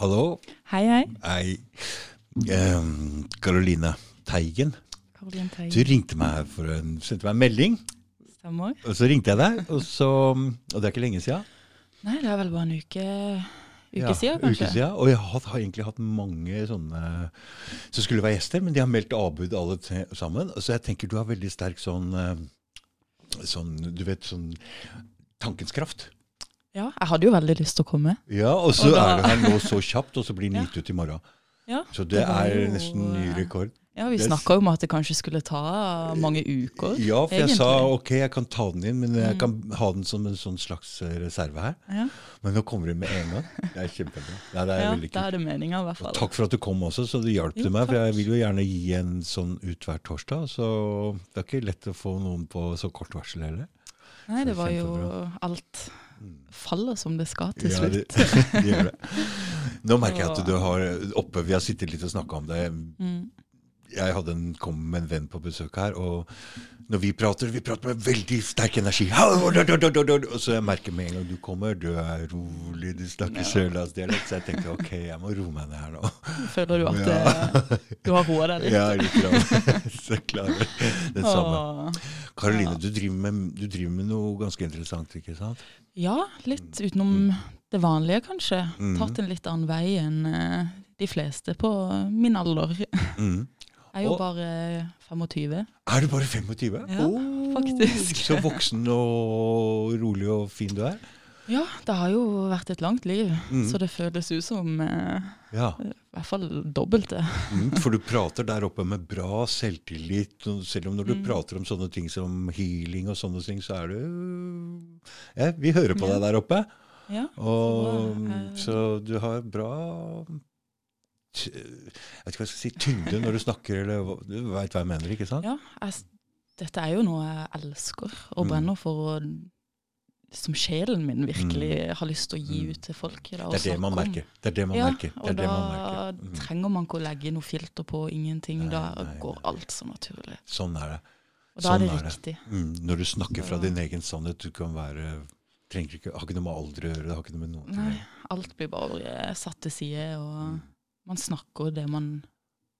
Hallo. Hei, hei. Hei. Karoline Karoline Teigen. Karoline Teigen. Du ringte meg for en, sendte meg en melding, Stemmer. og så ringte jeg deg. Og, så, og det er ikke lenge siden. Nei, det er vel bare en uke, uke Ja, siden, kanskje. Uke siden. Og jeg har, har egentlig hatt mange sånne som skulle være gjester, men de har meldt avbud alle sammen. Så jeg tenker du har veldig sterk sånn, eh, sånn du vet, sånn tankens kraft. Ja, jeg hadde jo veldig lyst til å komme. Ja, og så Og da- er det her nå så kjapt, og så blir den gitt ut i morgen. Ja, Så det, det er jo, nesten ny rekord. Ja, Vi snakka om at det kanskje skulle ta mange uker. Ja, for jeg sa egentlig. sa ok, jeg kan ta den inn, men jeg kan ha den som en sånn slags eh, reserve her. Ja, Men nå kommer den med en gang. Det er kjempebra. Ja, det er ja veldig kult. er det meninga, i hvert Og fall. takk for at du kom også, så det hjalp til meg. For jeg vil jo gjerne gi en sånn ut hver torsdag. Så det er ikke lett å få noen på så kort varsel heller. Nei, det var jo alt faller som det skal til Ja, det, slutt. det gjør det. Nå merker jeg at du har oppe Vi har sittet litt og snakka om det. Mm. Jeg hadde en, kom med en venn på besøk her, og når vi prater, vi prater med veldig sterk energi. Og så jeg merker med en gang du kommer, du er rolig, du snakker sørlandsdialekt. Så jeg tenkte ok, jeg må roe meg ned her nå. Føler du at Ja. eh, du har roa deg litt? Ja, litt. grann. Så jeg klarer det samme. Karoline, Ja. du du driver med noe ganske interessant, ikke sant? Ja, litt utenom det vanlige, kanskje. Mm. Tatt en litt annen vei enn eh, de fleste på min alder. Jeg er jo Og- bare 25. Er du bare 25? Ja, faktisk. Så voksen og rolig og fin du er. Ja, det har jo vært et langt liv, Mm. så det føles ut som eh, Ja. i hvert fall dobbelte. Mm, For du prater der oppe med bra selvtillit. Selv om når du Mm. prater om sånne ting som healing og sånne ting, så er du ja, Vi hører på Ja. deg der oppe. Ja, Og, Så, eh, så du har bra Jeg vet ikke hva jeg skal si tyngde når du snakker, eller du veit hva jeg mener, ikke sant? ja jeg, dette er jo noe jeg elsker og Mm. brenner for, og som sjelen min virkelig har lyst til å gi Mm. ut til folk. Da, Det er det man merker. Det er det man Ja, merker. Det og det da man. Mm. trenger man ikke å legge noe filter på, ingenting. Nei, da nei, går nei. alt så naturlig. Sånn er det. Og da Sånn er det er det. riktig. Mm. Når du snakker fra din egen sannhet, du kan være trenger ikke, Har ikke noe med alder å gjøre. Det har ikke noe med å Nei, alt blir bare satt til side, og Mm. Man snakker det man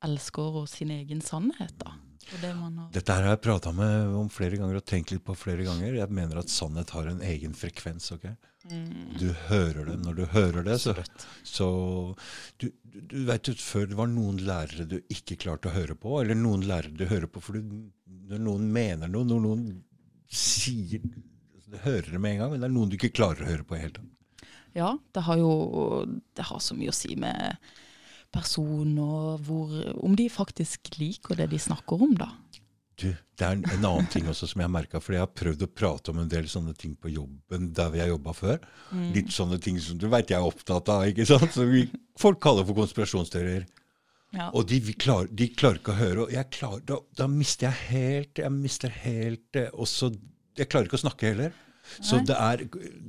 elsker, og sin egen sannhet, da. Det Dette her har jeg prata med om flere ganger og tenkt litt på flere ganger. Jeg mener at sannhet har en egen frekvens. ok? Mm. Du hører det. Når du hører det, så, så du, du, vet jo Før det var noen lærere du ikke klarte å høre på, eller noen lærere du hører på for du, når noen mener noe, når noen sier Du hører det med en gang, men det er noen du ikke klarer å høre på i hele tatt. Ja, det har jo det har så mye å si med person og hvor Om de faktisk liker det de snakker om, da. Du, det er en, en annen ting også som jeg har merka, for jeg har prøvd å prate om en del sånne ting på jobben der vi har jobba før. Mm. Litt sånne ting som du veit jeg er opptatt av, ikke sant? Som folk kaller for konspirasjonsteorier. Ja. Og de, vi klar, de klarer ikke å høre. Og klar, da, da mister jeg helt Jeg mister helt eh, også Jeg klarer ikke å snakke heller. Så Nei. det er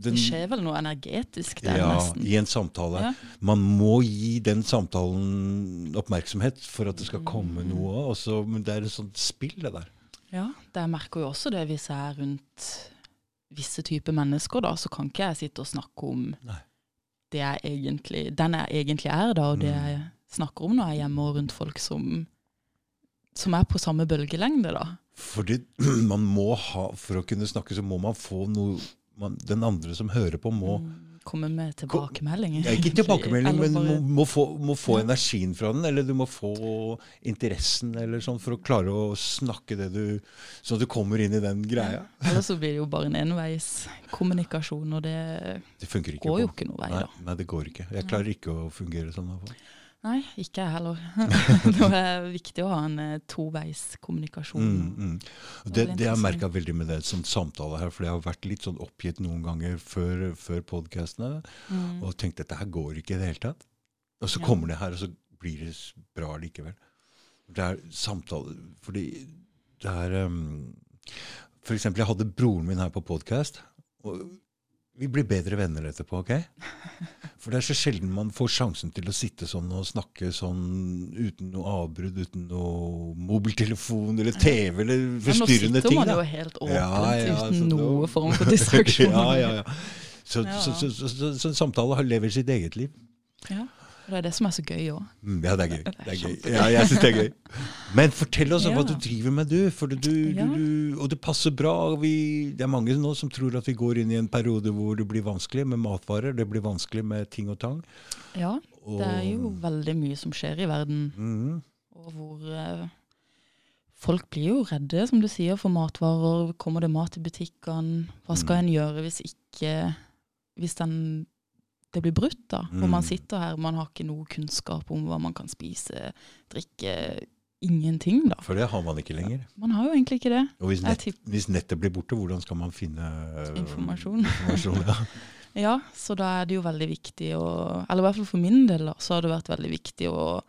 Det skjer vel noe energetisk der, ja, nesten. i en samtale. Ja. Man må gi den samtalen oppmerksomhet for at det skal Mm. komme noe. Også, men det er et sånt spill, det der. Ja, det jeg merker jo også det hvis jeg er rundt visse typer mennesker, da, så kan ikke jeg sitte og snakke om det jeg egentlig, den jeg egentlig er, da, og det Mm. jeg snakker om når jeg er hjemme og rundt folk som, som er på samme bølgelengde, da. Fordi man må ha For å kunne snakke, så må man få noe man, Den andre som hører på, må Mm, Komme med tilbakemeldinger. ja, Ikke tilbakemelding, men bare- må, må få, må få Ja. energien fra den. Eller du må få interessen, eller sånn, for å klare å snakke det du Sånn at du kommer inn i den greia. Eller så blir det jo bare en enveis kommunikasjon, og det Det går jo ikke noe vei, Nei, da. nei, det går ikke. Jeg klarer ikke å fungere sånn. fall. Nei, ikke jeg heller. det er viktig å ha en eh, toveiskommunikasjon. Mm, mm. Det Det, jeg merka veldig med det som samtale her, for jeg har vært litt sånn oppgitt noen ganger før, før podkastene Mm. og tenkt at dette her går ikke i det hele tatt. Og så Ja. kommer det her, og så blir det bra likevel. Det er samtale Fordi det er um, For eksempel, jeg hadde broren min her på podkast. Vi blir bedre venner etterpå, OK? For det er så sjelden man får sjansen til å sitte sånn og snakke sånn uten noe avbrudd, uten noe mobiltelefon eller TV eller forstyrrende ting. Men nå sitter ting. man da. jo helt åpent Ja, ja, uten så nå- noe form for distraksjon. ja, ja, ja. Så, Ja. så, så, så, så, så en samtale lever sitt eget liv. Ja, Og det er det som er så gøy òg. Mm, ja, det er gøy. Det er gøy. Ja, jeg synes det er gøy. Men fortell oss om hva du driver med, du. Du, du, Ja. du og det passer bra. Vi, det er mange nå som tror at vi går inn i en periode hvor det blir vanskelig med matvarer. Det blir vanskelig med ting og tang. Ja, det er jo veldig mye som skjer i verden, Mhm. og hvor eh, folk blir jo redde, som du sier, for matvarer. Kommer det mat i butikkene? Hva skal Mm. en gjøre hvis ikke Hvis den, det blir brutt, da? Hvor man Mm. sitter her, man har ikke noe kunnskap om hva man kan spise, drikke. Ingenting, da. For det har man ikke lenger. Man har jo egentlig ikke det. Og hvis, nett, hvis nettet blir borte, hvordan skal man finne uh, informasjon. informasjon ja. Ja, så da er det jo veldig viktig å Eller i hvert fall for min del, da, så har det vært veldig viktig å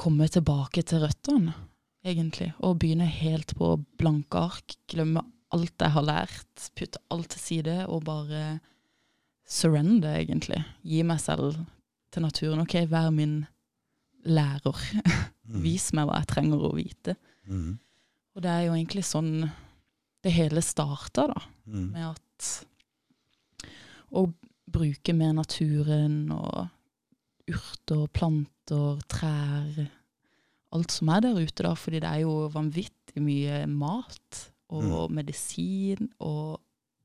komme tilbake til røttene, egentlig. Og begynne helt på blanke ark. Glemme alt jeg har lært. Putte alt til side og bare surrender, egentlig. Gi meg selv til naturen. OK, vær min lærer. Mhm. Vis meg hva jeg trenger å vite. Mm. Og det er jo egentlig sånn det hele starta, da Mm. med at å bruke mer naturen og urter, planter, trær Alt som er der ute, da, fordi det er jo vanvittig mye mat og medisin, og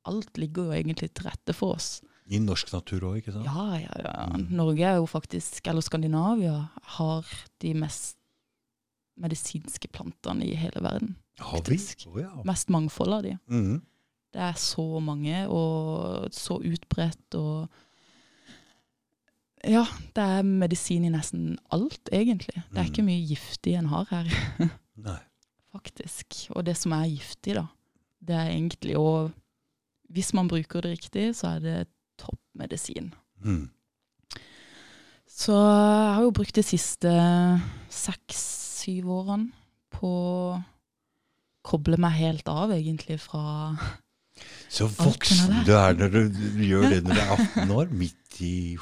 alt ligger jo egentlig til rette for oss. I norsk natur òg, ikke sant? Ja, ja, ja. Mm. Norge er jo faktisk, eller Skandinavia, har de mest medisinske plantene i hele verden. Har vi? Oh, ja. Mest mangfold av de. Mhm. Det er så mange, og så utbredt, og Ja, det er medisin i nesten alt, egentlig. Det er ikke Mm. mye giftig en har her, Nei. faktisk. Og det som er giftig, da, det er egentlig å Hvis man bruker det riktig, så er det topp medisin. Mhm. Så jeg har jo brukt de siste seks-syv årene på å koble meg helt av, egentlig, fra Så voksen du er når du, gjør det når du er 18 år, midt i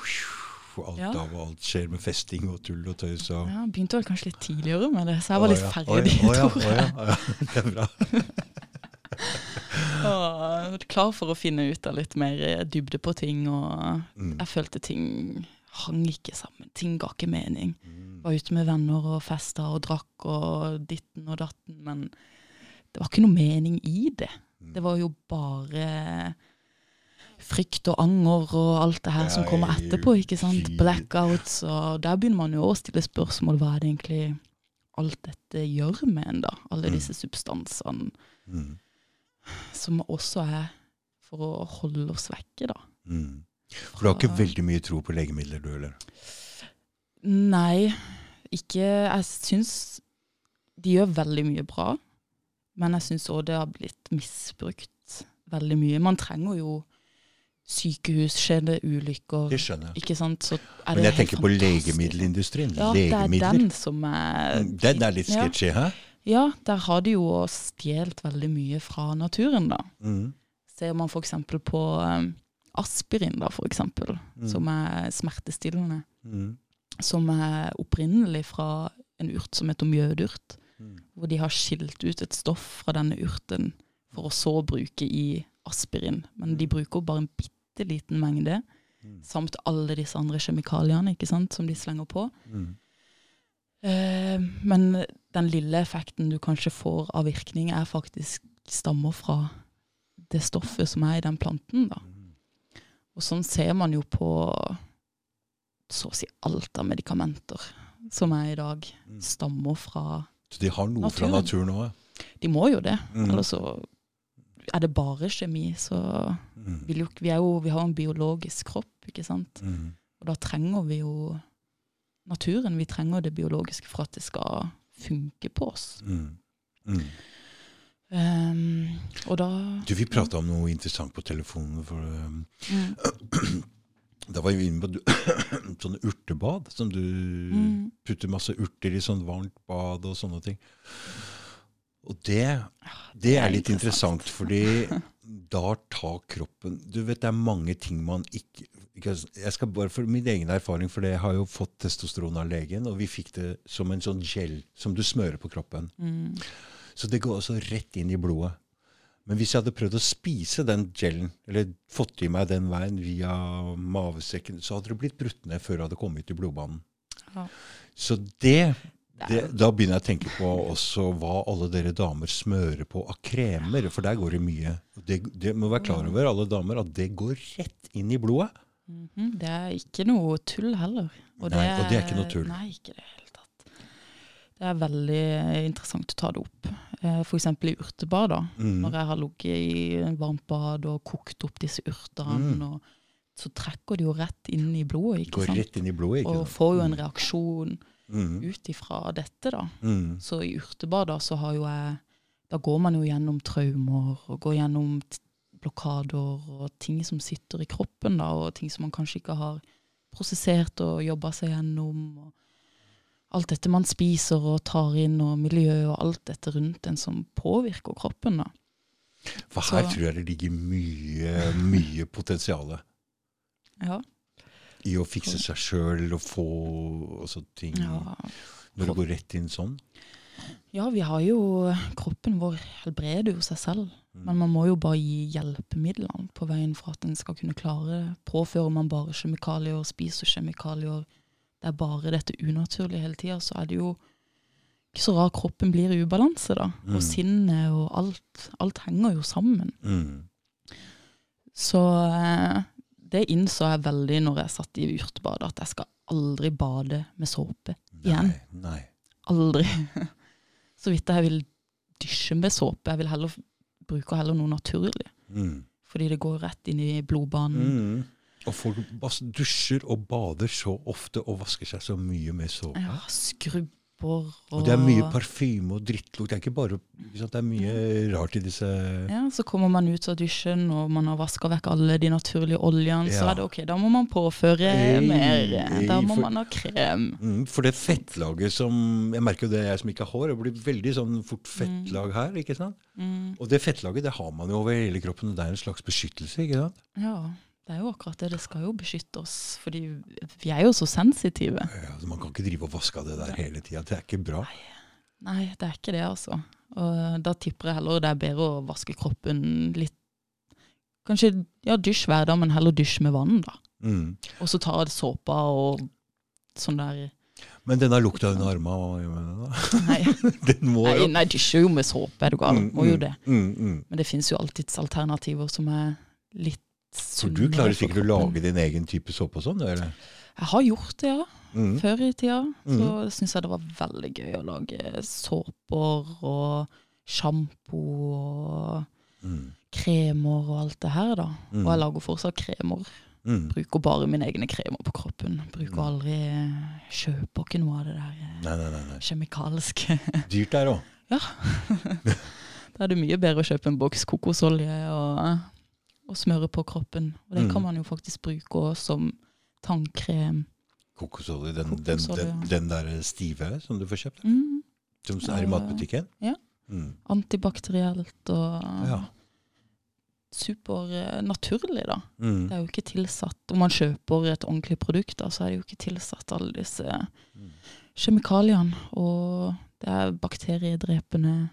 alt Ja. av alt skjer med festing og tull og tøys og Ja, begynte vel kanskje litt tidligere med det, så jeg var litt ferdig. Å, ja. tror Å, jeg. ja. Å, ja. Det er bra. Og klar for å finne ut av litt mer dybde på ting, og Mm. jeg følte ting hang ikke sammen. Ting ga ikke mening. Mm. Var ute med venner og festa og drakk og ditten og datten, men det var ikke noe mening i det. Mm. Det var jo bare frykt og anger og alt det her som kommer etterpå, ikke sant? Blackouts, og der begynner man jo å stille spørsmål. Hva er det egentlig alt dette gjør med en, da? Alle Mm. disse substansene Mm. Som også er for å holde oss vekke, da. Mm. For du har ikke veldig mye tro på legemidler, du heller? Nei, ikke Jeg syns de gjør veldig mye bra, men jeg syns òg det har blitt misbrukt veldig mye. Man trenger jo sykehus, skjer det ulykker, Det skjønner jeg. ikke sant, så Men jeg tenker på legemiddelindustrien. Ja, det er den som er Den er litt Ja. sketchy, hæ? Ja, der har de jo stjålet veldig mye fra naturen, da. Mm. Ser man f.eks. på um, aspirin, da, for eksempel, Mm. som er smertestillende. Mm. som er opprinnelig fra en urt som heter mjødurt, Mm. hvor de har skilt ut et stoff fra denne urten for å så bruke i aspirin. Men de bruker bare en bitte liten mengde, Mm. samt alle disse andre kjemikaliene ikke sant, som de slenger på. Mm. Eh, men den lille effekten du kanskje får av virkning, er faktisk stammer fra det stoffet som er i den planten. da. Og sånn ser man jo på så å si alt av medikamenter som er i dag, Mm. stammer fra Så de har noe fra Naturen. naturen òg? De må jo det. Mm. Eller så er det bare kjemi, så Mm. vi, jo Vi, jo, vi har en biologisk kropp, ikke sant. Mm. Og da trenger vi jo naturen. Vi trenger det biologiske for at det skal funke på oss. Mm. Mm. Um, og da Du, Vi prata om noe interessant på telefonen. for um, mm, Da var vi inne på sånne urtebad. Som du mm, putter masse urter i sånn varmt bad og sånne ting. Og det, det er litt interessant, fordi da tar kroppen Du vet, det er mange ting man ikke ikke- jeg skal bare For min egen erfaring, for det jeg har jo fått testosteron av legen, og vi fikk det som en sånn gel som du smører på kroppen. mm, Så det går også rett inn i blodet. Men hvis jeg hadde prøvd å spise den gelen, eller fått i meg den veien via mavesekken, så hadde det blitt brutt ned før det hadde kommet i blodbanen. Ja. Så det, det Da begynner jeg å tenke på også hva alle dere damer smører på av kremer, for der går det mye. Det, det må være klar over, alle damer, at det går rett inn i blodet. Mhm, Det er ikke noe tull heller. Nei, og det er ikke noe tull. Nei, ikke i det hele tatt. Det er veldig interessant å ta det opp. F.eks. For eksempel i urtebad. da. Mm. Når jeg har ligget i varmt bad og kokt opp disse urtene, Mm. og, så trekker det jo rett inn i blodet. ikke Går sant? rett inn i blodet, ikke Og sant? får jo en reaksjon Mm. ut ifra dette, da. Mm. Så i urtebad da, så har jo jeg Da går man jo gjennom traumer og går gjennom blokader og ting som sitter i kroppen, da, og ting som man kanskje ikke har prosessert og jobba seg gjennom. Og alt dette man spiser og tar inn, og miljøet og alt dette rundt en som påvirker kroppen. da. For her Så- tror jeg det ligger mye, mye potensial Ja. i å fikse seg sjøl og få også ting ja. Når det går rett inn sånn. Ja, vi har jo Kroppen vår helbreder jo seg selv. Men man må jo bare gi hjelpemidlene på veien for at en skal kunne klare det. Påfører man bare kjemikalier, spiser kjemikalier, det er bare dette unaturlige hele tida, så er det jo ikke så rart kroppen blir i ubalanse, da. Mm. Og sinnet og alt. Alt henger jo sammen. Mm. Så eh, det innså jeg veldig når jeg satt i urtebadet, at jeg skal aldri bade med såpe. Igjen. Nei, nei. Aldri. Så vidt jeg vil dysje med såpe. Jeg vil heller bruke heller noe naturlig. Mm. Fordi det går rett inn i blodbanen. Mm. Og folk dusjer og bader så ofte og vasker seg så mye med såpe. Ja, skrubber og Og det er mye parfyme og drittlukt. Det er ikke bare? Det er mye rart i disse Ja, Så kommer man ut av dusjen, og man har vaska vekk alle de naturlige oljene. Så er det ok, da må man påføre Ei, mer. Da må for- man ha krem. mm, For det fettlaget som Jeg merker jo det, jeg som ikke har hår. Det blir veldig sånn fort fettlag her. ikke sant? Mm, Og det fettlaget det har man jo over hele kroppen. Det er en slags beskyttelse. ikke sant? ja, det er jo akkurat det. Det skal jo beskytte oss, fordi vi er jo så sensitive. Ja, man kan ikke drive og vaske av det der hele tida. Det er ikke bra. Nei, det er ikke det, altså. Og da tipper jeg heller det er bedre å vaske kroppen litt Kanskje ja, dusj hver dag, men heller dusj med vann, da. Mm. Og så ta såpa og sånn der Men denne lukta under armene, hva gjør man med den da? Nei, Den må nei, jo nei dusjer jo med såpe, er du gal. Mm, Må jo mm, det. Mm, mm. Men det fins jo alltids alternativer som er litt For du klarer sikkert å lage din egen type såpe og sånn? eller? Jeg har gjort det, ja. Mm. Før i tida. Så Mm. syns jeg det var veldig gøy å lage såper og sjampo og Mm. kremer og alt det her, da. Mm. Og jeg lager fortsatt kremer. Mm. Bruker bare mine egne kremer på kroppen. Bruker Mm. aldri Kjøper ikke noe av det der eh, Nei, nei, nei, kjemikalske. Dyrt der òg. Da er det mye bedre å kjøpe en boks kokosolje og, og smøre på kroppen. Og det Mm. kan man jo faktisk bruke også som tannkrem. Kokosolje, den, den, Kokosolje, den, den der stive som du får kjøpt? Mm. Som er i matbutikken? Ja. Mm. Antibakterielt og Ja. supernaturlig, da. Mm. Det er jo ikke tilsatt Om man kjøper et ordentlig produkt, da, så er det jo ikke tilsatt alle disse Mm. kjemikaliene. Og det er bakteriedrepende.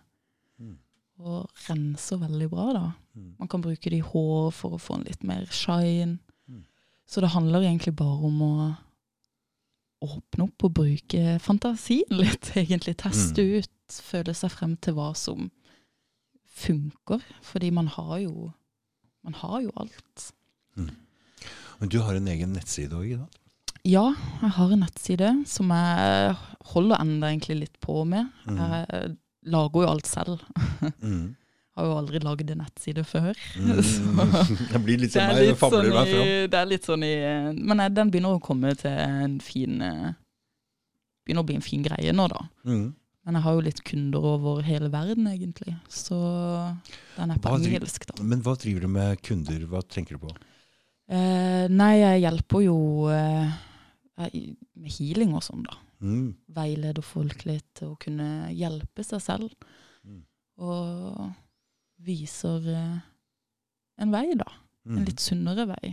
Og renser veldig bra, da. Mm. Man kan bruke det i hår for å få en litt mer shine. Mm. Så det handler egentlig bare om å åpne opp og bruke fantasien litt, egentlig. Teste Mm. ut, føle seg frem til hva som funker. Fordi man har jo Man har jo alt. Men du har en egen nettside òg? Ja, jeg har en nettside som jeg holder enda egentlig litt på med. Mm. Jeg lager jo alt selv. Mm. Har jo aldri lagd en nettside før. Mm. Så- Det blir litt Det er litt sånn i, det er litt sånn i Men nei, den begynner å komme til en fin eh, Begynner å bli en fin greie nå, da. Mm. Men jeg har jo litt kunder over hele verden, egentlig. Så den er på driver- engelsk, da. Men hva driver du med kunder? Hva tenker du på? Eh, nei, jeg hjelper jo eh, med healing og sånn, da. Mm. Veileder folk litt til å kunne hjelpe seg selv. Mm. Og viser eh, en vei, da. En Mm. litt sunnere vei.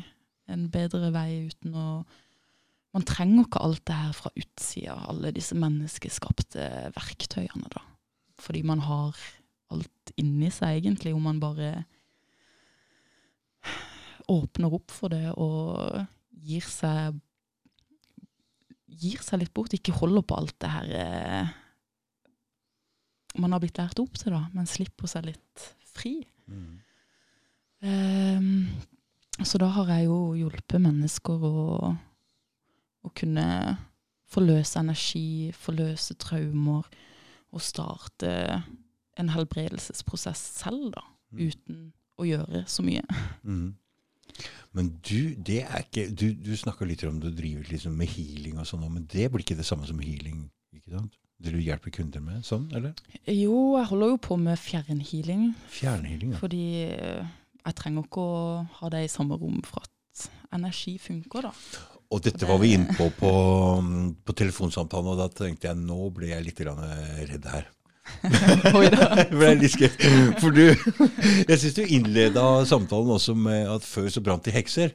En bedre vei uten å Man trenger ikke alt det her fra utsida, alle disse menneskeskapte verktøyene, da. Fordi man har alt inni seg, egentlig, om man bare åpner opp for det og gir seg gir seg litt bort, ikke holder på alt det her eh, man har blitt lært opp til, da, men slipper seg litt fri. Mm. Ehm, så da har jeg jo hjulpet mennesker å, å kunne forløse energi, forløse traumer, og starte en helbredelsesprosess selv, da, Mm. uten å gjøre så mye. Mm. Men du, det er ikke Du, du snakka litt om du driver liksom med healing og sånn, men det blir ikke det samme som healing? ikke sant? Det du hjelper kunder med? Sånn, eller? Jo, jeg holder jo på med fjernhealing, Fjernhealing, ja. fordi eh, jeg trenger ikke å ha det i samme rom for at energi funker, da. Og dette var vi inne på på, på telefonsamtalen, og da tenkte jeg nå ble jeg litt redd her. Ble litt skeptisk. For du, jeg syns du innleda samtalen også med at før så brant de hekser.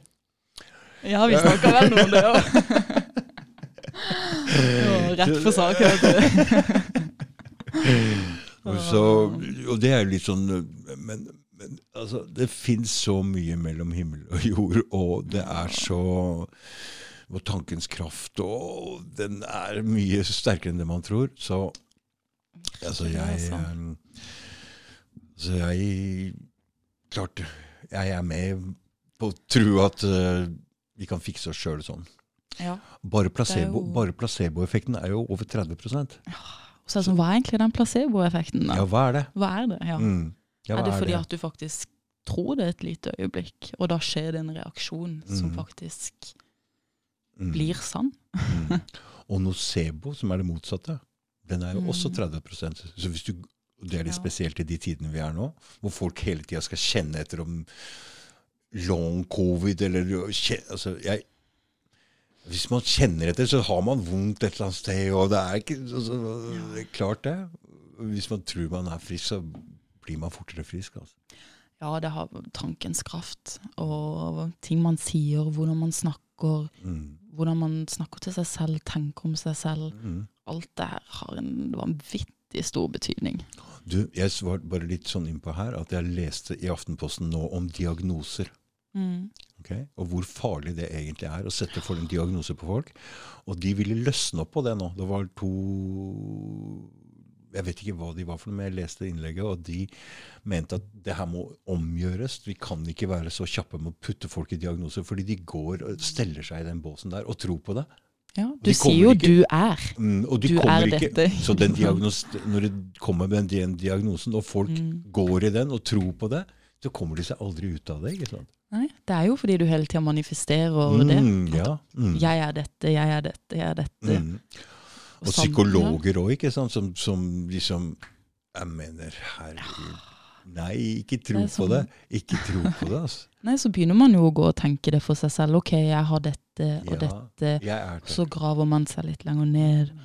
Ja, vi snakka vel noe om det òg. Rett for sak, så, og det er jo litt sånn Men, men altså, det fins så mye mellom himmel og jord, og det er så Og tankens kraft, og den er mye sterkere enn det man tror. Så altså, jeg altså. eh, Så jeg Klart, jeg er med på å tro at uh, vi kan fikse oss sjøl sånn. Ja. Bare, placebo, jo- bare placeboeffekten er jo over 30 Og så er det sånn, Hva er egentlig den placeboeffekten? Ja, hva er det? Hva er det? Ja. Mm. Ja, er det fordi at du faktisk tror det et lite øyeblikk, og da skjer det en reaksjon som Mm. faktisk Mm. blir sann? Mm. Og nocebo, som er det motsatte, den er jo Mm. også 30% Så hvis du, Det er litt Ja. spesielt i de tidene vi er nå, hvor folk hele tida skal kjenne etter om long covid eller altså, jeg, Hvis man kjenner etter, så har man vondt et eller annet sted. og Det er ikke altså, det er klart, det. Hvis man tror man er frisk, så blir man fortere frisk. altså. Ja, det har tankens kraft, og ting man sier, hvordan man snakker, Mm. Hvordan man snakker til seg selv, tenker om seg selv. Mm. Alt det her har en vanvittig stor betydning. Du, jeg var bare litt sånn innpå her at jeg leste i Aftenposten nå om diagnoser. Mm. Okay? Og hvor farlig det egentlig er å sette for en diagnose på folk. Og de ville løsne opp på det nå. Det var to Jeg vet ikke hva de var for noe, men jeg leste innlegget, og de mente at det her må omgjøres. Vi kan ikke være så kjappe med å putte folk i diagnoser, fordi de går og steller seg i den båsen der og tror på det. Ja, du sier jo ikke- 'du er'. Mm, og Du kommer er ikke, dette. Så den diagnos, når det kommer med den diagnosen, og folk Mm. går i den og tror på det, så kommer de seg aldri ut av det. ikke sant? Nei, det er jo fordi du hele tida manifesterer det. At, ja. Mm. Jeg er dette, jeg er dette, jeg er dette. Mm. Og psykologer òg, ikke sant, som, som liksom Jeg mener, herregud Nei, ikke tro Det på det. Ikke tro på det, altså. Nei, så begynner man jo å gå og tenke det for seg selv. Ok, jeg har dette og Ja, dette. Det. Så graver man seg litt lenger ned.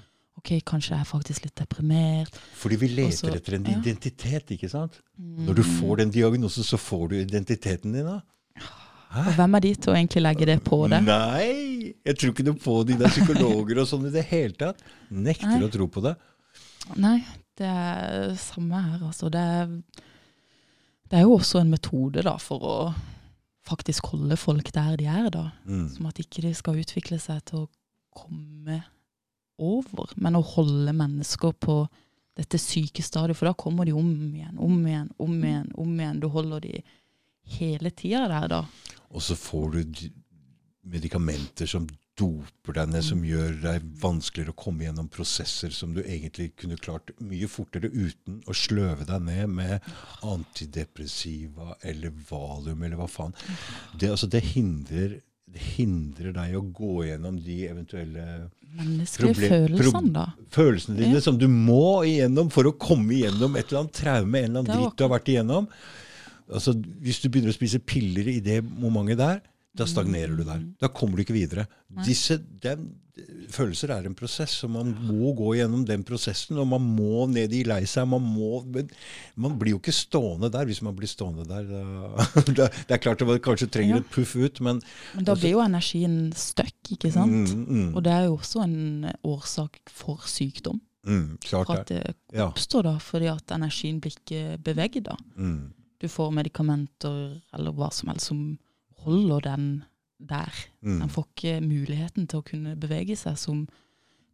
Ok, kanskje jeg er faktisk litt deprimert. Fordi vi leter så- etter en ja. identitet, ikke sant? Mm. Når du får den diagnosen, så får du identiteten din, da. Og hvem er de til å egentlig legge det på det? Nei! Jeg tror ikke noe på de der psykologer og sånn i det hele tatt. Nekter Nei. å tro på det. Nei, det er samme her, altså. Det er, det er jo også en metode da, for å faktisk holde folk der de er, da. Mm. Som at ikke de skal utvikle seg til å komme over, men å holde mennesker på dette syke stadiet, for da kommer de om igjen, om igjen, om igjen. om igjen. Du holder de hele tida der, da. Og så får du medikamenter som doper deg ned, Mm. som gjør deg vanskeligere å komme gjennom prosesser som du egentlig kunne klart mye fortere uten å sløve deg ned med antidepressiva eller valium eller hva faen. Det, altså, det, hindrer, det hindrer deg å gå gjennom de eventuelle følelsene, da. følelsene dine Ja. som du må igjennom for å komme igjennom et eller annet traume, en eller annen dritt du har vært igjennom. Altså, hvis du begynner å spise piller i det momentet der, da stagnerer du der. Da kommer du ikke videre. Disse, den, følelser er en prosess, og man må gå gjennom den prosessen, og man må ned i lei seg. Man, må, men man blir jo ikke stående der hvis man blir stående der. Da, det er klart at man kanskje trenger Ja. et puff ut, men Men da Altså- blir jo energien støkk, ikke sant? Mm, mm. Og det er jo også en årsak for sykdom. Mm, klart for at det. oppstår Ja. da, fordi at energien blir ikke beveget. da. Mm. Du får medikamenter eller hva som helst som holder den der. Mm. Den får ikke muligheten til å kunne bevege seg som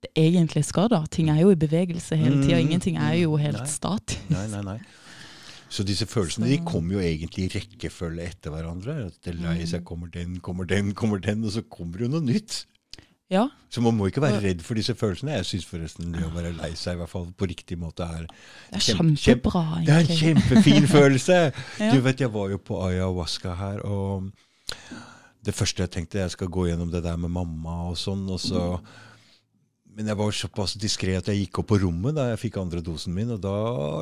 det egentlig skal. da. Ting er jo i bevegelse hele tida. Mm, Ingenting er jo helt nei. statisk. Nei, nei, nei. Så disse følelsene de kommer jo egentlig i rekkefølge etter hverandre. At det lei seg, Mm. kommer den, kommer den, kommer den, og så kommer jo noe nytt. Ja, Så man må ikke være redd for disse følelsene. Jeg syns forresten det å være lei seg, i hvert fall på riktig måte, er det er Kjempe- kjempebra, Det er en kjempefin følelse! Ja. Du vet, Jeg var jo på ayahuasca her, og det første jeg tenkte Jeg skal gå gjennom det der med mamma og sånn. og så... Men jeg var såpass diskré at jeg gikk opp på rommet da jeg fikk andre dosen min. Og da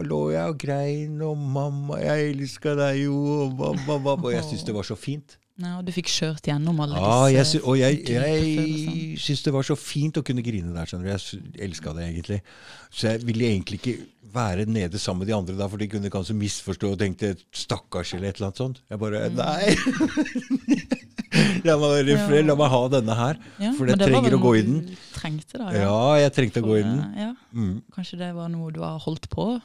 lå jeg og grein, og 'mamma, jeg elsker deg jo', og mamma, mamma. Og jeg syntes det var så fint. Ja, og du fikk kjørt gjennom alle ah, jeg, disse sy og jeg, jeg syns det var så fint å kunne grine der. skjønner. Jeg elska det egentlig. Så jeg ville egentlig ikke være nede sammen med de andre da, for de kunne kanskje misforstå og tenkte 'stakkars' eller et eller annet sånt. Jeg bare Mm. Nei! la meg refre. La meg ha denne her. Ja, for jeg trenger å gå i den. Trengte da, Ja, ja, jeg trengte å gå i den. Eh, Ja, Mm. kanskje det var noe du har holdt på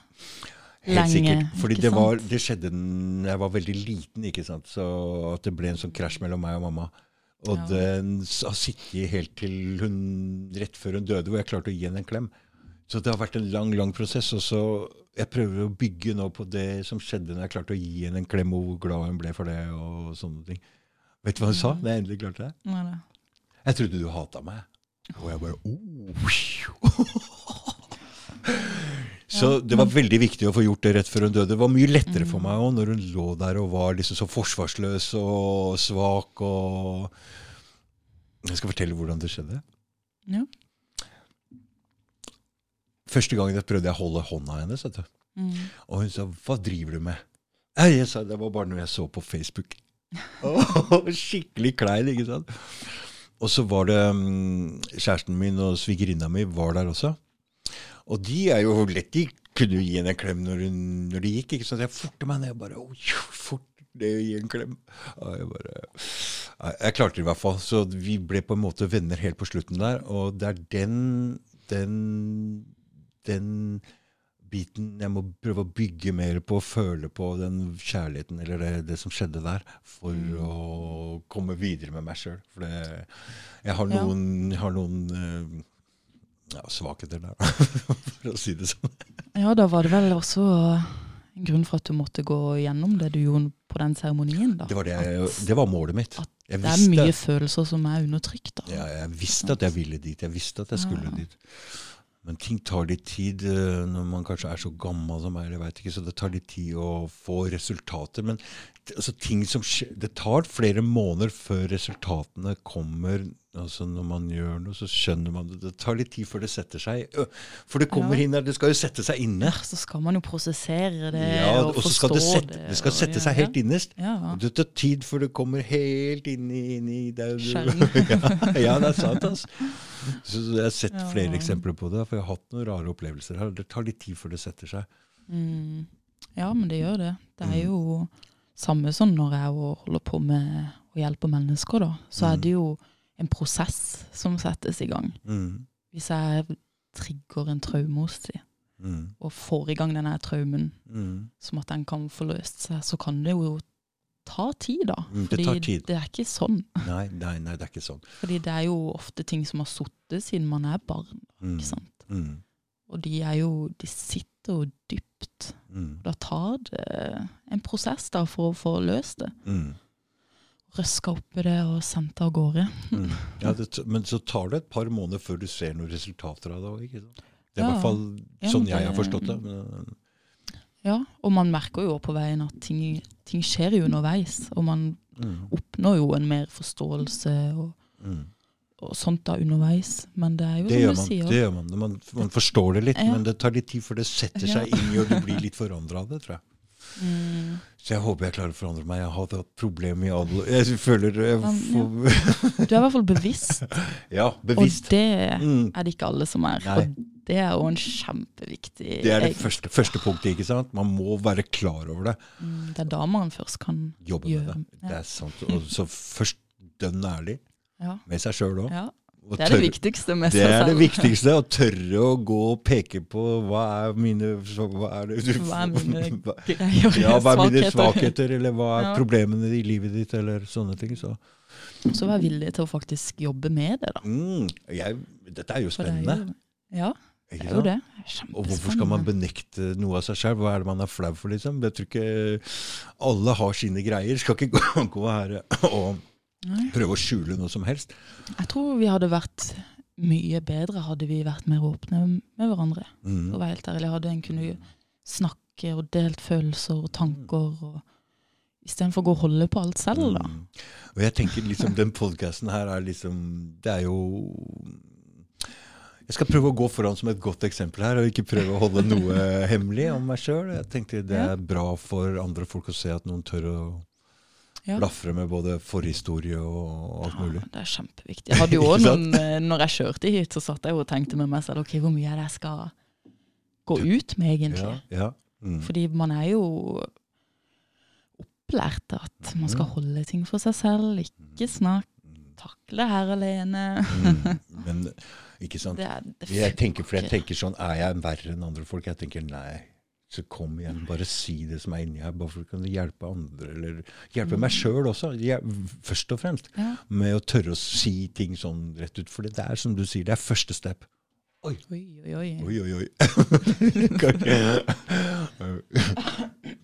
Helt sikkert. Fordi det, var, det skjedde da jeg var veldig liten, ikke sant. Så at det ble en sånn krasj mellom meg og mamma. Og Ja. den har sittet helt til hun rett før hun døde, hvor jeg klarte å gi henne en klem. Så det har vært en lang, lang prosess. Og så jeg prøver å bygge nå på det som skjedde når jeg klarte å gi henne en klem, og hvor glad hun ble for det, og sånne ting. Vet du hva hun sa da jeg endelig klarte det? Nei, nei. Jeg trodde du hata meg. Og jeg bare oh. Så det var veldig viktig å få gjort det rett før hun døde. Det var mye lettere for meg òg når hun lå der og var liksom så forsvarsløs og svak. og... Jeg skal fortelle hvordan det skjedde. Ja. Første gangen prøvde jeg å holde hånda hennes, vet du. Mm. og hun sa 'hva driver du med'? Jeg sa det var bare noe jeg så på Facebook. Skikkelig klein, ikke sant? Og så var det um, kjæresten min og svigerinna mi var der også. Og de er jo lett De kunne jo gi henne en klem når, hun, når de gikk. ikke sant? Jeg forte meg ned og bare «Oi, fort det å gi en klem. Og jeg bare Jeg klarte det i hvert fall. Så vi ble på en måte venner helt på slutten der. Og det er den den, den biten jeg må prøve å bygge mer på, føle på den kjærligheten eller det, det som skjedde der, for å komme videre med meg sjøl. For det, jeg har Ja. noen, jeg har noen eh, ja, svakheter der, for å si det sånn. Ja, da var det vel også en grunn for at du måtte gå gjennom det du gjorde på den seremonien. da. Det var, det, jeg- det var målet mitt. At Jeg Det er mye følelser som er undertrykt. da. ja, jeg visste at jeg ville dit. Jeg visste at jeg skulle Ja. dit. Men ting tar litt tid eh, når man kanskje er så gammel som meg. Jeg vet ikke, så Det tar litt tid å få resultater. Men altså, ting som skjer, det tar flere måneder før resultatene kommer. Altså Når man gjør noe, så skjønner man det. Det tar litt tid før det setter seg. For det kommer Ja. inn der, det skal jo sette seg inne. Så skal man jo prosessere det Ja, og og forstå det sette, det. det skal og- sette ja, seg helt innerst. Og Det tar tid før det kommer helt inn i, inn i der, ja, det er sant. Altså. Så jeg har sett flere eksempler på det, for jeg har hatt noen rare opplevelser her. Det tar litt tid før det setter seg. Mm. ja, men det gjør det. Det Mm. er jo samme som når jeg holder på med å hjelpe mennesker, da. Så Mm. er det jo en prosess som settes i gang. Mm. Hvis jeg trigger en traume hos dem, Mm. og får i gang denne traumen, Mm. som at den kan få løst seg, så kan det jo ta tid, da. Fordi det tar tid. det er ikke sånn. Nei, nei, nei, det er ikke sånn. Fordi det er jo ofte ting som har sittet siden man er barn. Mm. ikke sant? Mm. Og de er jo De sitter jo dypt. Mm. Da tar det en prosess da for å få løst det. Mm. Røska opp i det og sendt det av gårde. Mm. Ja, det, men så tar det et par måneder før du ser noen resultater av det òg? Det er i hvert fall Ja, sånn det- jeg har forstått det. Men, Ja, og man merker jo på veien at ting, ting skjer jo underveis. Og man mm. oppnår jo en mer forståelse og, Mm. og sånt da underveis. Men det er jo Det som man. du sier. Det gjør man. man. Man forstår det litt, Ja. men det tar litt tid før det setter Ja. seg inn i, og du blir litt forandra av det, tror jeg. Mm. Så jeg håper jeg klarer å forandre meg. Jeg har hatt problemer i alle Jeg føler jeg får Du er i hvert fall bevisst, Ja, bevisst. og det Mm. er det ikke alle som er. Nei. Og det er jo en kjempeviktig Det er det første, første punktet, ikke sant? Man må være klar over det. Mm, Det er da man først kan Jobbe med Gjør- det. Det er sant. Og så først dønn ærlig Ja. med seg sjøl òg. ja. Det er det viktigste med Det er det viktigste. Å tørre å gå og peke på hva er mine Hva er, det, Hva er mine greier? ja, hva er mine svakheter? eller hva er Ja. problemene i livet ditt, eller sånne ting. Så. Så være villig til å faktisk jobbe med det, da. Mm, jeg, dette er jo det er spennende. jo, ja, det er jo det. er Og hvorfor skal man benekte noe av seg selv? Hva er det man er flau for, liksom? Jeg tror ikke alle har sine greier. Skal ikke gå, her og. Prøve å skjule noe som helst. Jeg tror vi hadde vært mye bedre hadde vi vært mer åpne med hverandre. For Mm. å være helt ærlig, hadde en kunnet snakke og delt følelser og tanker. og Istedenfor å gå og holde på alt selv, da. Mm. Og jeg tenker liksom den podkasten her er liksom Det er jo Jeg skal prøve å gå foran som et godt eksempel her, og ikke prøve å holde noe hemmelig om meg sjøl. Jeg tenkte det er bra for andre folk å se at noen tør å Ja. blafre med både forhistorie og alt mulig. Ja, det er kjempeviktig. Jeg hadde jo noen, eh, når jeg kjørte hit, så satt jeg og tenkte med meg selv ok, hvor mye er det jeg skal gå ut med, egentlig. Ja, ja. Mm. Fordi man er jo opplært at man skal Mm. holde ting for seg selv, ikke snakke, takle her alene. Mm. Men ikke sant. Det det Jeg tenker, for jeg tenker sånn, Er jeg verre enn andre folk? Jeg tenker nei. Så kom igjen, bare si det som er inni her, bare for å kunne hjelpe andre. Eller hjelpe meg sjøl også, først og fremst. Ja. Med å tørre å si ting sånn rett ut. For det er som du sier, det er første step. Oi, oi, oi. Oi, oi, oi.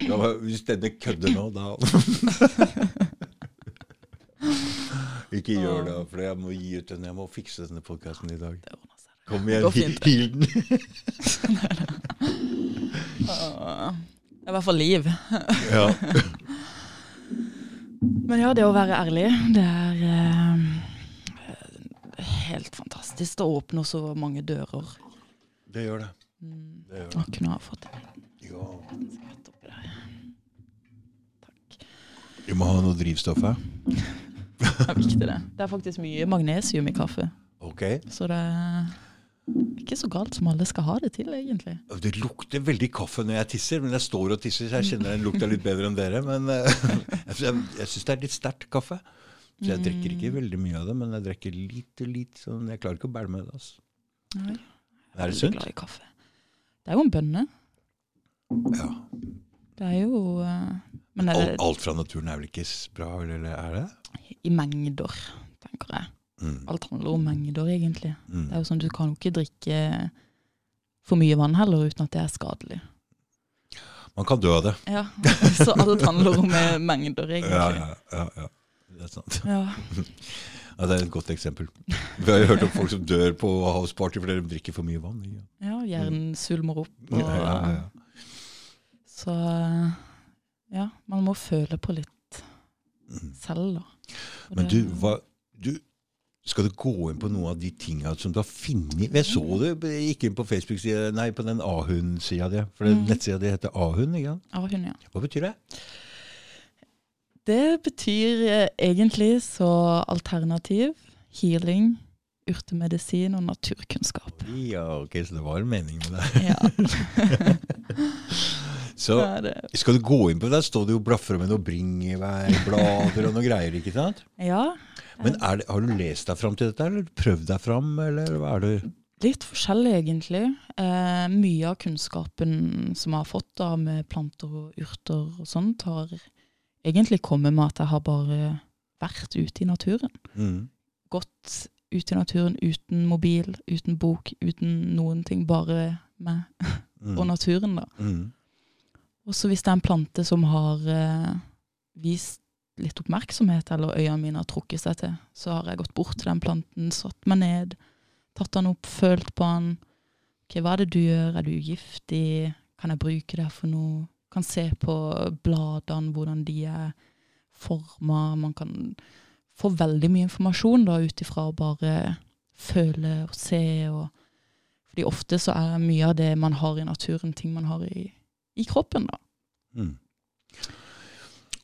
Ja, men Hvis denne kødder nå, da Ikke gjør det, for jeg må gi ut den. Jeg må fikse denne podkasten i dag. Det ordner seg. Kom igjen, heal den. Det er i hvert fall liv. Ja. Men ja, det å være ærlig, det er eh, helt fantastisk. Det åpner så mange dører. Det gjør det. Mm. det, gjør det. det. kunne ha fått det. Ja. Takk. Du. Må ha noe drivstoff her. Det er viktig, det. Det er faktisk mye magnesium i kaffe. Ok. Så det er ikke så galt som alle skal ha det til, egentlig. Det lukter veldig kaffe når jeg tisser, men jeg står og tisser, så jeg kjenner den lukta litt bedre enn dere. Men eh, jeg, jeg, syns det er litt sterkt kaffe. Så jeg drikker ikke veldig mye av det, men jeg drikker lite. litt. Sånn, jeg klarer ikke å bære med det. Altså. Nei, Er det sunt? glad i kaffe. Det er jo en bønne. Ja. Det er jo eh, Men er Alt, det alt fra naturen er vel ikke bra, eller er det? i mengder, tenker jeg. Mm. Alt handler om mengder, egentlig. Mm. Det er jo sånn, Du kan jo ikke drikke for mye vann heller uten at det er skadelig. Man kan dø av det. Ja, Så alt handler om eh, mengder, egentlig. ja, ja, ja. Det er sant. Ja. Ja, det er et godt eksempel. Vi har jo hørt om folk som dør på houseparty fordi de drikker for mye vann. ikke? ja, hjernen svulmer opp. Og, Ja, ja, ja. Så ja, man må føle på litt Mm. selv, da. Og Men du, hva, du, skal du gå inn på noen av de tinga som du har funnet Jeg så det, jeg gikk inn på Facebook-sida, nei, på den Ahund-sida di. For Mm. nettsida di heter Ahund, ikke sant? Ahund, hun, ja. Hva betyr det? Det betyr eh, egentlig så alternativ, healing, urtemedisin og naturkunnskap. Ja, ok, så det var en mening med det. Ja, Så skal du gå inn på det, står det jo blaffer med noe bringebærblader og noe greier, ikke sant? Ja, Men det, har du lest deg fram til dette, eller prøvd deg fram, eller hva er det? litt forskjellig egentlig. Eh, mye av kunnskapen som jeg har fått da med planter og urter og sånt, har egentlig kommet med at jeg har bare vært ute i naturen. Mm. Gått ut i naturen uten mobil, uten bok, uten noen ting. Bare meg Mm. og naturen, da. Mm. Og så hvis det er en plante som har eh, vist litt oppmerksomhet, eller øynene mine har trukket seg til, så har jeg gått bort til den planten, satt meg ned, tatt den opp, følt på den. Ok, hva er det du gjør? Er du giftig? Kan jeg bruke det for noe? Kan se på bladene, hvordan de er forma. Man kan få veldig mye informasjon da, ut ifra å bare føle og se. Og, fordi ofte så er mye av det man har i naturen, ting man har i, i kroppen. da. Mm.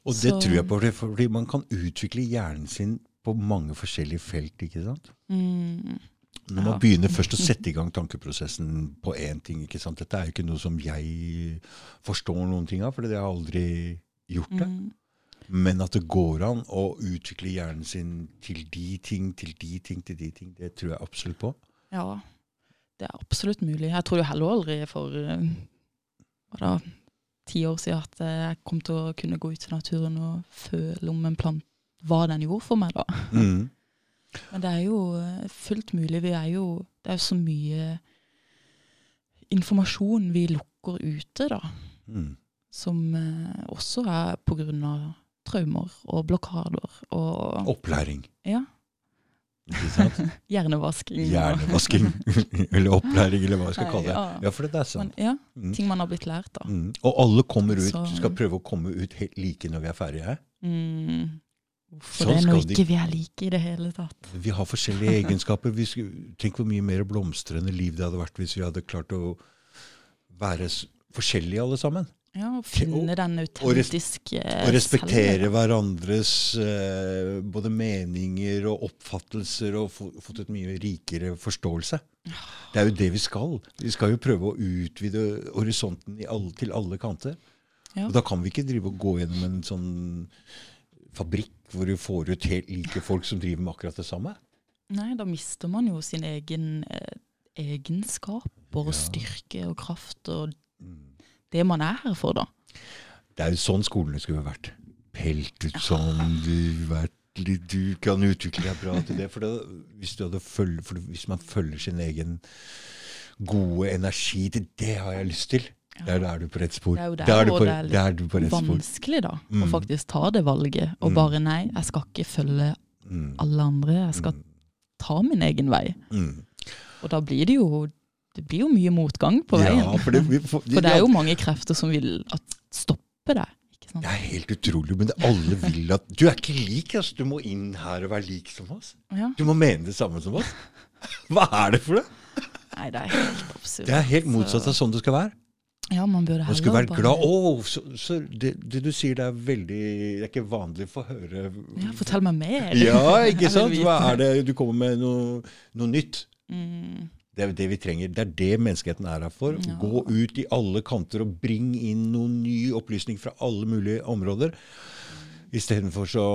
Og det Så- tror jeg på, fordi- man kan utvikle hjernen sin på mange forskjellige felt, ikke sant? Mm. Når man Ja. begynner først å sette i gang tankeprosessen på én ting, ikke sant? Dette er jo ikke noe som jeg forstår noen ting av, for jeg har aldri gjort det. Mm. Men at det går an å utvikle hjernen sin til de ting, til de ting, til de ting, det tror jeg absolutt på. Ja, det er absolutt mulig. Jeg tror jo heller aldri for eh, hva da, ti år siden at jeg kom til å kunne gå ut i naturen og føle om en plant hva den gjorde for meg, da. Mm. Men det er jo eh, fullt mulig. Vi er jo, det er jo så mye informasjon vi lukker ute, da. Mm. Som eh, også er på grunn av traumer og blokader og Opplæring. ja? hjernevasking. Hjernevasking. eller opplæring, eller hva jeg skal Nei, kalle det. ja. Ja, for det er sant. Men, ja, Mm. ting man har blitt lært, da. Mm. Og alle kommer ut, Så- skal prøve å komme ut helt like når vi er ferdige. Mm. For Sånn det når ikke de- vi er like i det hele tatt. Vi har forskjellige egenskaper. Vi skulle, tenk hvor mye mer blomstrende liv det hadde vært hvis vi hadde klart å være forskjellige alle sammen. Ja, Å finne den autentiske Og respektere selve. hverandres eh, både meninger og oppfattelser, og få, fått et mye rikere forståelse. Det er jo det vi skal. Vi skal jo prøve å utvide horisonten i alle, til alle kanter. Ja. Og da kan vi ikke drive og gå gjennom en sånn fabrikk hvor du får ut helt like folk som driver med akkurat det samme. Nei, da mister man jo sin egen eh, egenskaper og Ja. styrke og kraft og det man er her for, da. Det er jo sånn skolene skulle vært. Pelt ut sånn, du, vært, du kan utvikle deg bra til det. For, det, hvis, følge, for hvis man følger sin egen gode energi til det har jeg lyst til, Ja. der er du på rett spor. Det er jo der, der, er du på, det er litt er du på rett spor. Vanskelig, da, Mm. å faktisk ta det valget. Og Mm. bare nei, jeg skal ikke følge Mm. alle andre. Jeg skal Mm. ta min egen vei. Mm. Og da blir det jo det blir jo mye motgang på veien. Ja, for det, vi, for, For det er jo mange krefter som vil at stoppe deg. Ikke sant? Det er helt utrolig, men alle vil at Du er ikke lik oss, du må inn her og være lik som oss. Ja. Du må mene det samme som oss. Hva er det for det? Nei, det er helt absurd. Det er helt motsatt av sånn det skal være. Ja, man burde Man skulle heller vært glad. Å, så, så det, det du sier, det er veldig Det er ikke vanlig å få høre Ja, fortell meg mer. Ja, ikke sant? Hva er det du kommer med noe, noe nytt? Mm. Det er det vi trenger. Det er det menneskeheten er her for. Ja. Gå ut i alle kanter og bring inn noen ny opplysning fra alle mulige områder. Istedenfor så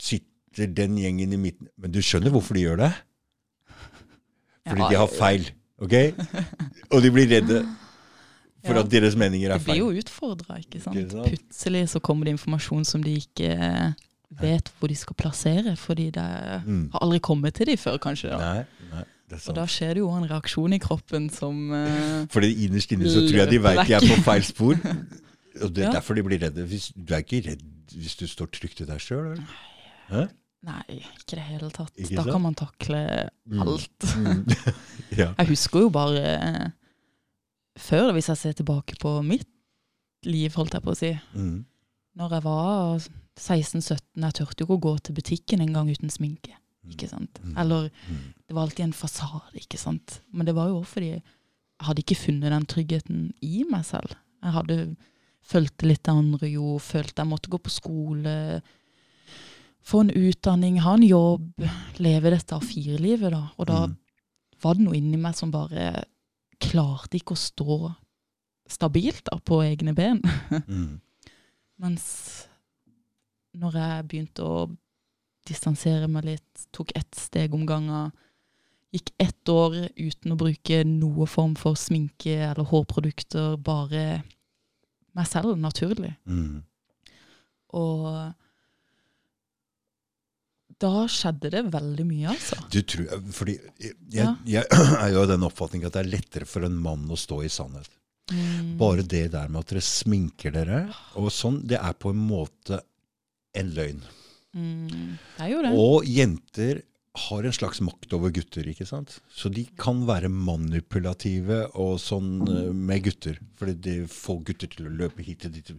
sitter den gjengen i midten Men du skjønner hvorfor de gjør det? Fordi Ja, de har feil. ok? Og de blir redde for Ja. at deres meninger er feil. De blir jo utfordra, ikke sant. Ikke sant? Plutselig så kommer det informasjon som de ikke vet hvor de skal plassere, fordi det Mm. har aldri kommet til de før, kanskje. da. Nei, Og da skjer det jo en reaksjon i kroppen som uh, For innerst inne så tror jeg de veit de er på feil spor. Og det er Ja. derfor de blir redde. Hvis, du er ikke redd hvis du står trygt i deg sjøl? Nei, ikke i det hele tatt. Ikke da sant? kan man takle Mm. alt. ja. Jeg husker jo bare eh, før, hvis jeg ser tilbake på mitt liv, holdt jeg på å si. Mm. Når jeg var 16-17, jeg turte jo ikke å gå til butikken en gang uten sminke. Ikke sant? Mm. Eller Mm. det var alltid en fasade, ikke sant. Men det var jo også fordi jeg hadde ikke funnet den tryggheten i meg selv. Jeg hadde følt litt det andre jo, følte jeg måtte gå på skole, få en utdanning, ha en jobb, leve dette A4-livet da. Og da Mm. var det noe inni meg som bare klarte ikke å stå stabilt da, på egne ben. Mm. Mens når jeg begynte å distansere meg litt, tok ett steg om gangen, gikk ett år uten å bruke noe form for sminke eller hårprodukter, bare meg selv, naturlig. Mm. Og da skjedde det veldig mye, altså. Du tror, fordi jeg, Ja. jeg er jo av den oppfatning at det er lettere for en mann å stå i sannhet. Mm. Bare det der med at dere sminker dere, og sånn, det er på en måte en løgn. Mm. Det er jo det. Og jenter har en slags makt over gutter, ikke sant? Så de kan være manipulative og sånn eh, med gutter. Fordi de får gutter til å løpe hit og dit.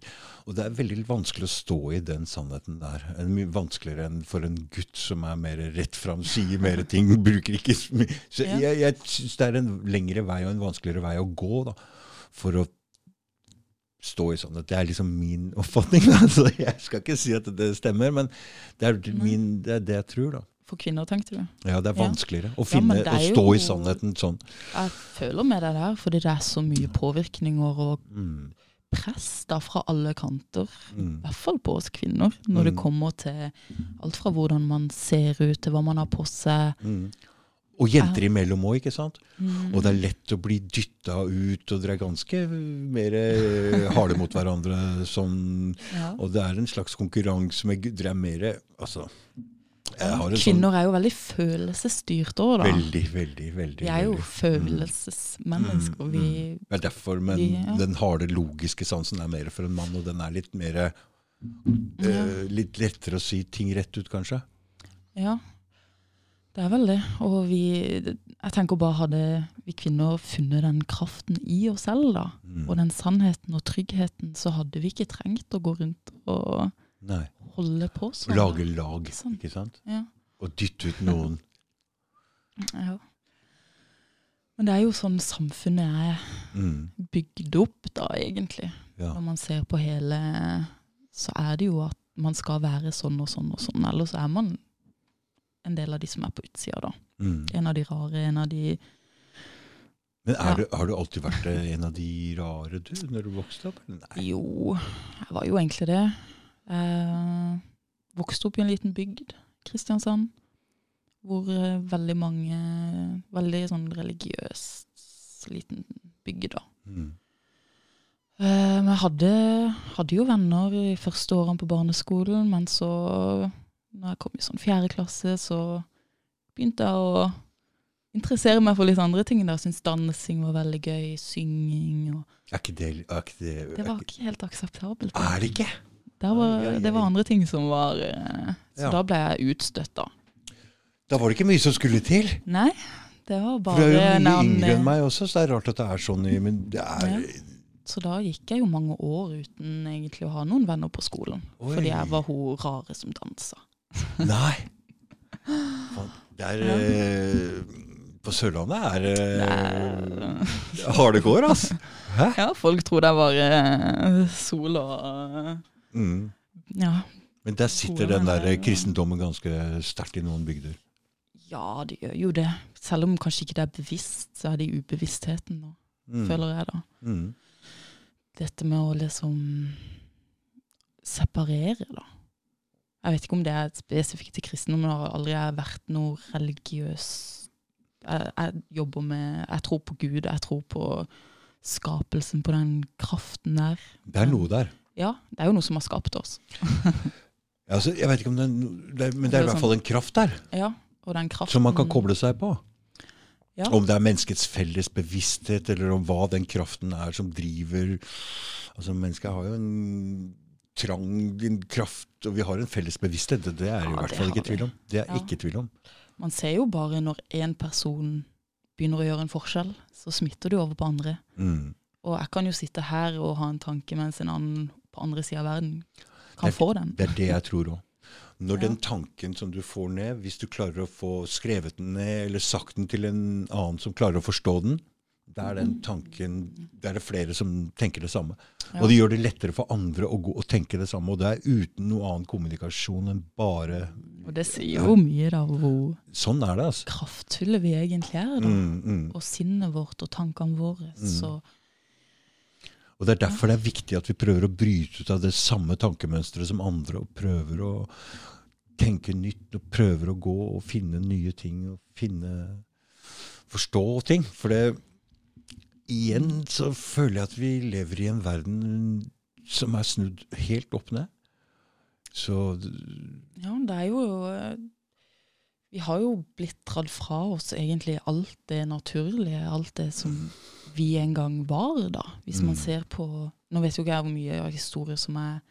Og det er veldig vanskelig å stå i den sannheten der. Er Mye vanskeligere enn for en gutt som er mer rett fram, sier mer ting, bruker ikke. Så jeg, jeg syns det er en lengre vei og en vanskeligere vei å gå da, for å stå i sannhet. Det er liksom min oppfatning. Da. Så jeg skal ikke si at det stemmer, men det er, min, det, er det jeg tror, da. For kvinner, tenkte du. Ja, det er Ja. vanskeligere å finne, ja, det å stå jo- i sannheten sånn. Jeg føler med deg der, fordi det er så mye påvirkninger og Mm. press da fra alle kanter, i Mm. hvert fall på oss kvinner, når det Mm. kommer til alt fra hvordan man ser ut, til hva man har på seg. Mm. Og jenter imellom òg, ikke sant? Mm. Og det er lett å bli dytta ut, og dere er ganske mer eh, harde mot hverandre. Sånn, Ja. og det er en slags konkurranse med Dere er mer Altså sånn Kvinner er jo veldig følelsesstyrt òg, da. Veldig, veldig, veldig. Vi er jo følelsesmennesker. Mm, Vi, Det er derfor, men Vi- ja. den harde, logiske sansen er mer for en mann, og den er litt mer eh, Litt lettere å si ting rett ut, kanskje. ja, det er vel det. Og vi Jeg tenker bare hadde vi kvinner funnet den kraften i oss selv, da, Mm. og den sannheten og tryggheten, så hadde vi ikke trengt å gå rundt og Nei. holde på sånn. Lage lag, Sånn. ikke sant? Ja. Og dytte ut noen. ja. Men det er jo sånn samfunnet er Mm. bygd opp, da, egentlig. Ja. Når man ser på hele Så er det jo at man skal være sånn og sånn og sånn. Ellers er man en del av de som er på utsida, da. Mm. En av de rare, en av de Men Ja. du, har du alltid vært eh, en av de rare, du, når du vokste opp? Nei. Jo, jeg var jo egentlig det. Eh, vokste opp i en liten bygd, Kristiansand, hvor eh, veldig mange Veldig sånn religiøs liten bygd, da. Mm. Eh, Men jeg hadde, hadde jo venner i første årene på barneskolen, men så, når jeg kom i sånn fjerde klasse, så begynte jeg å interessere meg for litt andre ting. Jeg syntes dansing var veldig gøy, synging og Er ikke det, er ikke det, Det var er, ikke helt akseptabelt. er det ikke? Det var, det var andre ting som var eh, Så Ja. da ble jeg utstøtt, da. Da var det ikke mye som skulle til. Nei, det var For bare du er jo mye yngre enn meg også, så det er rart at det er sånn. Men det er Så da gikk jeg jo mange år uten egentlig å ha noen venner på skolen. Oi. Fordi jeg var hun rare som dansa. Nei. Det er eh, På Sørlandet er det harde går, altså. Hæ? Ja, folk tror det var bare sol og Mm. Ja. Men der sitter den der er- kristendommen ganske sterkt i noen bygder. ja, det gjør jo det. Selv om kanskje ikke det er bevisst, så er det i ubevisstheten da, Mm. føler jeg da. Mm. Dette med å liksom separere, da. Jeg vet ikke om det er spesifikt til kristne, men det har aldri vært noe religiøs jeg, jeg jobber med Jeg tror på Gud, jeg tror på skapelsen, på den kraften der. Det er noe der. Ja, det er jo noe som har skapt oss. Ja, Altså, jeg vet ikke om det, det Men det er i hvert fall en kraft der, Ja, og den kraften som man kan koble seg på. Ja. Om det er menneskets felles bevissthet, eller om hva den kraften er som driver Altså, Mennesket har jo en trang, din kraft, og vi har en felles bevissthet. Det, det er i hvert fall ikke tvil om. Det er Ja. ikke tvil om. Man ser jo bare når én person begynner å gjøre en forskjell, så smitter du over på andre. Mm. Og jeg kan jo sitte her og ha en tanke, mens en annen på andre sida av verden kan Det- få den. Det er det jeg tror òg. Når Ja. den tanken som du får ned, hvis du klarer å få skrevet den ned, eller sagt den til en annen som klarer å forstå den, da er den tanken Det er det flere som tenker det samme. Og det gjør det lettere for andre å gå og tenke det samme. Og det er uten noe annen kommunikasjon enn bare Og det sier jo mye da hvor Sånn er det, altså. kraftfulle vi egentlig er. da. Mm, mm. Og sinnet vårt og tankene våre. Så Og det er derfor det er viktig at vi prøver å bryte ut av det samme tankemønsteret som andre, og prøver å tenke nytt, og prøver å gå og finne nye ting, og finne Forstå ting. For det Igjen så føler jeg at vi lever i en verden som er snudd helt opp ned. Så ja, det er jo eh, Vi har jo blitt dratt fra oss egentlig alt det naturlige, alt det som vi en gang var, da. Hvis man Mm. ser på Nå vet jo ikke jeg hvor mye av historie som er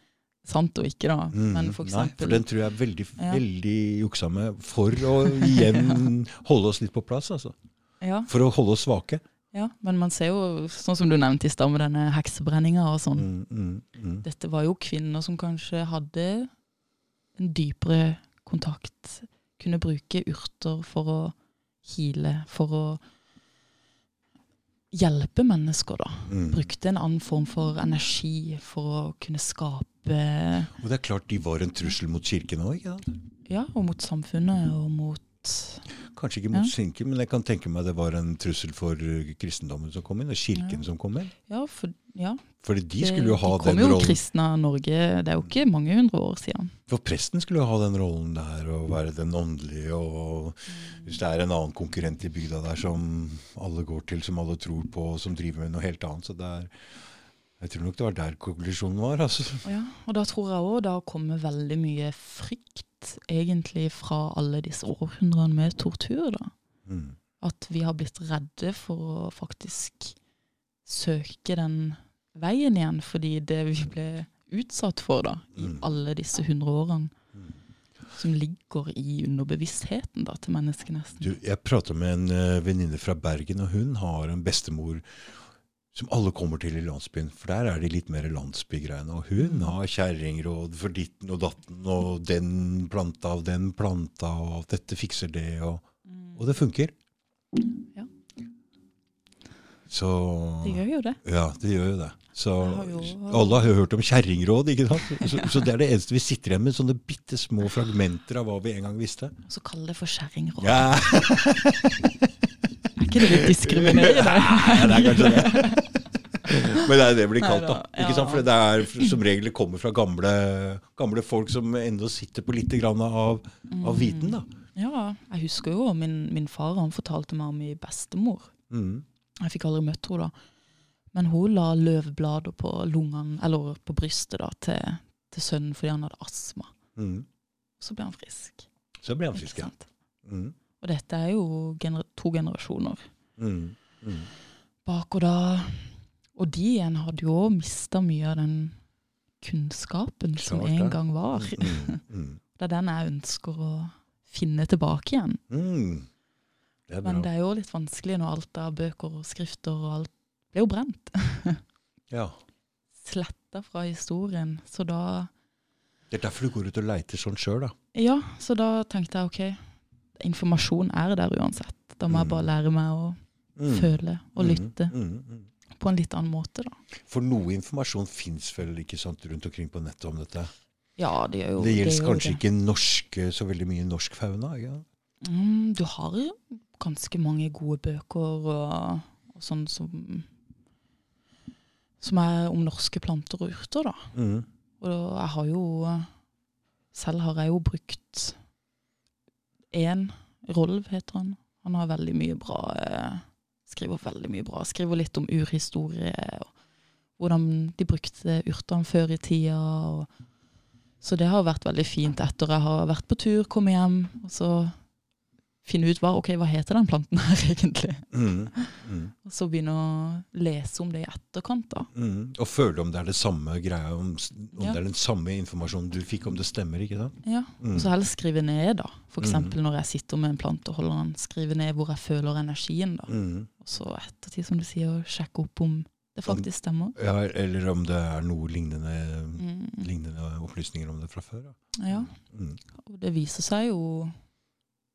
sant og ikke, da. mm, Men for eksempel, Nei, for den tror jeg er veldig, Ja. veldig juksa med for å igjen holde oss litt på plass, altså. ja, For å holde oss svake. Ja, men man ser jo, sånn som du nevnte i stad med denne heksebrenninga og sånn. Mm, mm, mm. Dette var jo kvinner som kanskje hadde en dypere kontakt. Kunne bruke urter for å hile, for å hjelpe mennesker, da. Mm. Brukte en annen form for energi for å kunne skape Og det er klart de var en trussel mot kirken òg, sant? Ja, og mot samfunnet og mot Kanskje ikke mot Ja. men jeg kan tenke meg det var en trussel for eh, kristendommen som kom inn, og kirken Ja. som kom inn. Ja, for, ja. Fordi de skulle jo ha den de Det kom jo kristne av Norge, det er jo ikke mange hundre år siden. For presten skulle jo ha den rollen der, og være den åndelige, og hvis det er en annen konkurrent i bygda der som alle går til, som alle tror på, og som driver med noe helt annet, så det er Jeg tror nok det var der konklusjonen var, altså. Ja, og da tror jeg òg det kommer veldig mye frykt, egentlig, fra alle disse århundrene med tortur, da. Mm. At vi har blitt redde for å faktisk søke den veien igjen, fordi det vi ble utsatt for da, i Mm. alle disse hundre årene, Mm. som ligger i underbevisstheten da, til mennesket nesten. Du, jeg prata med en uh, venninne fra Bergen, og hun har en bestemor som alle kommer til i landsbyen. For der er de litt mer landsbygreiene. Og hun har kjerringråd for ditten og datten, og den planta og den planta, og dette fikser det, og, og det funker. Ja. Så Det gjør jo det. Ja, det gjør jo det. Så har jo- alle har hørt om kjerringråd, ikke sant? Så, så det er det eneste vi sitter igjen med, sånne bitte små fragmenter av hva vi en gang visste. Så kall det for kjerringråd. Ja, ikke det litt diskriminerende? ja det er kanskje det. Men det er det det blir kalt, da. Ikke sant? For det er som regel det kommer fra gamle, gamle folk som ennå sitter på litt av, av viten, da. Ja, jeg husker jo min, min far han fortalte meg om min bestemor. Mm. Jeg fikk aldri møtt henne da. Men hun la løvblader på lungene, eller på brystet da, til, til sønnen fordi han hadde astma. Mm. Så ble han frisk. Så ble han frisk, ja. Mm. Og dette er jo gener to generasjoner Mm. Mm. bak og da. Og de igjen hadde jo òg mista mye av den kunnskapen som en gang var. Mm. Mm. Det er den jeg ønsker å finne tilbake igjen. Mm. Det. Men det er jo litt vanskelig når alt av bøker og skrifter og alt ble jo brent. Ja. Sletta fra historien. Så da Det er derfor du går ut og leiter sånn sjøl, da. Ja, så da tenkte jeg ok, informasjon er der uansett. Da må Mm. jeg bare lære meg å Mm. føle og Mm. lytte Mm. Mm. på en litt annen måte, da. For noe informasjon fins vel ikke sant rundt omkring på nettet om dette? Ja, det gjør jo Det gjelder det kanskje kanskje ikke norske, så veldig mye norsk fauna? Ja. Mm, du har ganske mange gode bøker og, og sånn som Som er om norske planter og urter, da. Mm. Og jeg har jo Selv har jeg jo brukt én Rolv, heter han. Han har veldig mye bra eh, Skriver veldig mye bra. Skriver litt om urhistorie og hvordan de brukte urtene før i tida. Og, så det har vært veldig fint etter jeg har vært på tur, kommet hjem, og så finne ut hva, okay, hva heter den planten her egentlig. Mm. Mm. Og så begynne å lese om det i etterkant. da. Mm. Og føle om det er det samme greia, om, om Ja. det er den samme informasjonen du fikk, om det stemmer, ikke sant? Ja, Mm. Og så helst skrive ned, da. For Mm. når jeg sitter med en plante og holder den, skrive ned hvor jeg føler energien. da. Mm. Og så ettertid, som du sier, sjekke opp om det faktisk stemmer. Ja, eller om det er noe lignende, lignende opplysninger om det fra før. Da. Ja, og det viser seg jo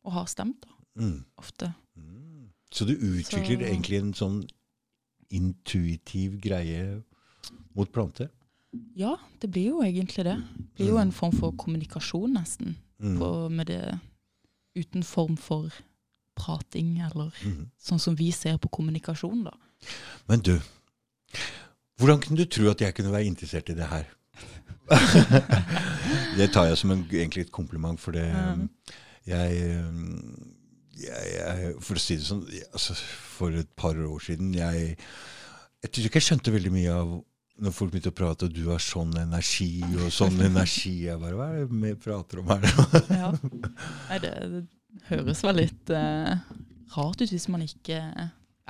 å har stemt, da. Mm. Ofte. Mm. Så du utvikler Så- egentlig en sånn intuitiv greie mot planter? Ja, det blir jo egentlig det. Det blir jo en form for kommunikasjon, nesten. Mm. På, med det uten form for prating, eller Mm. sånn som vi ser på kommunikasjon, da. Men du, hvordan kunne du tro at jeg kunne være interessert i det her? det tar jeg som en, egentlig et kompliment, for det Mm. Jeg, jeg, jeg For å si det sånn, altså, for et par år siden Jeg, jeg tror ikke jeg skjønte veldig mye av når folk begynte å prate, og du har sånn energi og sånn energi. Jeg bare, Hva er det vi prater om her? Ja. Nei, det, det høres vel litt eh, rart ut hvis man ikke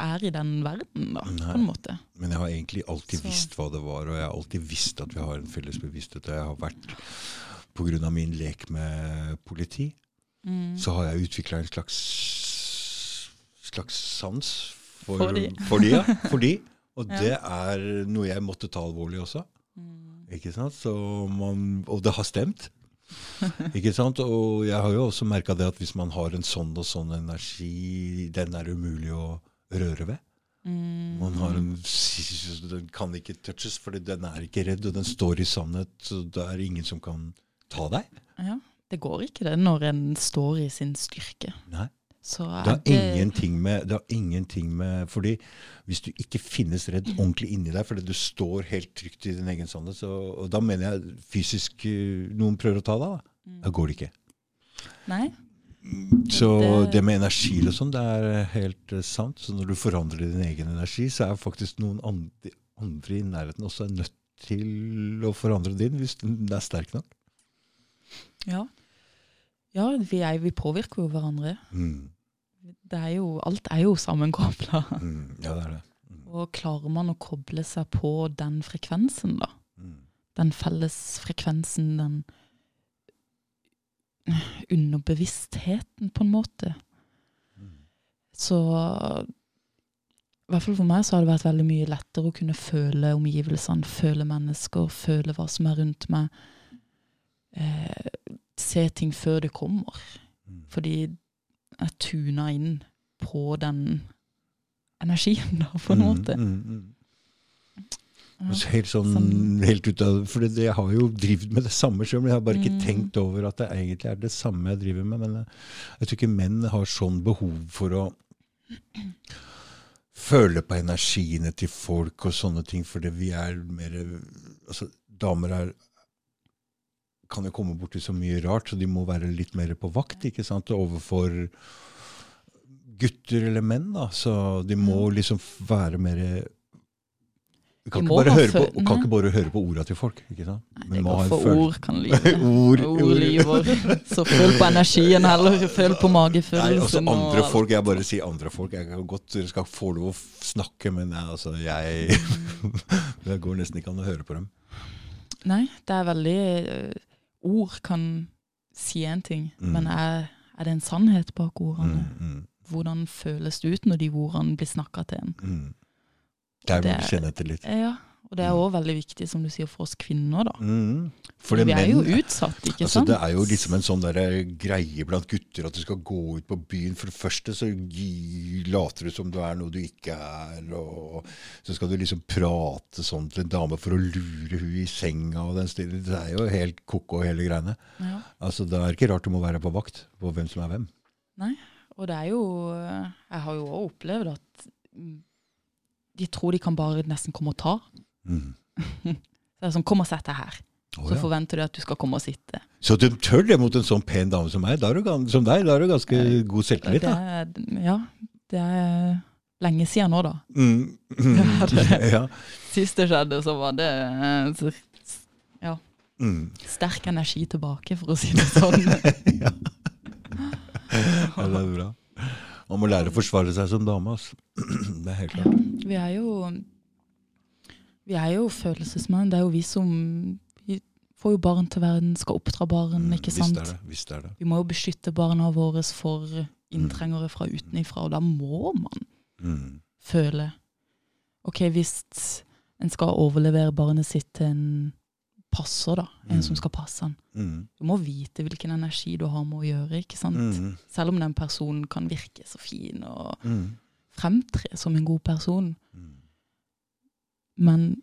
er i den verden, da, Nei. på en måte. Men jeg har egentlig alltid Så- visst hva det var, og jeg har alltid visst at vi har en felles bevissthet. Og jeg har vært, pga. min lek med politi, Mm. så har jeg utvikla en slags, slags sans for, For de. for de. Ja, for de. Og Ja. det er noe jeg måtte ta alvorlig også. Mm. Ikke sant? Så man, og det har stemt. Ikke sant? Og jeg har jo også merka det at hvis man har en sånn og sånn energi, den er umulig å røre ved. Mm. Man har en, Den kan ikke touches, for den er ikke redd, og den står i sannhet. Så det er ingen som kan ta deg. Ja, det går ikke det når en står i sin styrke. Nei. Så Det er har ingenting med, det har ingenting med Fordi hvis du ikke finnes redd ordentlig inni deg fordi du står helt trygt i din egen sannhet, så, og da mener jeg fysisk eh, noen prøver å ta deg, da, da går det ikke. Nei. Så Det- med energi og sånn, det er helt eh, sant. Så når du forandrer din egen energi, så er faktisk noen andre, andre i nærheten også nødt til å forandre din, hvis den er sterk nok. Ja. Ja, vi, er, vi påvirker jo hverandre. Mm. Det er jo, alt er jo sammenkobla. Mm. Ja, det er det. Og klarer man å koble seg på den frekvensen, da? Mm. Den felles frekvensen, den underbevisstheten, på en måte. Mm. Så i hvert fall for meg så har det vært veldig mye lettere å kunne føle omgivelsene, føle mennesker, føle hva som er rundt meg. Eh, se ting før det kommer. Mm. Fordi jeg tuna inn på den energien, da, på en måte. Mm, mm, mm. Ja. Helt sånn, Sånn- helt ut av, for jeg har jo drevet med det samme sjøl, men jeg har bare ikke Mm. tenkt over at det egentlig er det samme jeg driver med. Men jeg, jeg tror ikke menn har sånn behov for å føle på energiene til folk og sånne ting, fordi vi er mer altså Damer er kan jo komme borti så mye rart, så de må være litt mer på vakt ikke sant, overfor gutter eller menn. da, Så de må liksom være mer Vi kan, ikke bare, høre på, kan ikke bare høre på orda til folk. ikke sant? Nei, det går for ord kan lyve. Ord, Ord lyver. Så føl på energien heller. Føl på Nei, altså andre og folk, Jeg bare sier andre folk. Jeg kan godt dere skal få lov å snakke, men jeg, altså, jeg Det går nesten ikke an å høre på dem. Nei, det er veldig øh, Ord kan si en ting, Mm. men er, er det en sannhet bak Mm, ordene? mm, Hvordan føles det ut når de ordene blir snakka til en? mm. Der må Det- du kjenne etter litt. Ja, og det er òg veldig viktig, som du sier, for oss kvinner, da. Mm. For vi er jo utsatt, ikke Altså, sant? det er jo liksom en sånn der greie blant gutter at du skal gå ut på byen. For det første så later du som du er noe du ikke er, og så skal du liksom prate sånn til en dame for å lure hun i senga og den stilen. Det er jo helt ko-ko hele greiene. Ja. Altså, Det er ikke rart du må være på vakt på hvem som er hvem. Nei, Og det er jo øh, Jeg har jo òg opplevd at mm, de tror de kan bare nesten komme og ta. Mm. Så det er sånn, Kom og sett deg her. Oh, Så ja. forventer du at du skal komme og sitte. Så du tør det mot en sånn pen dame som meg? Da er du, som deg, da er du ganske god selvtillit, Det er, ja, det er lenge siden nå, da. Mm. Mm. det- ja. Sist det skjedde, så var det eh, så Mm. sterk energi tilbake, for å si det sånn. ja. ja, det er bra. Man må lære å forsvare seg som dame. Altså. Det er helt Ja, klart. vi er jo Vi er jo følelsesmenn. Det er jo vi som Vi får jo barn til verden, skal oppdra barn, Mm, ikke Visst sant? er det. Visst er det. Vi må jo beskytte barna våre for inntrengere fra utenifra, og da må man Mm. føle Ok, hvis en skal overlevere barnet sitt til en passer, da, en Mm. som skal passe han, Mm. du må vite hvilken energi du har med å gjøre, ikke sant? Mm. Selv om den personen kan virke så fin og Mm. fremtre som en god person, Mm. Men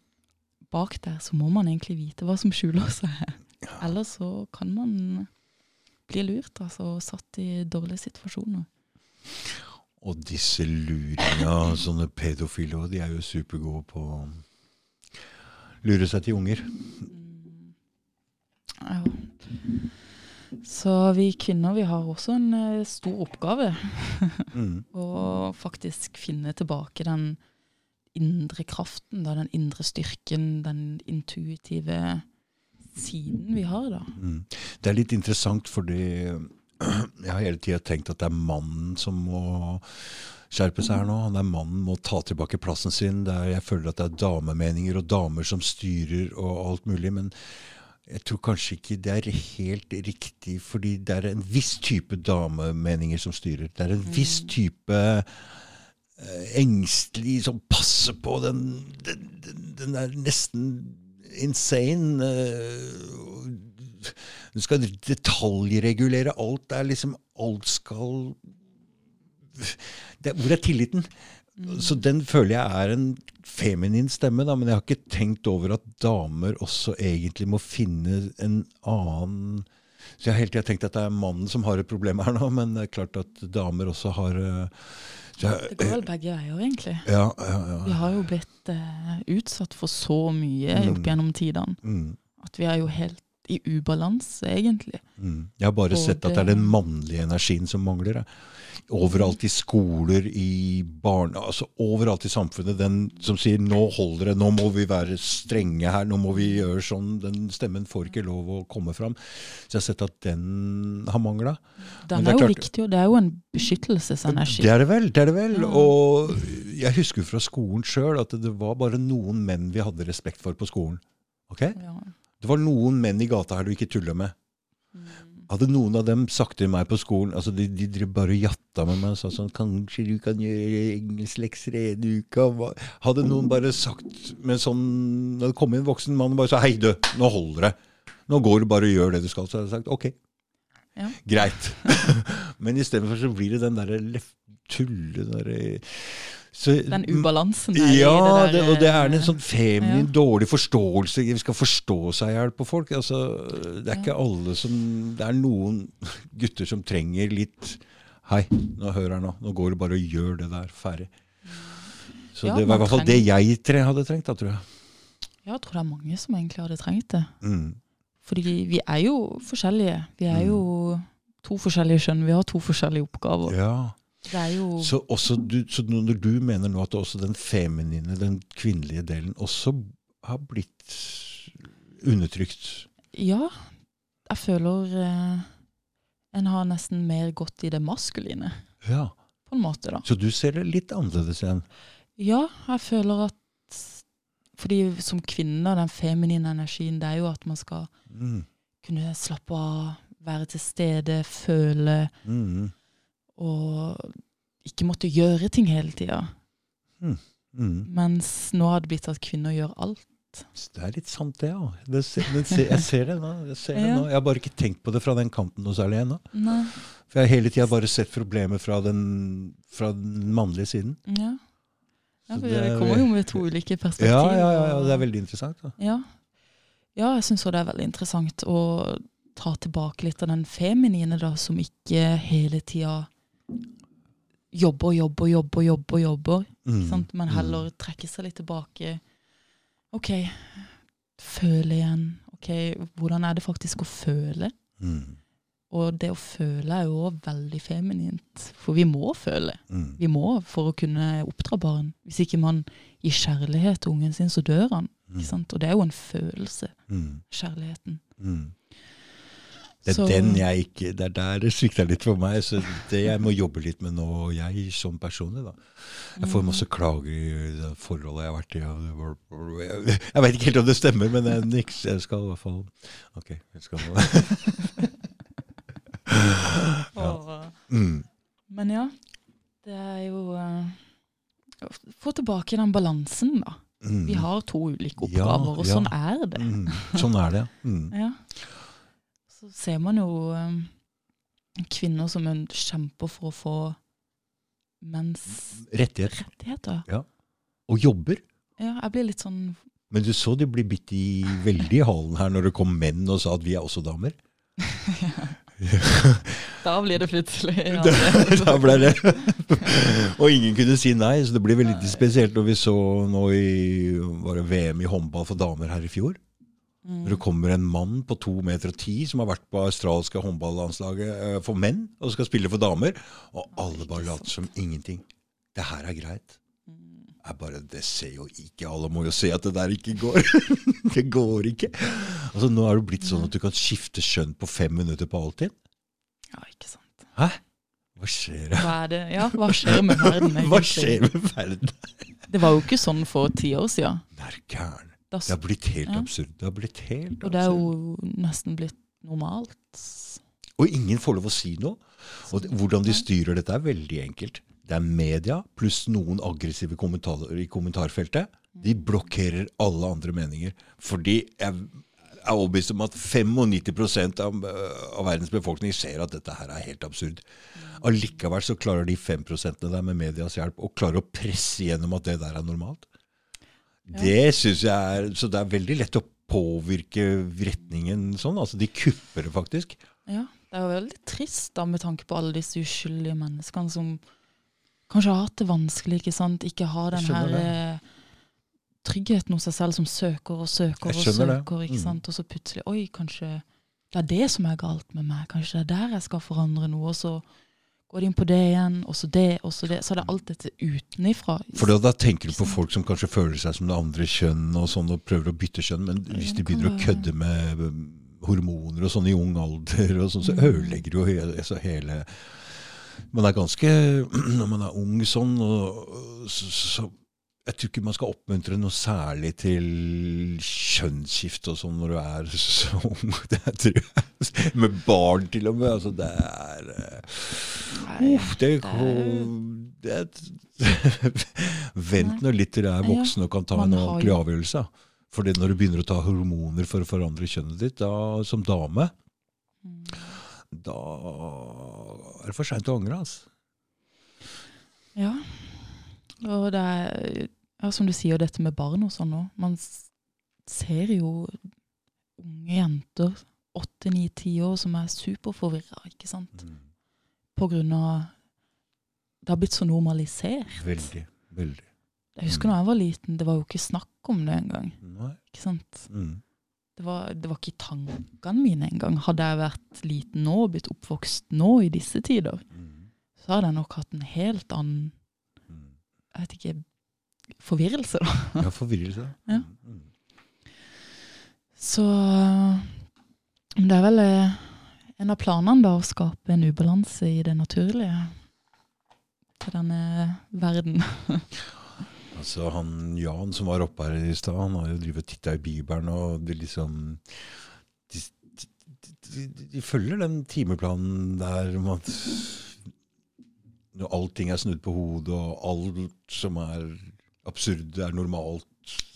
bak der så må man egentlig vite hva som skjuler seg. Ja. Ellers så kan man bli lurt, altså, satt i dårlige situasjoner. Og disse luringa, sånne pedofile de er jo supergode på å lure seg til unger. Mm. Ja. Så vi kvinner vi har også en eh, stor oppgave. Mm. Å faktisk finne tilbake den indre kraften, da, den indre styrken, den intuitive siden vi har. da. Mm. Det er litt interessant fordi jeg har hele tida tenkt at det er mannen som må skjerpe seg her nå. Det er mannen må ta tilbake plassen sin. Det er, jeg føler at det er damemeninger og damer som styrer og alt mulig. Men jeg tror kanskje ikke det er helt riktig, fordi det er en viss type damemeninger som styrer. Det er en viss type eh, engstelig som passer på den Den, den, er nesten insane. eh, Du skal detaljregulere alt. Det er liksom Alt skal det, Hvor er tilliten? Så den føler jeg er en feminin stemme, da, men jeg har ikke tenkt over at damer også egentlig må finne en annen Så jeg har hele tida tenkt at det er mannen som har et problem her nå, men det er klart at damer også har eh, så Det går vel begge veier, egentlig. ja, ja, ja. Vi har jo blitt uh, utsatt for så mye Mm. opp gjennom tidene Mm, at vi er jo helt i ubalanse, egentlig. mm. Jeg har bare Både- sett at det er den mannlige energien som mangler. jeg. Overalt i skoler, i barne... Altså overalt i samfunnet. Den som sier 'nå holder det', 'nå må vi være strenge her', 'nå må vi gjøre sånn', den stemmen får ikke lov å komme fram. Så jeg har sett at den har mangla. Den det er er jo klart- viktig, og det er jo en beskyttelsesenergi. Det er det vel. det er det vel. Og jeg husker fra skolen sjøl at det var bare noen menn vi hadde respekt for på skolen. Ok? Ja. Det var noen menn i gata her du ikke tulla med. Hadde noen av dem sagt til meg på skolen altså De, de drev bare jatta med meg og sa sånn 'Kanskje du kan gjøre engelsklekser en uke?' Hadde noen bare sagt med sånn det kom en voksen mann og bare sa 'Hei, du, nå holder det'. Nå går du bare og gjør det du skal. Så hadde jeg sagt OK, Ja. greit. Men istedenfor så blir det den derre tulle derre så- Den ubalansen der ja, i det der der og det er en eh, sånn feminin, ja. dårlig forståelse. Vi skal forstå seg i hjel på folk. Altså, det er ikke alle som Det er noen gutter som trenger litt Hei, nå hører jeg nå. Nå går det bare og gjør det der. Ferdig. Så Ja, det var i hvert fall det jeg tre hadde trengt, da, tror jeg. Ja, jeg tror det er mange som egentlig hadde trengt det. Mm. Fordi vi er jo forskjellige. Vi er jo to forskjellige skjønn. Vi har to forskjellige oppgaver. Ja. Jo Så, også du, så når du mener nå at også den feminine, den kvinnelige delen, også har blitt undertrykt Ja, jeg føler eh, en har nesten mer gått i det maskuline, Ja. på en måte, da. Så du ser det litt annerledes igjen? Ja, jeg føler at Fordi som kvinne, den feminine energien, det er jo at man skal Mm. kunne slappe av, være til stede, føle, Mm. Og ikke måtte gjøre ting hele tida. Mm. Mens nå har det blitt at kvinner gjør alt. Det er litt sant, det òg. Jeg ser det nå. Jeg, ser det Ja. nå. jeg har bare ikke tenkt på det fra den kanten noe særlig ennå. For jeg har hele tida bare sett problemet fra den, fra den mannlige siden. Ja. ja for det det er- kommer jo med to ulike perspektiver. Ja, ja, ja, ja, det er veldig interessant. Da. Ja, ja jeg syns det er veldig interessant å ta tilbake litt av den feminine, da, som ikke hele tida jobber, jobber, jobber, jobber, jobber. Mm. Men heller trekker seg litt tilbake. OK, føle igjen. OK, hvordan er det faktisk å føle? Mm. Og det å føle er jo veldig feminint. For vi må føle. Mm. Vi må for å kunne oppdra barn. Hvis ikke man gir kjærlighet til ungen sin, så dør han. Sant? Og det er jo en følelse. Mm. Kjærligheten. Det er Så- den jeg ikke Det er der det svikter litt for meg. Så det jeg må jobbe litt med nå, jeg som personlig, da. Jeg får masse klager i det forholdet jeg har vært i. og det Jeg, veit vet ikke helt om det stemmer, men jeg, niks, jeg skal i hvert fall Ok. Jeg skal ja. mm. men ja, det er jo uh, Få tilbake den balansen, da. Mm. Vi har to ulike Ja, oppgaver, og ja. sånn er det. Mm. Sånn er det, ja. Mm. Ja. Så ser man jo eh, kvinner som kjemper for å få menns Rettighet. rettigheter. Og jobber. Ja, jeg blir litt sånn Men du så de bli bitt i veldig i halen her når det kom menn og sa at vi er også damer. Da blir det plutselig ja, Da, da ble det Og ingen kunne si nei, så det blir veldig spesielt når vi så nå i var det VM i håndball for damer her i fjor. Mm. Når det kommer en mann på to meter og ti som har vært på australske håndballandslaget eh, for menn, og skal spille for damer, og alle bare later som ingenting. Det her er greit. Mm. Jeg bare, Det ser jo ikke Alle må jo se at det der ikke går. det går ikke. Altså Nå er det blitt sånn at du kan skifte skjønn på fem minutter på alltid. Ja, ikke sant. Hæ? Hva skjer? Hva er det? Ja, hva skjer med verden, egentlig? Hva skjer med verden? Det var jo ikke sånn for ti år siden. Det er gæren. Det har blitt helt Ja. absurd. Det har blitt helt og det er jo nesten blitt normalt. Og ingen får lov å si noe. Og det, hvordan de styrer dette, er veldig enkelt. Det er media pluss noen aggressive kommentarer i kommentarfeltet. De blokkerer alle andre meninger. Fordi jeg er overbevist om at 95 av, av verdens befolkning ser at dette her er helt absurd. Allikevel så klarer de 5% der med medias hjelp å klare å presse gjennom at det der er normalt. Det synes jeg er Så det er veldig lett å påvirke retningen sånn. Altså, de kupper det faktisk. Ja, det er jo veldig trist da, med tanke på alle disse uskyldige menneskene som kanskje har hatt det vanskelig, ikke sant? Ikke har den her eh, tryggheten hos seg selv som søker og søker og søker, ikke Mm. sant? Og så plutselig, oi, kanskje det er det som er galt med meg, kanskje det er der jeg skal forandre noe, og så går inn på det igjen, og så det, og så det, så er det alt dette utenifra. For da, da tenker du på folk som kanskje føler seg som det andre kjønn og sånn, og prøver å bytte kjønn, men hvis de begynner å kødde med hormoner og sånn i ung alder, og sånn, så Mm. ødelegger jo hele, altså hele Man er ganske Når man er ung sånn, og, så, så jeg tror ikke man skal oppmuntre noe særlig til kjønnsskifte og sånn når du er så ung. Det tror jeg. Med barn, til og med. Altså, det er eh, Uff, det, det det Vent nå litt til du er voksen og kan ta en ordentlig avgjørelse. For når du begynner å ta hormoner for å forandre kjønnet ditt da, som dame, Mm. da er det for seint å angre. Altså. Ja. Og det er, ja, som du sier, dette med barn og sånn òg. Man ser jo unge jenter, åtte, ni, ti år, som er superforvirra, ikke sant. På grunn av Det har blitt så normalisert. Veldig. Veldig. Jeg husker da jeg var liten, det var jo ikke snakk om det engang. Ikke sant? Mm. Det var, det var ikke i tankene mine engang. Hadde jeg vært liten nå blitt oppvokst nå i disse tider, Mm. så hadde jeg nok hatt en helt annen Mm. Jeg vet ikke, forvirrelse, da. Ja, forvirrelse. Ja. Mm. Så det er vel eh, en av planene da, å skape en ubalanse i det naturlige til denne verden. Altså han Jan som var oppe her i stad, han har jo drevet og titta i Bibelen, og det liksom de, de, de, de, de følger den timeplanen der om at når allting er snudd på hodet, og alt som er absurd, er normalt.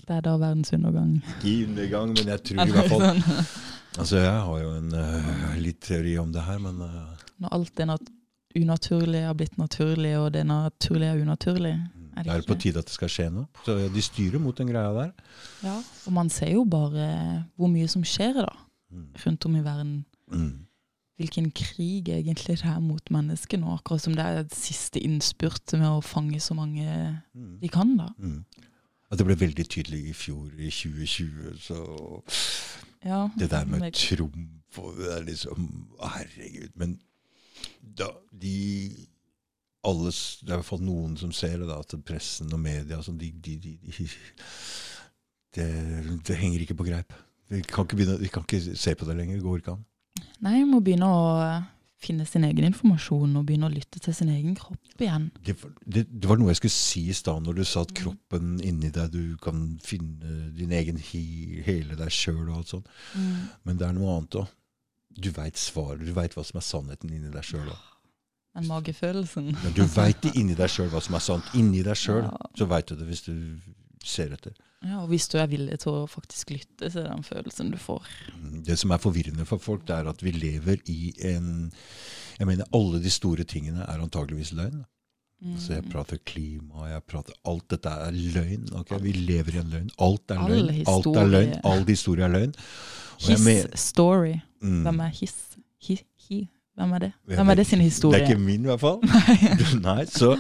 Det er da verdens undergang. Ikke undergang, men jeg tror i hvert fall Sånn. Altså, jeg har jo en uh, litt teori om det her, men uh, Når alt det nat unaturlige har blitt naturlig, og det naturlige er unaturlig. Er det det er på tide at det skal skje noe. Så de styrer mot den greia der. Ja. Og man ser jo bare hvor mye som skjer da, Mm. rundt om i verden. Mm. Hvilken krig egentlig det er mot mennesket nå, akkurat som det er et siste innspurt med å fange så mange Mm. de kan da. Mm. At det ble veldig tydelig i fjor, i 2020. Så Ja, det der med men- Trump og det er liksom Herregud. Men da, de alle, Det er i hvert fall noen som ser det, da, at pressen og media som de, de, de, de, det, det henger ikke på greip. Vi kan ikke, begynne, vi kan ikke se på det lenger. Det går ikke an. Nei, må begynne å eh, finne sin egen informasjon og begynne å lytte til sin egen kropp igjen. Det, var- det, det var noe jeg skulle si i stad, når du sa at kroppen inni deg Du kan finne din egen he, hele deg sjøl og alt sånt. Men det er noe annet òg. Du veit svaret. Du veit hva som er sannheten inni deg sjøl òg. Den magefølelsen. Men du veit det inni deg sjøl hva som er sant. Inni deg sjøl Ja. så veit du det hvis du ser etter. Ja, og hvis du er villig til å faktisk lytte til den følelsen du får. Det som er forvirrende for folk, det er at vi lever i en Jeg mener, alle de store tingene er antageligvis løgn. Altså, jeg prater klima, jeg prater Alt dette er løgn. Okay? Vi lever i en løgn. Alt er løgn. Alt er løgn. All historie er løgn. His men- story. Mm. Hvem er his? Hi, hi. Hvem er det? Hvem er det sin historie? Det er ikke min, i hvert fall. Nei, så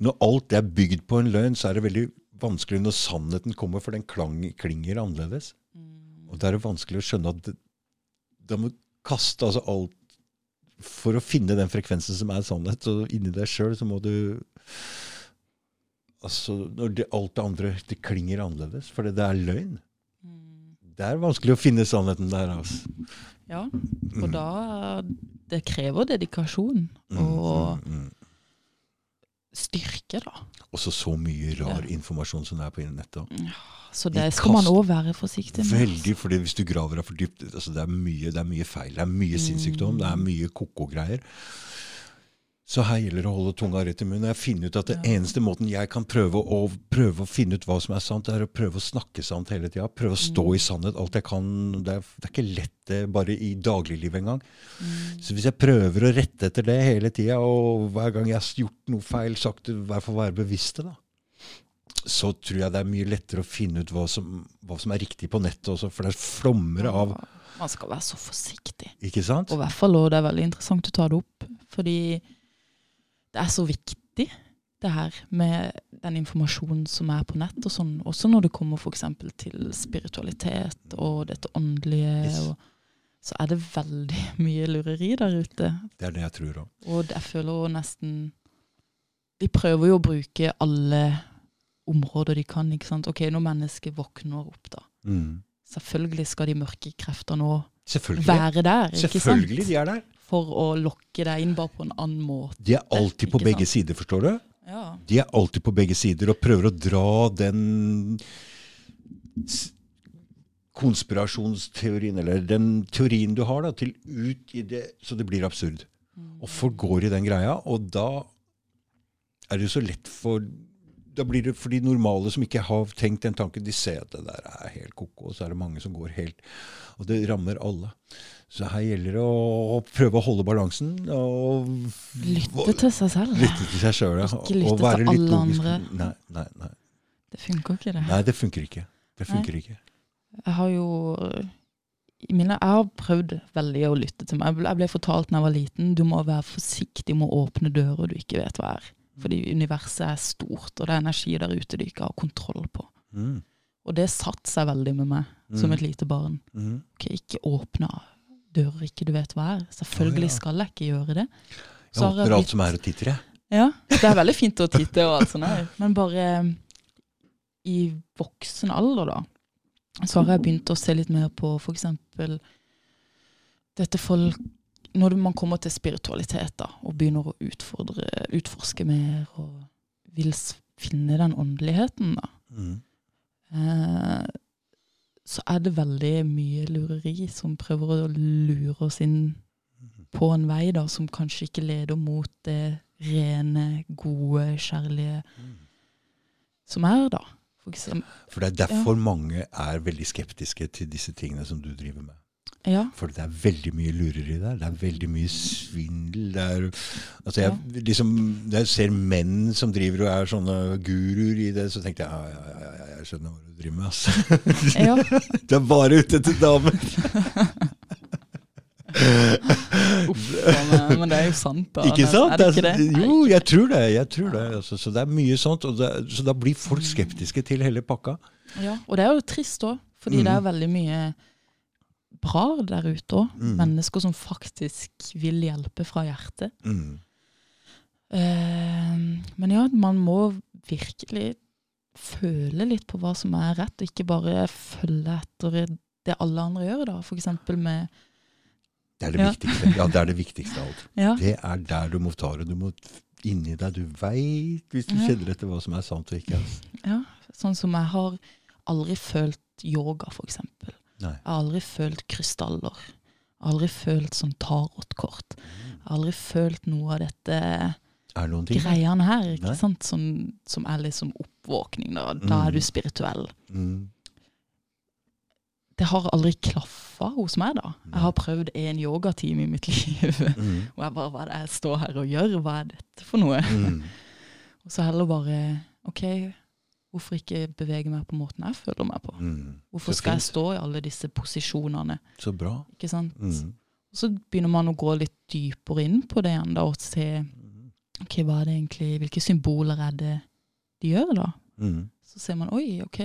Når alt er bygd på en løgn, så er det veldig vanskelig når sannheten kommer, for den klang, klinger annerledes. Mm. Og da er det vanskelig å skjønne at da må du kaste altså alt For å finne den frekvensen som er sannhet, så inni deg sjøl så må du Altså, når det, alt det andre det klinger annerledes, for det er løgn. Mm. Det er vanskelig å finne sannheten der, altså. Ja, og Mm. da Det krever dedikasjon Mm, og mm, mm. Styrke, da. Også så mye rar Ja. informasjon som det er på internettet. Så Vi det skal man òg være forsiktig med. Veldig, for hvis du graver deg for dypt altså det, er mye, det er mye feil, det er mye sinnssykdom, det er mye koko-greier. Så her gjelder det å holde tunga rett i munnen. Jeg finner ut at det Ja. eneste måten jeg kan prøve å, prøve å finne ut hva som er sant, er å prøve å snakke sant hele tida. Prøve å stå i sannhet alt jeg kan. Det er, det er ikke lett det bare i dagliglivet engang. Så hvis jeg prøver å rette etter det hele tida, og hver gang jeg har gjort noe feil, sagt det, i hvert fall være bevisste, da. så tror jeg det er mye lettere å finne ut hva som, hva som er riktig på nettet også, for det er flommer av Man skal være så forsiktig. Ikke sant? Og i hvert fall, og det er veldig interessant å ta det opp, fordi det er så viktig, det her med den informasjonen som er på nett, og sånn, også når det kommer f.eks. til spiritualitet og dette åndelige. Yes. Og, så er det veldig mye lureri der ute. Det er det jeg tror òg. Og jeg føler jo nesten De prøver jo å bruke alle områder de kan. ikke sant? Ok, når mennesket våkner opp, da. Mm. Selvfølgelig skal de mørke kreftene òg være der. ikke sant? Selvfølgelig, de er der. For å lokke deg inn bare på en annen måte. De er alltid på begge sant? sider, forstår du? Ja. De er alltid på begge sider og prøver å dra den konspirasjonsteorien, eller den teorien du har, da, til ut i det, så det blir absurd. Og folk går i den greia, og da er det jo så lett for da blir det for de normale som ikke har tenkt den tanken, de ser at det der er helt ko-ko, og så er det mange som går helt Og det rammer alle. Så her gjelder det å, å prøve å holde balansen og Lytte til seg selv. Lytte til seg selv, ja. Ikke lytte til alle logisk. andre. Nei, nei, nei. Det funker ikke, det. nei, det funker ikke. Det funker ikke. Jeg har jo jeg har prøvd veldig å lytte til meg. Jeg ble- fortalt da jeg var liten du må være forsiktig med å åpne dører du ikke vet hva er. Fordi universet er stort, og det er energi der ute du ikke har kontroll på. Mm. Og det satte seg veldig med meg som Mm. et lite barn. Mm. Ok, ikke åpne dører ikke du vet hva er. Selvfølgelig skal jeg ikke gjøre det. Jeg åpner alt som er og titter, jeg. Ja, det er veldig fint å titte og alt sånt her. Men bare i voksen alder, da, så har jeg begynt å se litt mer på eksempel dette folk Når man kommer til spiritualitet da, og begynner å utfordre, utforske mer og vil finne den åndeligheten, da, Mm. eh, så er det veldig mye lureri som prøver å lure oss inn på en vei da, som kanskje ikke leder mot det rene, gode, kjærlige som er, da. For eksempel, For det er derfor mange er veldig skeptiske til disse tingene som du driver med. Ja, For det er veldig mye lureri der. Det er veldig mye svindel. Det er, altså jeg, liksom, jeg ser menn som driver og er sånne guruer i det, så tenker jeg ja, ja, ja, ja, jeg skjønner hva du driver med. Altså. ja, Du er bare ute etter damer! uff, men, men det er jo sant, da. Ikke sant? Er det ikke det? Jo, jeg tror det. jeg tror det. Altså, så det er mye sånt. Og det, så da blir folk skeptiske til hele pakka. Ja, og det er jo trist òg, fordi Mm. det er veldig mye bra der ute òg. Mm. Mennesker som faktisk vil hjelpe fra hjertet. Mm. Eh, men ja, man må virkelig føle litt på hva som er rett, og ikke bare følge etter det alle andre gjør, da. For eksempel med Det er det Ja. viktigste. Ja, det er det viktigste av alt. Ja, Det er der du må ta det. Du må inni deg. Du veit hvis du Ja. kjenner etter hva som er sant og ikke. Altså. ja. Sånn som jeg har aldri følt yoga, for eksempel. Nei. Jeg har aldri følt krystaller. Jeg har aldri følt sånn tarotkort. Jeg har aldri følt noe av dette greiene her, ikke Nei. sant? Som, som er liksom oppvåkning. Da, da Mm. er du spirituell. Mm. Det har aldri klaffa hos meg, da. Jeg har prøvd en yogatime i mitt liv. Mm. Og jeg bare, hva er det jeg står her og gjør? Hva er dette for noe? Mm. Og så heller bare, ok, hvorfor ikke bevege meg på måten jeg føler meg på? Mm. Hvorfor skal jeg stå i alle disse posisjonene? Så bra. Ikke sant? Mm. Og så begynner man å gå litt dypere inn på det igjen da, og se ok, hva er det egentlig, hvilke symboler er det de gjør da? Mm. Så ser man, oi, ok.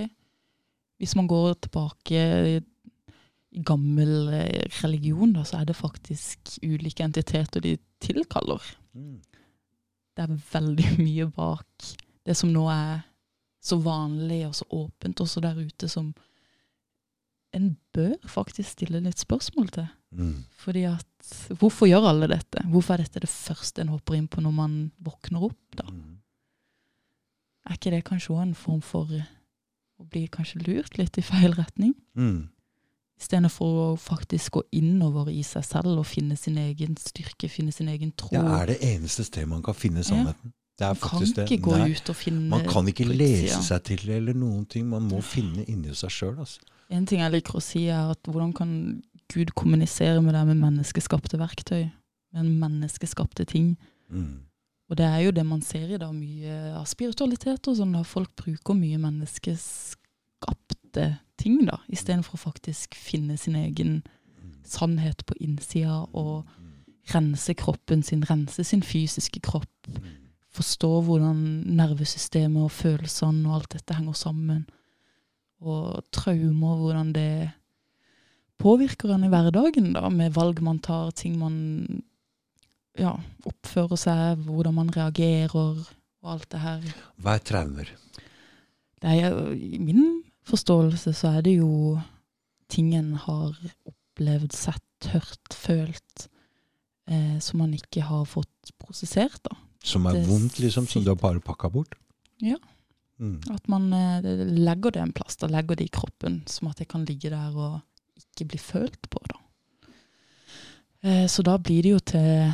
Hvis man går tilbake i i gammel eh, religion, da, så er det faktisk ulike entiteter de tilkaller. Mm. Det er veldig mye bak det som nå er så vanlig og så åpent også der ute, som en bør faktisk stille litt spørsmål til. Mm. Fordi at, hvorfor gjør alle dette? Hvorfor er dette det første en hopper inn på når man våkner opp? da? Mm. Er ikke det kanskje også en form for å bli kanskje lurt litt i feil retning? Mm. Istedenfor å faktisk gå innover i seg selv og finne sin egen styrke, finne sin egen tro. Det er det eneste stedet man kan finne sannheten. Er man kan ikke det. gå Nei, ut og finne man kan ikke lese siden. seg til det eller noen ting. Man må finne inni seg sjøl. Altså. En ting jeg liker å si, er at hvordan kan Gud kommunisere med deg med menneskeskapte verktøy? Med menneskeskapte ting? Mm. Og det er jo det man ser i dag, mye av spiritualitet og sånn. da Folk bruker mye menneskeskapte ting, da, istedenfor å faktisk finne sin egen sannhet på innsida og rense kroppen sin, rense sin fysiske kropp. Forstå hvordan nervesystemet og følelsene og alt dette henger sammen. Og traumer, hvordan det påvirker en i hverdagen, da, med valg man tar, ting man ja, oppfører seg, hvordan man reagerer og alt det her. Hva er traumer? Det er, I min forståelse så er det jo ting en har opplevd, sett, hørt, følt, eh, som man ikke har fått prosessert. da. Som er vondt, liksom? Som du har bare pakka bort? Ja. Mm. At man eh, legger det en plass, da legger det i kroppen, som at det kan ligge der og ikke bli følt på. da. Eh, så da blir det jo til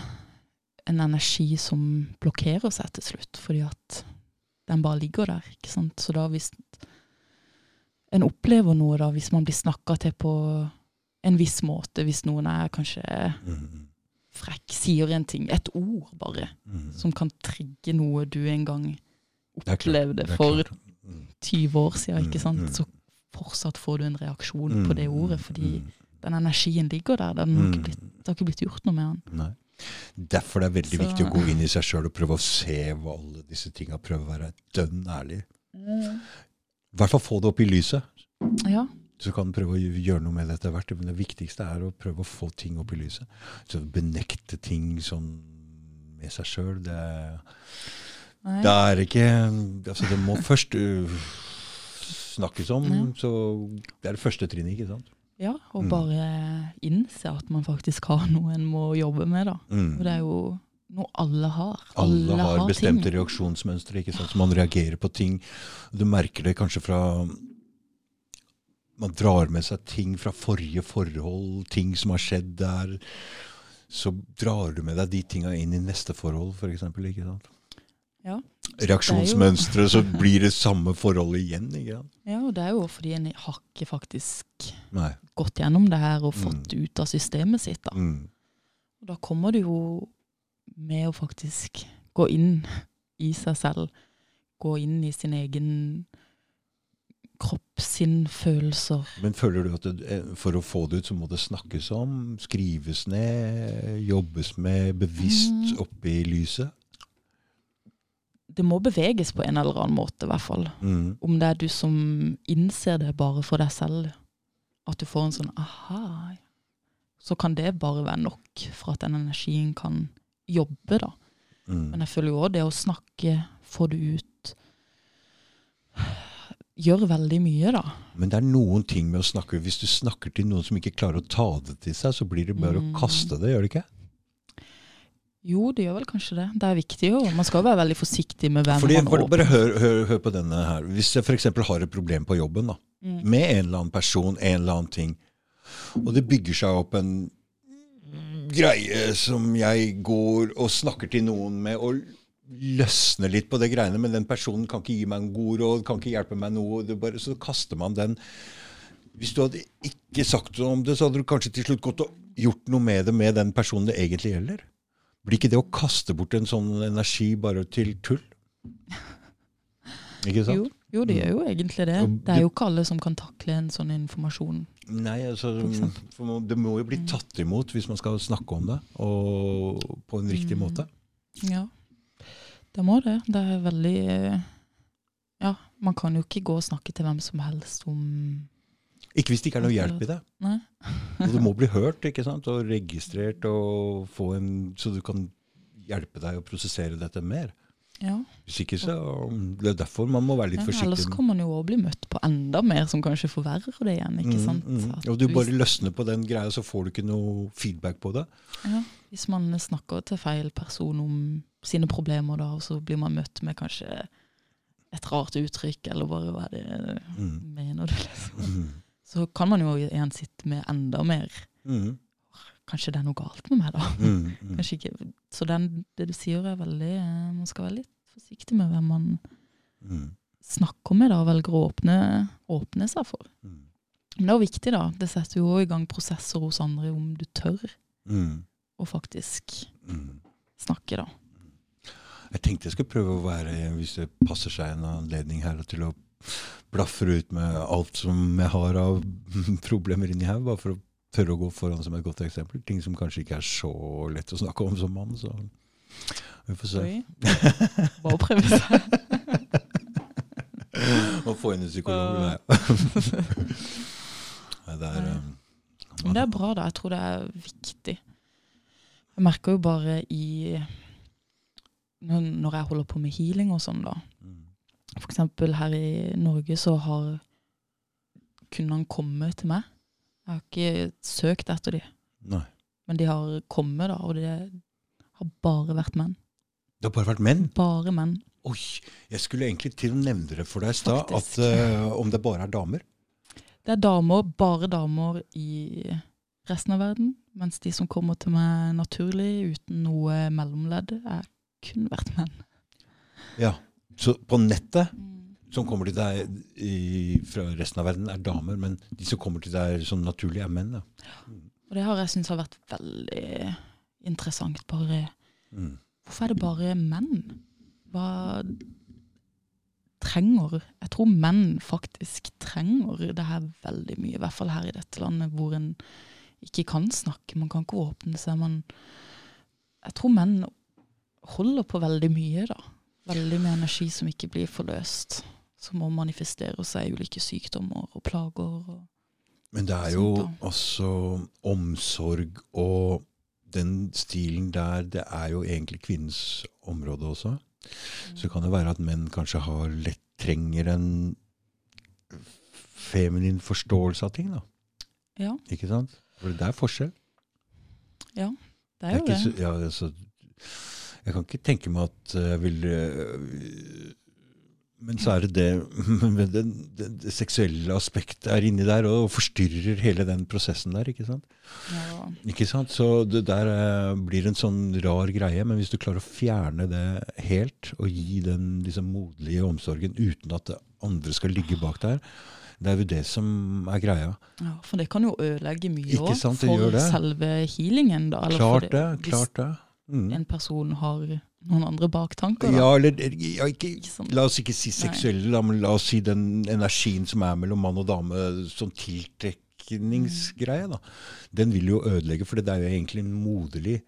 en energi som blokkerer seg til slutt, fordi at den bare ligger der. ikke sant? Så da hvis en opplever noe, da, hvis man blir snakka til på en viss måte, hvis noen er kanskje Mm. Frekk, sier en ting, et ord bare, Mm. som kan trigge noe du en gang opplevde for. Mm. 20 år siden, ikke Mm, sant? mm. så fortsatt får du en reaksjon på det Mm, ordet, fordi mm, den energien ligger der. Den har ikke mm. blitt, det har ikke blitt gjort noe med den. Nei. Derfor det er veldig Så- viktig å gå inn i seg sjøl og prøve å se hva alle disse tinga Prøve å være dønn ærlig. I hvert fall få det opp i lyset. Ja, Så kan du prøve å gjøre noe med det etter hvert. Men det viktigste er å prøve å få ting opp i lyset. Så benekte ting sånn med seg sjøl, det, det er ikke Altså, det må først uh, snakkes om. Ja. Så det er det første trinnet, ikke sant? ja og Mm. bare innse at man faktisk har noe en må jobbe med, da. Mm. For det er jo noe alle har. Alle har bestemte ting. reaksjonsmønstre, ikke sant? så man reagerer på ting. Du merker det kanskje fra Man drar med seg ting fra forrige forhold, ting som har skjedd der. Så drar du med deg de tinga inn i neste forhold, f.eks. Ikke sant? Ja. Reaksjonsmønstre, så blir det samme forholdet igjen. ikke sant? Ja, og det er jo fordi en har ikke faktisk Nei. gått gjennom det her og fått det ut av systemet sitt. da. Mm. Og da kommer det jo med å faktisk gå inn i seg selv. Gå inn i sin egen kropp, sinn, følelser. Men føler du at det, eh, for å få det ut, så må det snakkes om, skrives ned, jobbes med bevisst Mm. oppe i lyset? Det må beveges på en eller annen måte, i hvert fall. Mm. Om det er du som innser det bare for deg selv, at du får en sånn aha, så kan det bare være nok for at den energien kan jobbe, da. Mm. Men jeg føler jo òg det å snakke, få det ut Gjør veldig mye, da. Men det er noen ting med å snakke Hvis du snakker til noen som ikke klarer å ta det til seg, så blir det bare Mm. å kaste det, gjør det ikke? Jo, det gjør vel kanskje det. Det er viktig jo. Man skal være veldig forsiktig med hvem Fordi, man bare bare hør, hør, hør på denne her. Hvis jeg f.eks. har et problem på jobben da, Mm. med en eller annen person, en eller annen ting, og det bygger seg opp en greie som jeg går og snakker til noen med, og løsner litt på det greiene, men den personen kan ikke gi meg en god råd, kan ikke hjelpe meg noe, bare, så kaster man den. Hvis du hadde ikke sagt noe om det, så hadde du kanskje til slutt gått og gjort noe med det med den personen det egentlig gjelder. Blir ikke det å kaste bort en sånn energi bare til tull? Ikke sant? Jo, jo, det gjør jo egentlig det. Det er jo ikke alle som kan takle en sånn informasjon. Nei, altså, man- det må jo bli tatt imot hvis man skal snakke om det, og på en riktig Mm. måte. Ja, det må det. Det er veldig Ja, man kan jo ikke gå og snakke til hvem som helst om Ikke hvis det ikke er noe hjelp i det. Nei. du må bli hørt ikke sant? og registrert, og få en, så du kan hjelpe deg å prosessere dette mer. Ja. Ikke så Det er derfor man må være litt ja forsiktig. ellers kan man jo også bli møtt på enda mer som kanskje forverrer det igjen. ikke Mm, sant? mm. Og du bare løsner på den greia, så får du ikke noe feedback på det. Ja, hvis man snakker til feil person om sine problemer, da, og så blir man møtt med kanskje et rart uttrykk, eller bare hva er det Mm. mener du, liksom. Mm. Så kan man jo igjen sitte med enda mer Mm. Kanskje det er noe galt med meg, da. Mm. Mm. Kanskje ikke. Så den, det du sier er veldig eh, Man skal være litt forsiktig med hvem man Mm. snakker med da, og velger å åpne, åpne seg for. Mm. Men det er jo viktig, da. Det setter jo i gang prosesser hos andre om du tør Mm. å faktisk Mm. snakke, da. Jeg tenkte jeg skulle prøve å være, hvis det passer seg en anledning her, til å blafre ut med alt som jeg har av problemer inni her, bare for å tørre å gå foran som et godt eksempel. Ting som kanskje ikke er så lett å snakke om som mann. Så vi får se. Oi. Bare prøve seg. Å få inn en psykolog. Nei, det er um, Men det er bra, da. Jeg tror det er viktig. Jeg merker jo bare i Når jeg holder på med healing og sånn, da. mm, For eksempel her i Norge så har kunne han kommet til meg. Jeg har ikke søkt etter dem. Men de har kommet, da. Og det har bare vært menn. Det har bare vært menn. Bare menn. Oi, jeg skulle egentlig til å nevne det for deg i stad, uh, om det bare er damer. Det er damer, bare damer i resten av verden. Mens de som kommer til meg naturlig, uten noe mellomledd, er kun vært menn. Ja. Så på nettet, som kommer til deg i, fra resten av verden, er damer, men de som kommer til deg sånn naturlig, er menn. Ja. Og det har jeg syntes har vært veldig interessant. Bare Mm. Hvorfor er det bare menn? Hva trenger Jeg tror menn faktisk trenger det her veldig mye. I hvert fall her i dette landet hvor en ikke kan snakke. Man kan ikke åpne seg. Man, jeg tror menn holder på veldig mye, da. Veldig mye energi som ikke blir forløst. Som må manifestere seg i ulike sykdommer og plager. Og Men det er jo også omsorg og den stilen der, det er jo egentlig kvinnens område også. Så kan det være at menn kanskje har lett trenger en feminin forståelse av ting, da. ja, Ikke sant? For det er forskjell. det er Det er jo det. så- ja, altså, jeg kan ikke tenke meg at jeg vil øh, Men så er det det det, det, det seksuelle aspektet er inni der og forstyrrer hele den prosessen der. ikke sant? Ja. Ikke sant? Så det der eh, blir en sånn rar greie. Men hvis du klarer å fjerne det helt og gi den liksom, moderlige omsorgen uten at det andre skal ligge bak der, det er jo det som er greia. Ja, for det kan jo ødelegge mye Ikke òg for selve healingen. da. eller Klart det. klart det. Mm. en person har noen andre baktanker. Da. Ja, eller ja, ikke, Ikke sant? La oss ikke si seksuelle, da, men la oss si den energien som er mellom mann og dame, sånn tiltrekningsgreie. da. Den vil jo ødelegge, for det er jo egentlig en moderlig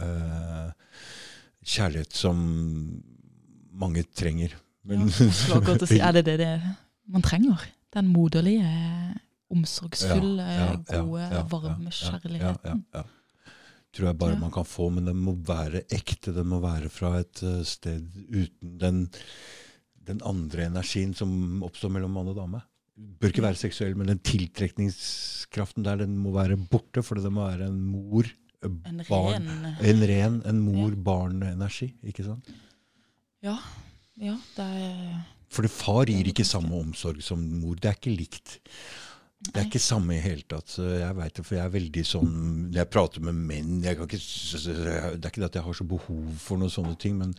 uh, kjærlighet som mange trenger. Men, Ja, akkurat til å si, er det det, det man trenger? Den moderlige, omsorgsfulle, Ja, gode, ja, ja, varme ja, kjærligheten. Tror jeg bare Ja. man kan få, men den må være ekte. Den må være fra et eh, sted uten den, den andre energien som oppstår mellom mann og dame. Bør ikke være seksuell, men den tiltrekningskraften der den må være borte, for det må være en mor eh, En barn, ren En ren en mor-barn-energi. ikke sant? Ja, ja, det er For far gir ikke samme omsorg som mor. Det er ikke likt. Det er ikke samme i hele tatt. Jeg vet det, for jeg er veldig sånn Når jeg prater med menn jeg kan ikke, Det er ikke det at jeg har så behov for noen sånne ting, men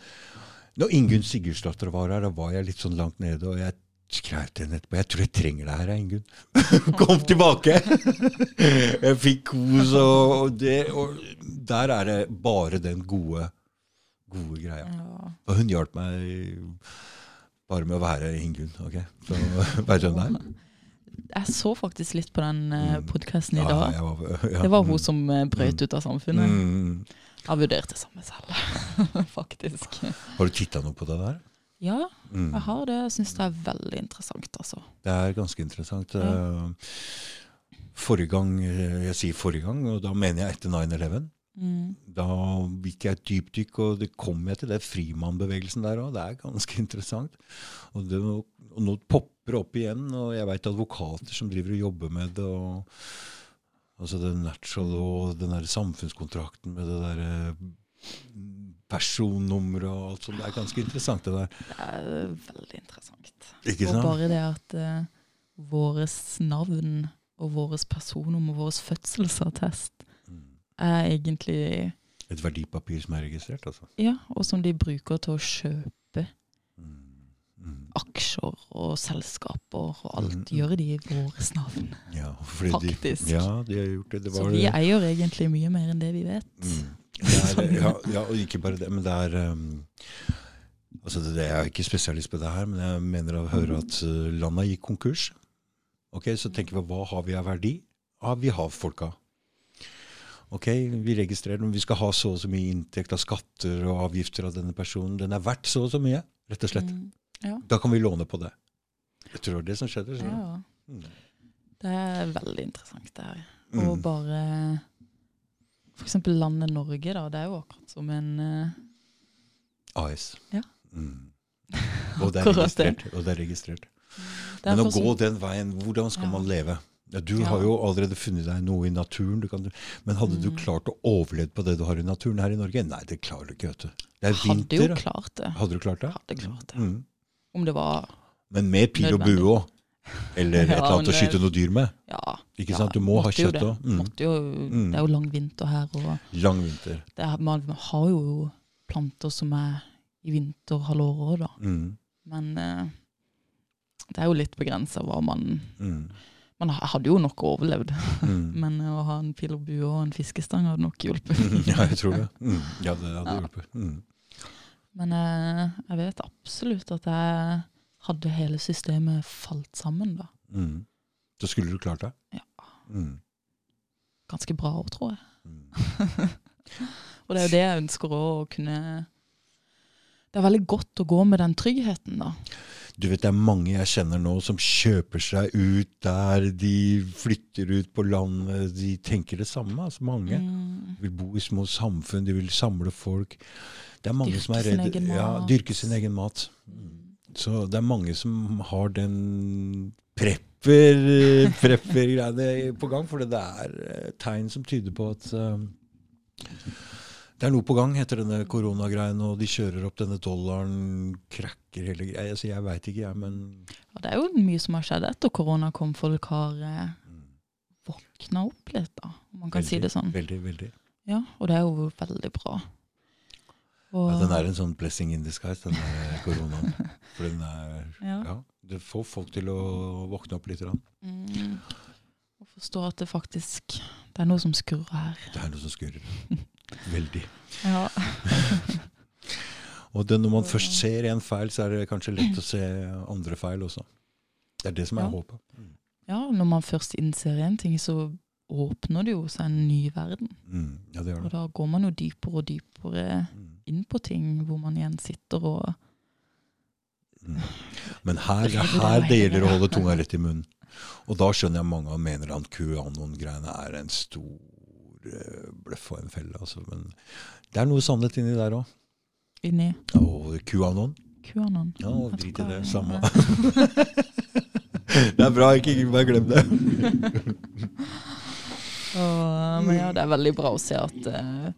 når Ingunn Sigurdsdatter var her, da var jeg litt sånn langt nede, og jeg skrev til henne etterpå Jeg tror jeg trenger deg her, Ingunn. Kom tilbake! jeg fikk kos, og, det Og der er det bare den gode, gode greia. Og hun hjalp meg bare med å være Ingunn. ok? Så Veit du hvem det er? Jeg så faktisk litt på den uh, Mm. podkasten i dag. var, ja. Det var hun som uh, brøt ut av samfunnet. Mm. Jeg har vurdert det samme selv, faktisk. Har du titta noe på det der? Ja, Mm. jeg har det. Jeg syns det er veldig interessant, altså. Det er ganske interessant. Ja. Eh, Forrige gang, eh, jeg sier forrige gang, og da mener jeg etter 9-11. Mm. Da gikk jeg et dypdykk, og det kom jeg til det frimannbevegelsen der òg. Det er ganske interessant. Og, det, og nå popper det opp igjen, og jeg veit advokater som driver og jobber med det. og Altså det natural og den der samfunnskontrakten med det der eh, personnummeret og alt sånt. Det er ganske interessant, det der. Det er veldig interessant. Ikke Og bare det at uh, våres navn og våres personnummer, våres fødselsattest, Mm. er egentlig Et verdipapir som er registrert, altså. Ja, og som de bruker til å kjøpe. Aksjer og selskaper og alt, Mm, mm. gjør de i vårt navn. Ja, Faktisk. De, ja, de har gjort det. det Så vi eier egentlig mye mer enn det vi vet. Mm. Det er, ja, ja, og ikke bare det, men det er um, Altså, det, jeg er ikke spesialist på det her, men jeg mener å høre at landa landet gikk konkurs. Ok, Så tenker vi hva har vi av verdi? Ja, vi har folka. Ok, Vi registrerer om vi skal ha så og så mye inntekt av skatter og avgifter av denne personen. Den er verdt så og så mye, rett og slett. Mm, ja. Da kan vi låne på det. Jeg tror det var det som skjedde. ja. Mm. Det er veldig interessant, det her. Mm. Bare For eksempel landet Norge, da. Det er jo akkurat som en uh, AS. Ja. Mm. Og det er. Og det er registrert. det er Men å gå som- den veien, hvordan skal Ja. man leve? Ja, du Ja. har jo allerede funnet deg noe i naturen. Du kan, men hadde du Mm. klart å overleve på det du har i naturen her i Norge? Nei, det klarer du ikke. vet du. Det er Hadde vinter. jo klart det. Hadde du klart det? Hadde klart det. Mm. Om det var Men med pil og bue òg. Eller et Ja, eller annet å skyte noe dyr med. Ja. Ikke ja, sant? Du må ha kjøtt det. òg. Mm. Mm. Det er jo lang vinter her, og Lang vinter. det er, man har jo planter som er i vinterhalvåret òg, da. Mm. Men eh, det er jo litt begrensa hva man Mm. Man hadde jo nok overlevd, Mm. men å ha en pil og bue og en fiskestang hadde nok hjulpet. ja, jeg tror det. Mm. Ja, det hadde hjulpet. Men eh, jeg vet absolutt at jeg hadde hele systemet falt sammen da. Mm. Så skulle du klart det? Ja. Mm. Ganske bra òg, tror jeg. Mm. Og det er jo det jeg ønsker òg, å kunne Det er veldig godt å gå med den tryggheten, da. Du vet, Det er mange jeg kjenner nå som kjøper seg ut der. De flytter ut på landet. De tenker det samme. altså Mange. Mm. Vil bo i små samfunn, de vil samle folk. Det er mange Dyrke som er sin redde. mat. Ja, dyrke sin egen mat. Så det er mange som har den prepper prepper-greiene på gang. For det er eh, tegn som tyder på at eh, det er noe på gang etter denne koronagreien, og de kjører opp denne dollaren, krakker hele greia. Altså, jeg veit ikke, jeg, men Og det er jo mye som har skjedd etter korona kom. Folk har eh, våkna opp litt, da, om man kan si det sånn. Veldig, veldig. Ja, Og det er jo veldig bra. Og, Ja, den er en sånn blessing in disguise, den koronaen. For den er ja. Ja, det får folk til å våkne opp litt. Mm, og forstå at det faktisk det er noe som skurrer her. Det er noe som skurrer. Veldig. Ja. Og det, når man først ser en feil, så er det kanskje lett å se andre feil også. Det er det som er Ja. håpet. ja, når man først innser én ting, så åpner det jo seg en ny verden. Mm, ja, det gjør det. Og da går man jo dypere og dypere Mm, inn på ting hvor man igjen sitter og mm. Men her, her det gjelder å holde tunga rett i munnen. Og da skjønner jeg mange mener at QAnon-greiene er en stor eh, bløff og en felle. Altså. Men det er noe sannhet inni der òg. inni Og QAnon QAnon. Ja, Vet drit i det. Samme. det er bra, ikke bare glem det. Og, men ja, det er veldig bra å se at uh,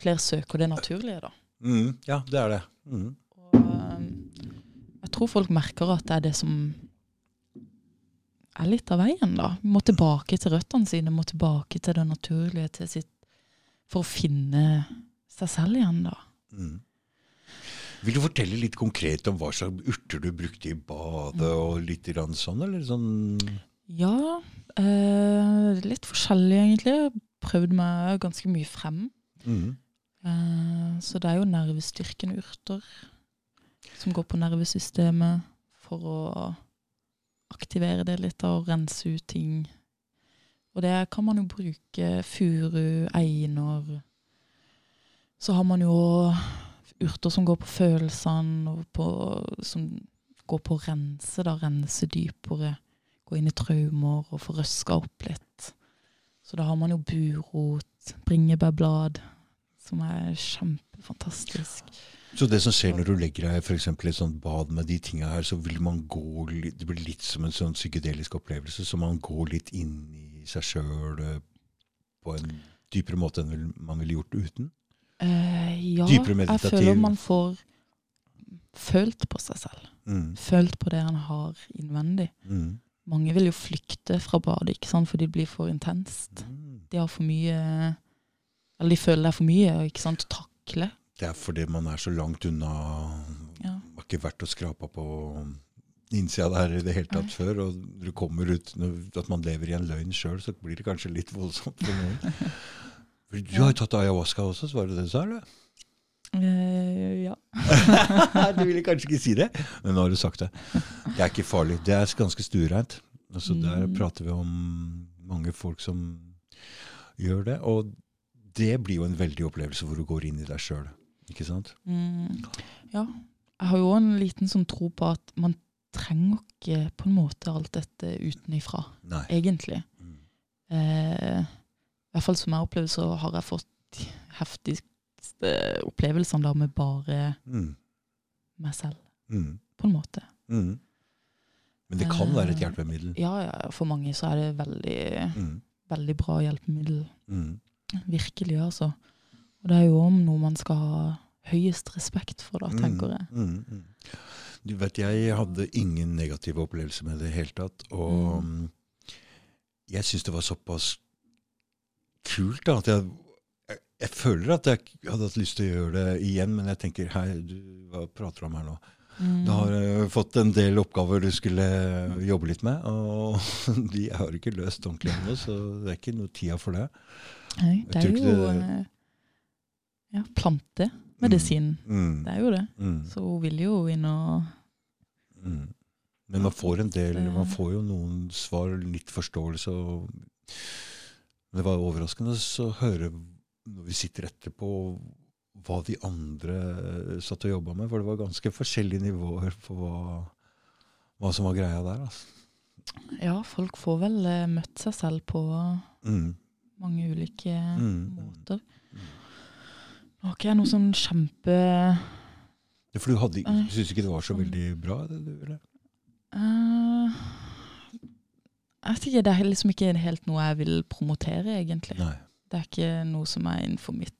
flere søker det naturlige, da. Mm, ja, det er det. Mm. Og um, jeg tror folk merker at det er det som er litt av veien, da. Vi må tilbake til røttene sine, må tilbake til det naturlige til sitt, for å finne seg selv igjen, da. Mm. Vil du fortelle litt konkret om hva slags urter du brukte i badet, og litt sånn, eller sånn Ja, eh, litt forskjellig egentlig. Prøvd meg ganske mye frem. mm. Eh, så det er jo nervestyrkende urter som går på nervesystemet for å aktivere det litt og rense ut ting. Og det kan man jo bruke furu, einer. Så har man jo urter som går på følelsene, og på, som går på å rense, da, rense dypere. Gå inn i traumer og få røska opp litt. Så da har man jo burot, bringebærblad, som er kjempefantastisk. Så det som skjer når du legger deg for eksempel i et sånt bad med de tinga her, så vil man gå litt, Det blir litt som en sånn psykedelisk opplevelse, så man går litt inn i seg sjøl på en dypere måte enn man ville gjort uten? Uh, ja, jeg føler man får følt på seg selv. Mm. Følt på det han har innvendig. Mm. Mange vil jo flykte fra badet, ikke sant, for det blir for intenst. Mm. De har for mye Eller de føler det er for mye å takle. Det er fordi man er så langt unna Ja. Har ikke vært å skrape på innsida der i det hele tatt Nei. før. Og du kommer ut at man lever i en løgn sjøl, så blir det kanskje litt voldsomt for noen. Du har jo tatt ayahuasca også, så var det det du sa? eller? Uh, ja. du ville kanskje ikke si det, men nå har du sagt det. Det er ikke farlig. Det er ganske stuereint. Altså, Der Mm. prater vi om mange folk som gjør det. Og det blir jo en veldig opplevelse hvor du går inn i deg sjøl. Ikke sant? Mm, ja. Jeg har jo en liten sånn tro på at man trenger ikke på en måte alt dette utenifra, Nei. egentlig. Mm. Eh, I hvert fall som jeg opplever, så har jeg fått de heftigste opplevelsene da med bare Mm. meg selv, Mm. på en måte. Mm. Men det kan være et Eh, hjelpemiddel. Ja, ja, for mange så er det veldig, Mm. veldig bra hjelpemiddel. Mm. Virkelig, altså. Og det er jo om noe man skal ha høyest respekt for, da, tenker jeg. Mm, mm. Du vet, jeg hadde ingen negative opplevelser med det i det hele tatt. Og mm. jeg syns det var såpass kult da, at jeg, jeg, jeg føler at jeg hadde hatt lyst til å gjøre det igjen, men jeg tenker hei, du, hva prater du om her nå? Mm. Du har uh, fått en del oppgaver du skulle jobbe litt med, og de har ikke løst ordentlig ennå, så det er ikke noe tida for det. Nei, det er jo det- eh, ja, plantemedisin. Mm, Det er jo det. mm, Så hun vil jo inn og mm. Men man får en del, man får jo noen svar, litt forståelse. Og det var overraskende å høre når vi sitter etterpå, hva de andre satt og jobba med. For det var ganske forskjellige nivåer på hva, hva som var greia der. Altså. Ja, folk får vel eh, møtt seg selv på Mm, mange ulike Mm. måter. Nå har ikke jeg noe sånn kjempe Ja, For du hadde, Nei. syns ikke det var så veldig bra? det du eller? Uh, Jeg vet ikke, det er liksom ikke helt noe jeg vil promotere, egentlig. Nei. Det er ikke noe som er innenfor mitt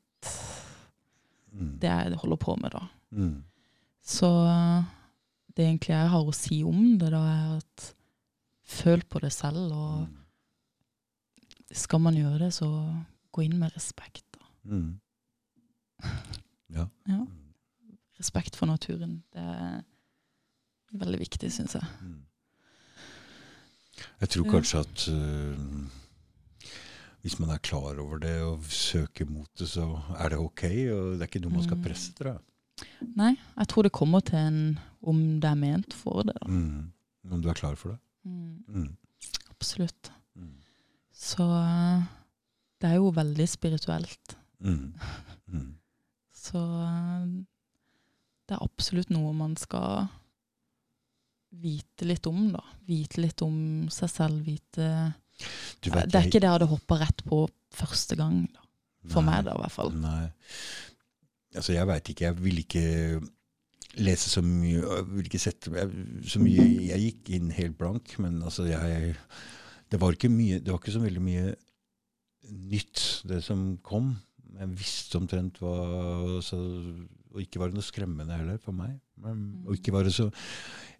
Mm. Det jeg holder på med, da. Mm. Så det egentlig jeg har å si om det, da, er at føl på det selv, og Mm. skal man gjøre det, så gå inn med respekt. Da. Mm. Ja. Ja. Respekt for naturen. Det er veldig viktig, syns jeg. Mm. Jeg tror kanskje at uh, hvis man er klar over det og søker mot det, så er det ok. Og det er ikke noe man skal Mm. presse, tror jeg. Nei, jeg tror det kommer til en om det er ment for det. Mm. Om du er klar for det. Mm, Mm. absolutt. Mm. Så eh, det er jo veldig spirituelt. Mm. Så eh, det er absolutt noe man skal vite litt om, da. Vite litt om seg selv, vite Du vet, Det er ikke det jeg hadde hoppa rett på første gang, da. For Nei. meg, da, i hvert fall. Nei. Altså, jeg veit ikke. Jeg vil ikke lese så mye jeg ville ikke sette jeg, så mye Jeg gikk inn helt blank, men altså, jeg Det var ikke mye Det var ikke så veldig mye nytt, det som kom. Jeg visste omtrent hva så, Og ikke var det noe skremmende heller for meg. Men, og ikke var det så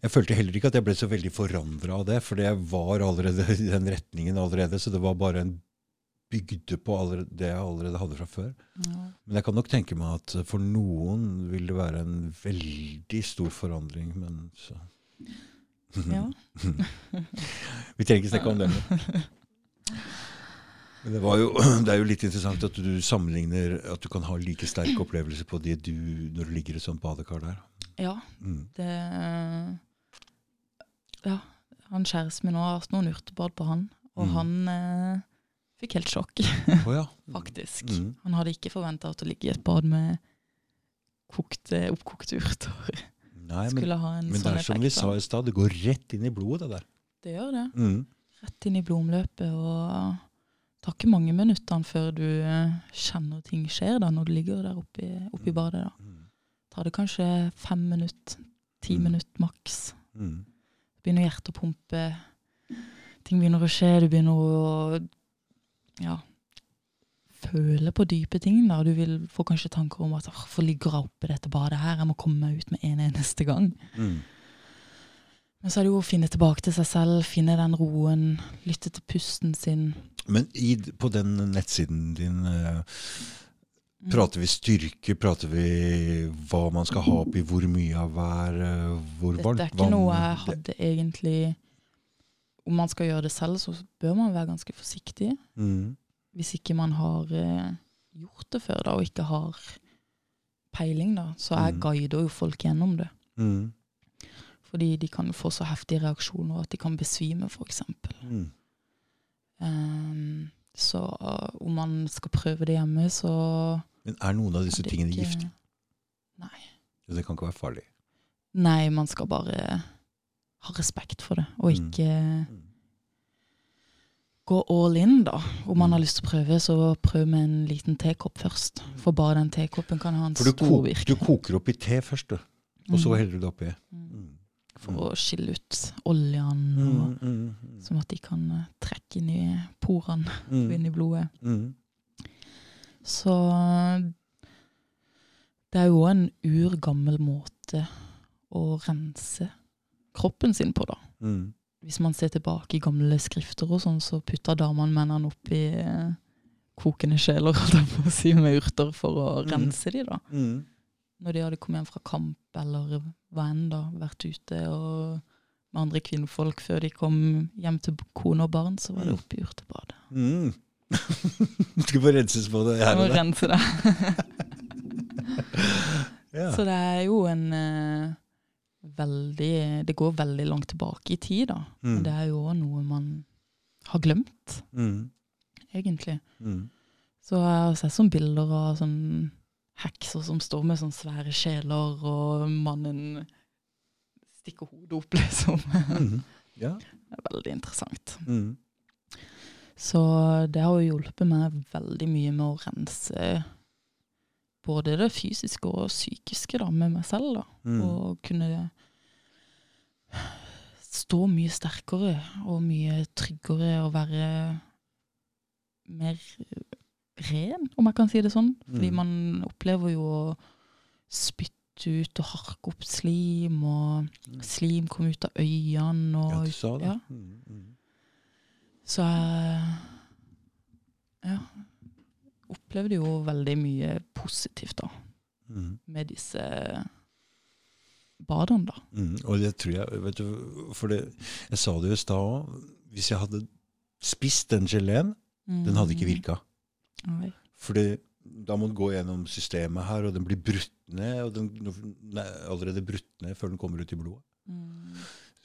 Jeg følte heller ikke at jeg ble så veldig forandra av det, for jeg var allerede i den retningen allerede, så det var bare en bygde på allerede, det jeg allerede hadde fra før. Ja. Men jeg kan nok tenke meg at for noen vil det være en veldig stor forandring. Men så Ja. Vi trenger ikke snakke om det. Men. Det, var jo, det er jo litt interessant at du sammenligner at du kan ha like sterk opplevelse på det du, når du ligger i sånt badekar der. ja, Mm. det Ja, han kjæresten min har hatt noen urtebad på han, og Mm. han eh, fikk helt sjokk, oh, ja. faktisk. Mm. Han hadde ikke forventa å ligge i et bad med kokte, oppkokte urter. Nei, men, Skulle ha en men det sånn er som vi sa i stad, det går rett inn i blodet, det der. Det gjør det. Mm. Rett inn i blodomløpet. Og tar ikke mange minuttene før du eh, kjenner ting skjer da, når du ligger der oppe i, oppe i badet. da. Mm. Tar det kanskje fem minutter, ti Mm. minutter maks. Mm. Begynner hjertet å pumpe. Ting begynner å skje. Du begynner å ja, føle på dype ting. da. Du vil få kanskje tanker om at hvorfor ligger jeg oppe i dette badet her? Jeg må komme meg ut med en eneste gang. Mm. Men så er det jo å finne tilbake til seg selv, finne den roen, lytte til pusten sin. Men i, på den nettsiden din eh, Mm. Prater vi styrke? Prater vi hva man skal ha oppi? Hvor mye av hver? hvor Hvor Dette Det er ikke vann? noe jeg hadde egentlig Om man skal gjøre det selv, så bør man være ganske forsiktig. Mm. Hvis ikke man har eh, gjort det før, da, og ikke har peiling, da, så jeg Mm. guider jo folk gjennom det. Mm. Fordi de kan få så heftige reaksjoner at de kan besvime, f.eks. Mm. Um, så uh, om man skal prøve det hjemme, så Men er noen av disse tingene ikke- giftige? Nei. Det kan ikke være farlig. Nei, man skal bare ha respekt for det, og Mm. ikke gå all in, da. Om man har Mm. lyst til å prøve, så prøv med en liten tekopp først. For bare den tekoppen kan ha en stor virkning. For du koker opp i te først, du. og så Mm. heller du det oppi. Mm. Mm. For å skille ut oljene, og, Mm, mm, mm. sånn at de kan eh, trekke inn i porene og Mm, inn i blodet. mm. Så det er jo en urgammel måte å rense kroppen sin på, da. Mm. Hvis man ser tilbake i gamle skrifter og sånn, så putta damene mennene oppi i kokende sjeler holdt jeg på å si, med urter for å rense de da. Mm. Når de hadde kommet hjem fra kamp eller hva enn da, vært ute og med andre kvinnfolk før de kom hjem til kone og barn, så var det oppgjort til urtebadet. Mm. Skal få renses på det her Må og der. rense det. Ja. Så det er jo en uh, veldig Det går veldig langt tilbake i tid, da. Men Mm. det er jo òg noe man har glemt, Mm. egentlig. Mm. Så jeg har sett sånne bilder av sånn hekser som står med sånne svære sjeler, og mannen stikker hodet opp, liksom. Mm. Ja. Det er veldig interessant. Mm. Så det har jo hjulpet meg veldig mye med å rense både det fysiske og psykiske da, med meg selv. da. Mm. Og kunne stå mye sterkere og mye tryggere og være mer ren, om jeg kan si det sånn. Fordi Mm. man opplever jo å spytte ut og harke opp slim, og Mm. slim kom ut av øynene. Og, Ja, du sa det. Ja. Mm. Mm. Så jeg ja, opplevde jo veldig mye positivt da, Mm. med disse badene. da. Mm. Og det tror jeg vet du, For det, jeg sa det jo i stad òg. Hvis jeg hadde spist den geleen, den hadde ikke virka. Mm. Nei. For da må den gå gjennom systemet her, og den blir brutt ned. Og den er allerede brutt ned før den kommer ut i blodet. Mm.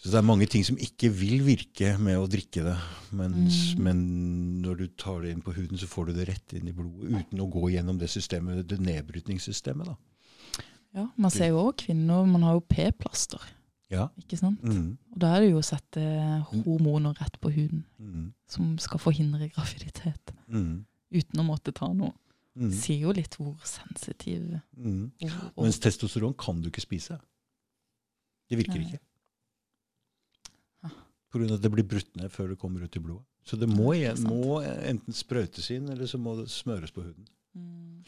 Så det er mange ting som ikke vil virke med å drikke det. Mens, Mm. Men når du tar det inn på huden, så får du det rett inn i blodet uten å gå gjennom det systemet, det nedbrytningssystemet. da. Ja, man ser jo også kvinner, man har jo p-plaster, Ja. ikke sant? Mm. Og da er det jo å sette hormoner rett på huden, Mm. som skal forhindre graviditet, Mm. Uten å måtte ta noe. Mm. Sier jo litt hvor sensitiv Mm. og, Mens testosteron kan du ikke spise. Det virker Nei. ikke. Ah. På grunn av at det blir brutt ned før det kommer ut i blodet. Så det må, det er igjen, må enten sprøytes inn, eller så må det smøres på huden. Mm.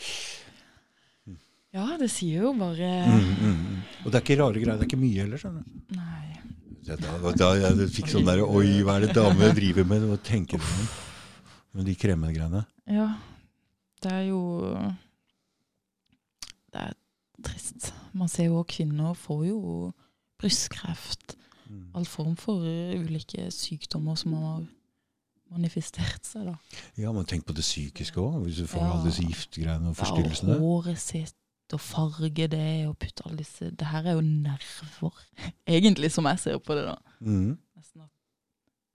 Ja, det sier jo bare Mm, mm, mm. Og det er ikke rare greier. Det er ikke mye heller. skjønner du. Nei. Da, da jeg fikk sånn der Oi, hva er det damer driver med? Og tenker på. Med de kremegreiene. Ja, det er jo Det er trist. Man ser jo at kvinner får jo brystkreft, Mm. all form for ulike sykdommer som har manifestert seg. da. Ja, men tenk på det psykiske òg. Hvis du får Ja. alle disse giftgreiene og Ja, og håret sitt, og farge det, og putte alle disse Det her er jo nerver, egentlig, som jeg ser på det, da. Mm. Nesten at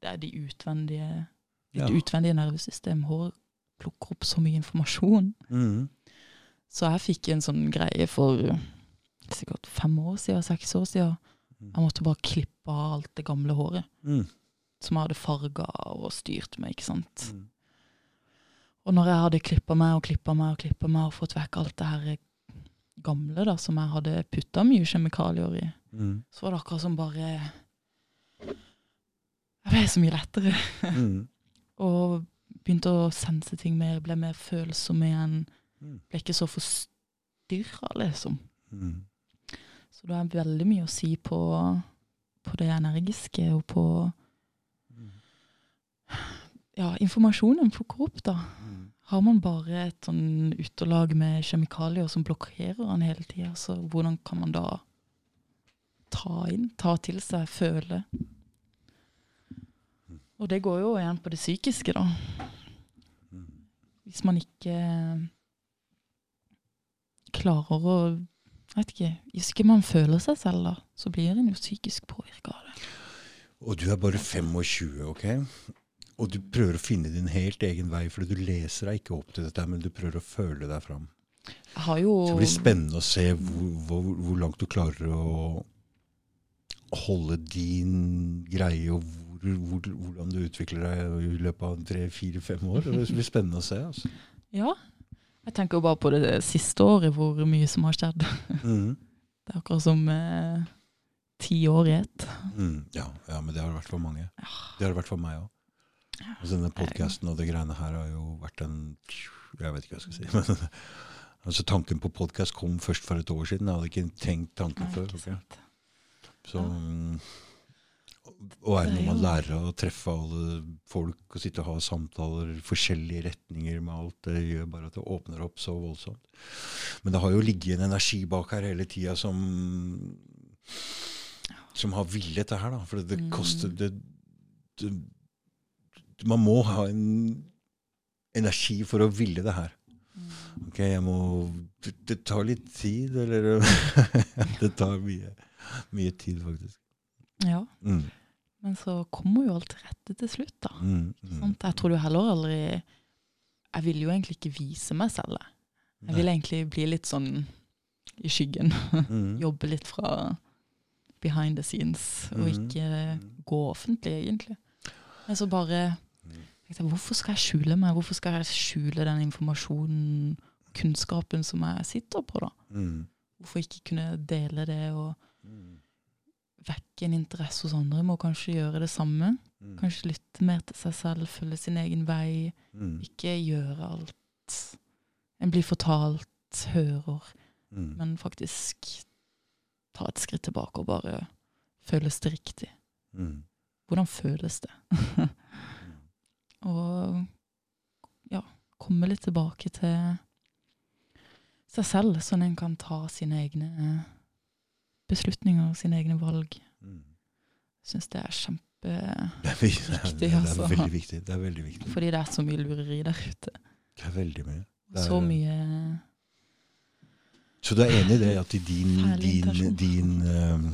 det er de utvendige Ja. Ditt utvendige nervesystem. Hår plukker opp så mye informasjon. Mm. Så jeg fikk en sånn greie for sikkert fem år siden, seks år siden. Mm. Jeg måtte bare klippe av alt det gamle håret Mm. som jeg hadde farga og styrt med. ikke sant? Mm. Og når jeg hadde klippa meg og klippa meg og klippa meg og fått vekk alt det her gamle da, som jeg hadde putta mye kjemikalier i, Mm. så var det akkurat som bare Jeg ble så mye lettere. Og begynte å sense ting mer, ble mer følsom igjen. Mm. Ble ikke så forstyrra, liksom. Mm. Så det er veldig mye å si på, på det energiske og på Mm. ja, informasjonen plukker opp, da. Mm. Har man bare et sånn utelag med kjemikalier som blokkerer den hele tida, så hvordan kan man da ta inn, ta til seg, føle? Og det går jo igjen på det psykiske, da. Hvis man ikke klarer å vet ikke, Hvis ikke man føler seg selv, da, så blir en jo psykisk påvirka av det. Og du er bare 25, ok? Og du prøver å finne din helt egen vei, for du leser deg ikke opp til dette, men du prøver å føle deg fram. Jo det blir spennende å se hvor, hvor, hvor langt du klarer å holde din greie, og hvor, hvor, hvordan du utvikler deg i løpet av tre, fire, fem år. Det blir spennende å se. altså. Ja. Jeg tenker jo bare på det siste året, hvor mye som har skjedd. Mhm. Det er akkurat som eh, ti år i ett. Mm, ja, ja, men det har det vært for mange. Det har det vært for meg òg. Altså, denne podkasten og det greiene her har jo vært en Jeg vet ikke hva jeg skal si. Men, altså, tanken på podkast kom først for et år siden. Jeg hadde ikke tenkt tanken Nei, før. ikke ok? Okay? Så, og er det Det når man lærer å treffe alle folk og sitte og ha samtaler forskjellige retninger med alt, det gjør bare at det åpner opp så voldsomt. Men det har jo ligget en energi bak her hele tida som som har villet det her, da. For det Mm. koster det, det, Man må ha en energi for å ville det her. Mm. Ok, jeg må Det, det tar litt tid, eller Det tar mye, mye tid, faktisk. Ja, Mm, men så kommer jo alt til rette til slutt, da. mm, mm. Jeg tror jo heller aldri Jeg vil jo egentlig ikke vise meg selv. jeg. Vil egentlig bli litt sånn i skyggen. Mm. Jobbe litt fra behind the scenes, og Mhm. ikke gå offentlig, egentlig. Men så bare Mm. tenkte Hvorfor skal jeg skjule meg? Hvorfor skal jeg skjule den informasjonen, kunnskapen som jeg sitter på, da? Mm. Hvorfor ikke kunne dele det og Mm. Vekke en interesse hos andre? Må kanskje gjøre det samme. Mm. Kanskje lytte mer til seg selv, følge sin egen vei. Mm. Ikke gjøre alt en blir fortalt, hører, Mm. men faktisk ta et skritt tilbake og bare føles det riktig? Mm. Hvordan føles det? og ja, komme litt tilbake til seg selv, sånn en kan ta sine egne beslutninger, og sine egne valg. Mm. Syns det er kjempe Det er, det, det, er altså. veldig viktig. Det er veldig viktig. Fordi det er så mye lureri der ute. Det er veldig mye. Er- Så mye Så du er enig i det at i din, din, din um,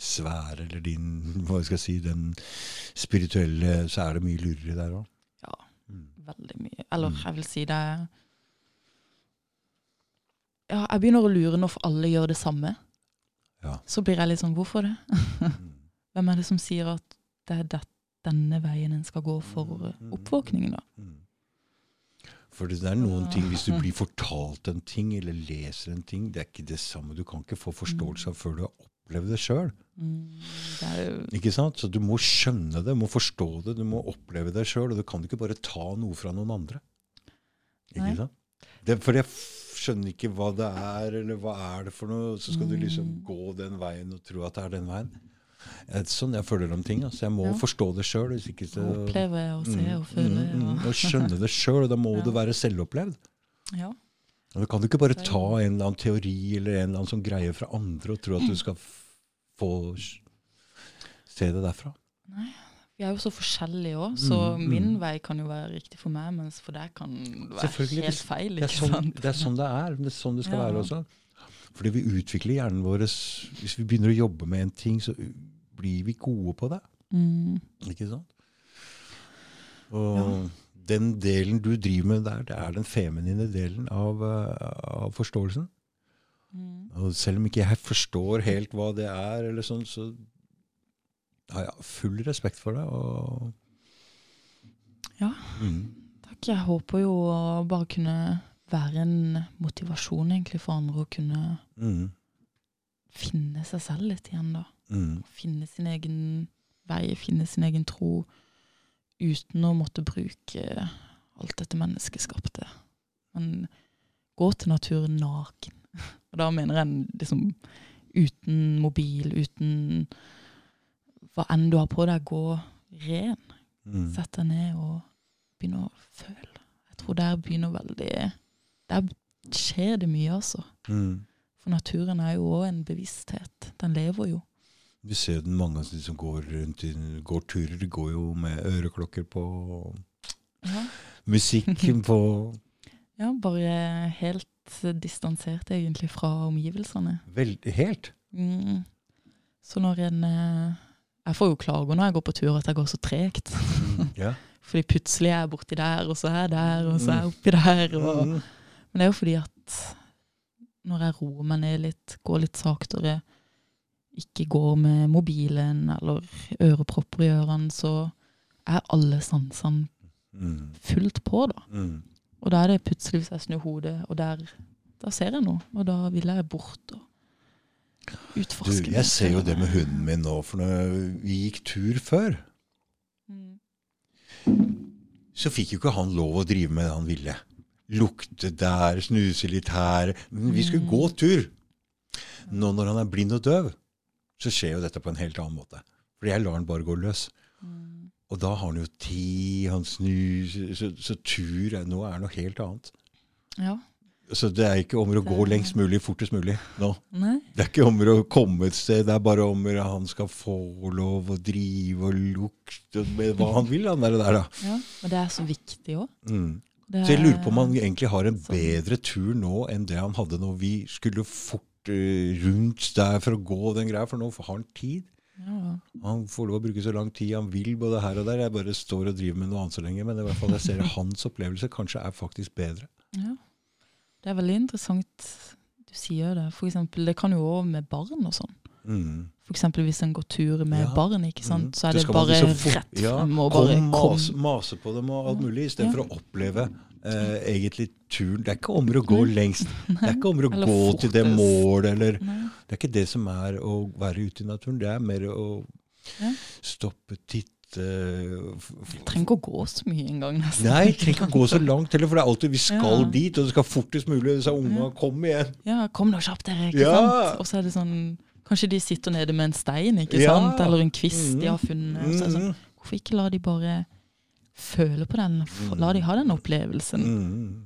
sfære, eller din Hva skal jeg si, den spirituelle Så er det mye lureri der òg? Ja. Mm. veldig mye. Eller Mm. jeg vil si det Ja, jeg begynner å lure når alle gjør det samme. Ja. Så blir jeg litt sånn Hvorfor det? Mm. Hvem er det som sier at det er det, denne veien en skal gå for eh, Mm. oppvåkningen, da? Mm. For det er noen ting, hvis du blir fortalt en ting, eller leser en ting, det er ikke det samme. Du kan ikke få forståelse av før du har opplevd det sjøl. Mm, Ikke sant? Så du må skjønne det, du må forstå det, du må oppleve det sjøl. Og du kan ikke bare ta noe fra noen andre. Ikke Nei. sant? Det, for jeg skjønner ikke hva det er, eller hva er det for noe. Så skal du liksom Mm. gå den veien og tro at det er den veien. Det er sånn jeg føler om ting. Altså. Jeg må Ja. forstå det sjøl. Oppleve og se Mm, og føle. mm, mm, Og, og skjønne det sjøl. Da må Ja. det være selvopplevd. ja. Du kan du ikke bare ta en eller annen teori eller en eller annen sånn greie fra andre og tro at du skal få se det derfra. Nei. Vi er jo så forskjellige òg, så Mm, min mm. vei kan jo være riktig for meg, mens for deg kan det være helt feil. Det er, sånn, det er sånn det er. Det er sånn det skal Ja. være også. Fordi vi utvikler hjernen vår Hvis vi begynner å jobbe med en ting, så blir vi gode på det. Mm. Ikke sant? Og den delen du driver med der, det er den feminine delen av, eh, av forståelsen. Mm. Og selv om ikke jeg forstår helt hva det er, eller sånn, så har jeg full respekt for det. Og, Ja. Mm. Takk. Jeg håper jo å bare kunne være en motivasjon egentlig for andre å kunne Mm. finne seg selv litt igjen, da. Mm. Finne sin egen vei, finne sin egen tro, uten å måtte bruke alt dette menneskeskapte. Men gå til naturen naken. Og da mener jeg liksom uten mobil, uten hva enn du har på deg, gå ren. Mm. Sett deg ned og begynne å føle. Jeg tror der begynner veldig Der skjer det mye, altså. Mm. For naturen er jo òg en bevissthet. Den lever jo. Vi ser den mange av de som går rundt går turer, de går jo med øreklokker på, Ja, musikk på ja bare helt distansert egentlig fra omgivelsene. Vel, helt. Mm. Så når en eh, Jeg får jo klager når jeg går på tur at jeg går så tregt. Yeah. Fordi plutselig er jeg borti der, og så er jeg der, og så er jeg oppi der. Og, Mm. men det er jo fordi at når jeg roer meg ned litt, går litt saktere, ikke går med mobilen eller ørepropper i ørene, så er alle sansene Mm. fullt på, da. Mm. Og da er det plutselig hvis jeg snur hodet, og der da ser jeg noe. Og da vil jeg bort og Du, jeg ser jo det med hunden min nå, for når vi gikk tur før, Mm. så fikk jo ikke han lov å drive med det han ville. Lukte der, snuse litt her. Men vi skulle Mm. gå tur. Nå når han er blind og døv, så skjer jo dette på en helt annen måte. Fordi jeg lar han bare gå løs. Mm. Og da har han jo tid, han snuser, så, så tur er, nå er noe helt annet. Ja. Så det er ikke om å gå lengst mulig, fortest mulig nå. Nei. Det er ikke om å komme et sted, det er bare om at han skal få lov å drive og lukte med hva han vil, han der, der da. Ja. Men det er så viktig òg. Mm. Så jeg lurer på om han egentlig har en bedre tur nå enn det han hadde når vi skulle fort eh, rundt der for å gå den greia, for nå har han tid. ja. Han får lov å bruke så lang tid han vil, både her og der. Jeg bare står og driver med noe annet så lenge, men i hvert fall jeg ser hans opplevelse kanskje er faktisk bedre. ja. Det er veldig interessant du sier det. For eksempel, det kan jo òg med barn og sånn. Mm. For eksempel hvis en går tur med Ja. barn, ikke sant? Mm. så er Det bare liksom rett frem og kom, bare mase, kom. mase på dem og alt mulig, istedenfor Ja. å oppleve eh, egentlig turen. Det er ikke om å gå lengst. Det er ikke om å gå til det målet, eller Nei. Det er ikke det som er å være ute i naturen. Det er mer å Ja. stoppe, titte f- trenger ikke å gå så mye engang, nesten. Nei, trenger ikke å gå så langt heller, for det er alltid vi skal Ja. dit, og det skal fortest mulig. Disse unga, kom igjen! Ja, kom nå kjapt dere, ikke Ja. sant? Og så er det sånn Kanskje de sitter nede med en stein, ikke Ja. sant? Eller en kvist de Mhm. har funnet. Og så er det sånn, Mm, hvorfor ikke la de bare føle på den? La de ha den opplevelsen, mm.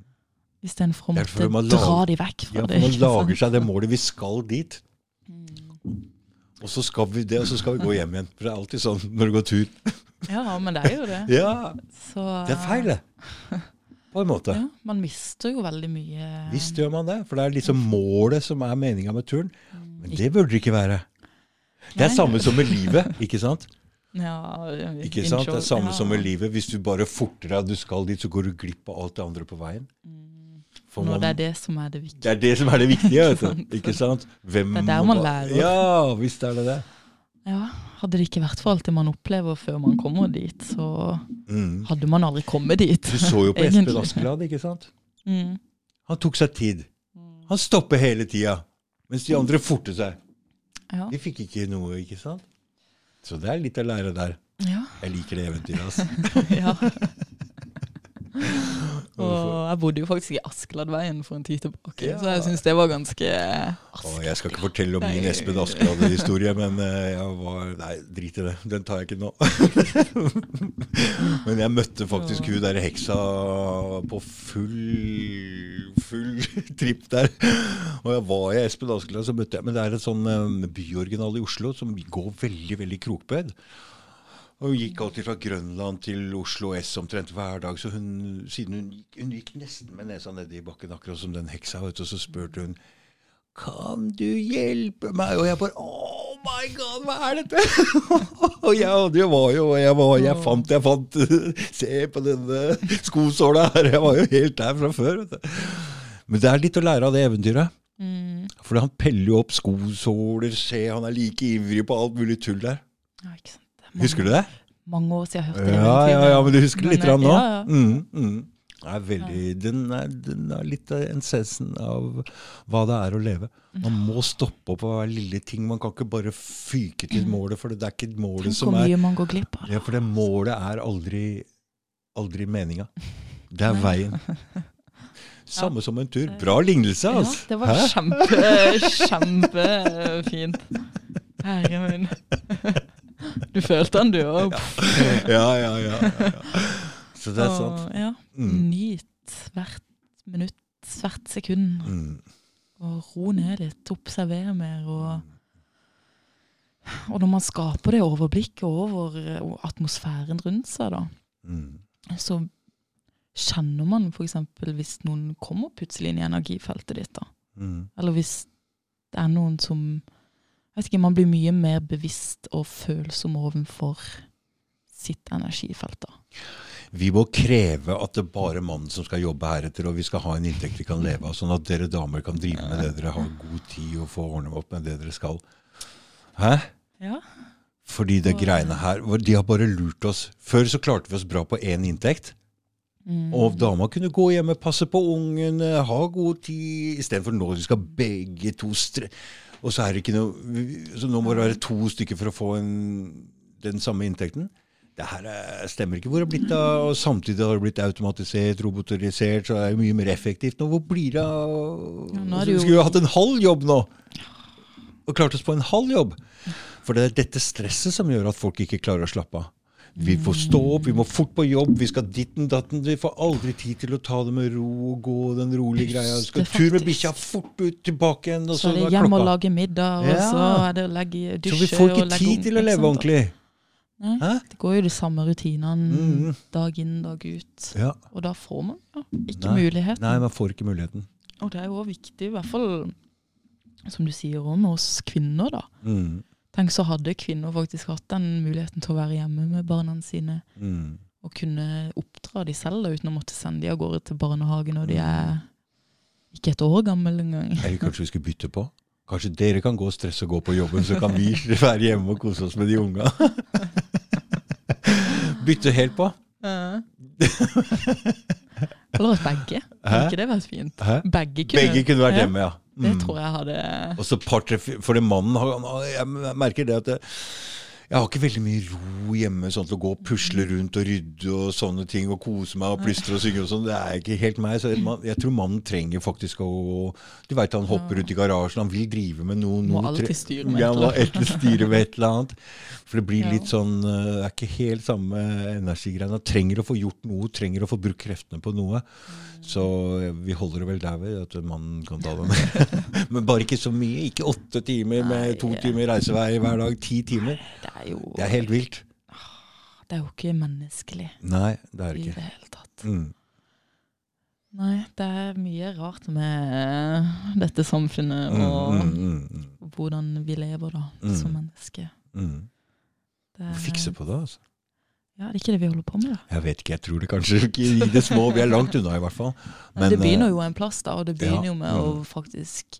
istedenfor å måtte man dra de vekk fra Ja, det. man lager sant? seg det målet. Vi skal dit. Mm. Og så skal vi det, og så skal vi gå hjem igjen. For det er alltid sånn når du går tur. Ja, men det er jo det. Ja, Så, det er feil, det. På en måte. Ja, man mister jo veldig mye. Visst gjør man det. For det er liksom målet som er meninga med turen. Mm, Men det burde det ikke være. Det er Nei. samme som med livet, ikke sant? Ja, Ikke sant? Det er samme som med livet. Hvis du bare forter deg, du skal dit, så går du glipp av alt det andre på veien. For Når man- det er det som er det viktige. det er det som er det viktige, vet Sant. Ikke sant? Hvem, Det er der man lærer. Ja, visst er det det. Ja, Hadde det ikke vært for alt det man opplever før man kommer dit, så Mm. hadde man aldri kommet dit. Du så jo på Espen. Askeladd, ikke sant? Mm. Han tok seg tid. Han stopper hele tida, mens de andre forter seg. Ja. De fikk ikke noe, ikke sant? Så det er litt å lære der. ja. Jeg liker det eventyret, altså. ja. Og jeg bodde jo faktisk i Askeladveien for en tid tilbake, Ja. så jeg syns det var ganske Og jeg skal ikke fortelle om min Espen Askeladd-historie, men eh, jeg var Nei, drit i det. Den tar jeg ikke nå. men jeg møtte faktisk hun der heksa på full full tripp der. Og jeg var i Espen Askeladd, så møtte jeg Men det er et sånn eh, byoriginal i Oslo som går veldig, veldig krokbed. Og hun gikk alltid fra Grønland til Oslo S omtrent hver dag. Så hun, siden hun gikk, hun gikk nesten med nesa nedi bakken, akkurat som den heksa. Vet og så spurte hun Kan du hjelpe meg? Og jeg bare Oh my God, hva er dette? og jeg, det var jo Jeg, var, jeg fant, jeg fant Se på denne skosåla her. Jeg var jo helt der fra før. Vet du. Men det er litt å lære av det eventyret. mm, For han peller jo opp skosåler, se, han er like ivrig på alt mulig tull der. ja, ikke sant. Er Husker du det? Mange år siden jeg hørte det. Ja, ja, ja, men du husker det litt Men, nå? Ja, ja. Mm, mm. Er veldig, den, er, den er litt essensen av hva det er å leve. Man må stoppe opp av lille ting. Man kan ikke bare fyke til målet, for det er ikke målet Tenk som er mye man går glipp av. ja, For det målet er aldri, aldri meninga. Det er veien. Samme som en tur. Bra lignelse, altså. Ja, det var Hæ? kjempe, kjempefint. Herre min. Du følte den, du òg. Ja, ja, ja. ja. Så det er sant. Ja. Mm. Nyt hvert minutt, hvert sekund. Mm. Og ro ned litt, observere mer. Og, og når man skaper det overblikket over eh, atmosfæren rundt seg, da, Mm. så kjenner man f.eks. hvis noen kommer plutselig inn i energifeltet ditt? da? Mm. Eller hvis det er noen som jeg vet ikke, Man blir mye mer bevisst og følsom overfor sitt energifelt. da. Vi må kreve at det er bare mannen som skal jobbe heretter, og vi skal ha en inntekt vi kan leve av, sånn at dere damer kan drive med det dere har god tid og få ordne opp med det dere skal. Hæ? Ja. Fordi det greiene her De har bare lurt oss. Før så klarte vi oss bra på én inntekt. Mm. Og dama kunne gå hjemme, passe på ungen, eh, ha god tid, istedenfor nå de skal begge to stre... Og så er det ikke noe Så nå må det være to stykker for å få en, den samme inntekten. Det her stemmer ikke hvor det er blitt av. Og samtidig har det blitt automatisert, robotisert, så det er jo mye mer effektivt nå. Hvor blir det av Altså, Vi skulle jo hatt en halv jobb nå! Og klart oss på en halv jobb. For det er dette stresset som gjør at folk ikke klarer å slappe av. Vi får stå opp, vi må fort på jobb, vi skal ditten datten. Vi får aldri tid til å ta det med ro og gå den rolige greia. Vi skal tur med bikkja fort ut tilbake igjen. Og Så er det hjem og lage middag, og så er det å legge dusje Så vi får ikke tid til å leve ordentlig. Nei, Hæ? det går jo de samme rutinene mm. dag inn, dag ut. Ja. Og da får man ja, ikke Nei. muligheten. Nei, man får ikke muligheten. Og det er jo òg viktig, i hvert fall som du sier om oss kvinner, da. Mm. Tenk så hadde kvinner faktisk hatt den muligheten til å være hjemme med barna sine. Mm. Og kunne oppdra de selv da, uten å måtte sende de av gårde til barnehagen når de er ikke et år gamle engang. Eller kanskje vi skulle bytte på? Kanskje dere kan gå og stresse og gå på jobben, så kan vi være hjemme og kose oss med de unga. Bytte helt på. Eller at begge. Hæ? Ikke det vært fint? Hæ? Begge kunne, Begge kunne vært hjemme, ja. Det Mm. tror jeg hadde Og så par, tre, For det mannen har, Jeg merker det at det, jeg har ikke veldig mye ro hjemme sånn til å gå og pusle rundt og rydde og sånne ting og kose meg og plystre og synge og sånn. Det er ikke helt meg. Så jeg tror mannen trenger faktisk å Du veit han hopper ut i garasjen, han vil drive med noe. Må alltid styre med ja, må alltid styre med et eller annet. For det blir litt sånn eh, Det er ikke helt samme energigreiene. Han trenger å få gjort noe, trenger å få brukt kreftene på noe. Så eh, vi holder det vel der ved at mannen kan ta det med. Men bare ikke så mye. Ikke åtte timer med to timer reisevei hver dag. Ti timer. Det er jo, Det er helt vilt. det er jo ikke menneskelig Nei, det er i det det ikke. hele tatt. Mm. Nei, det er mye rart med dette samfunnet Mm, og mm, mm, mm, hvordan vi lever da, Mm. som mennesker. mm. Det er, Fikse på det, altså. Ja, det er ikke det vi holder på med, da. Jeg vet ikke, jeg tror det kanskje ikke i det små. Vi er langt unna, i hvert fall. Men, det begynner eh, jo en plass, da, og det ja, begynner jo med å mm. faktisk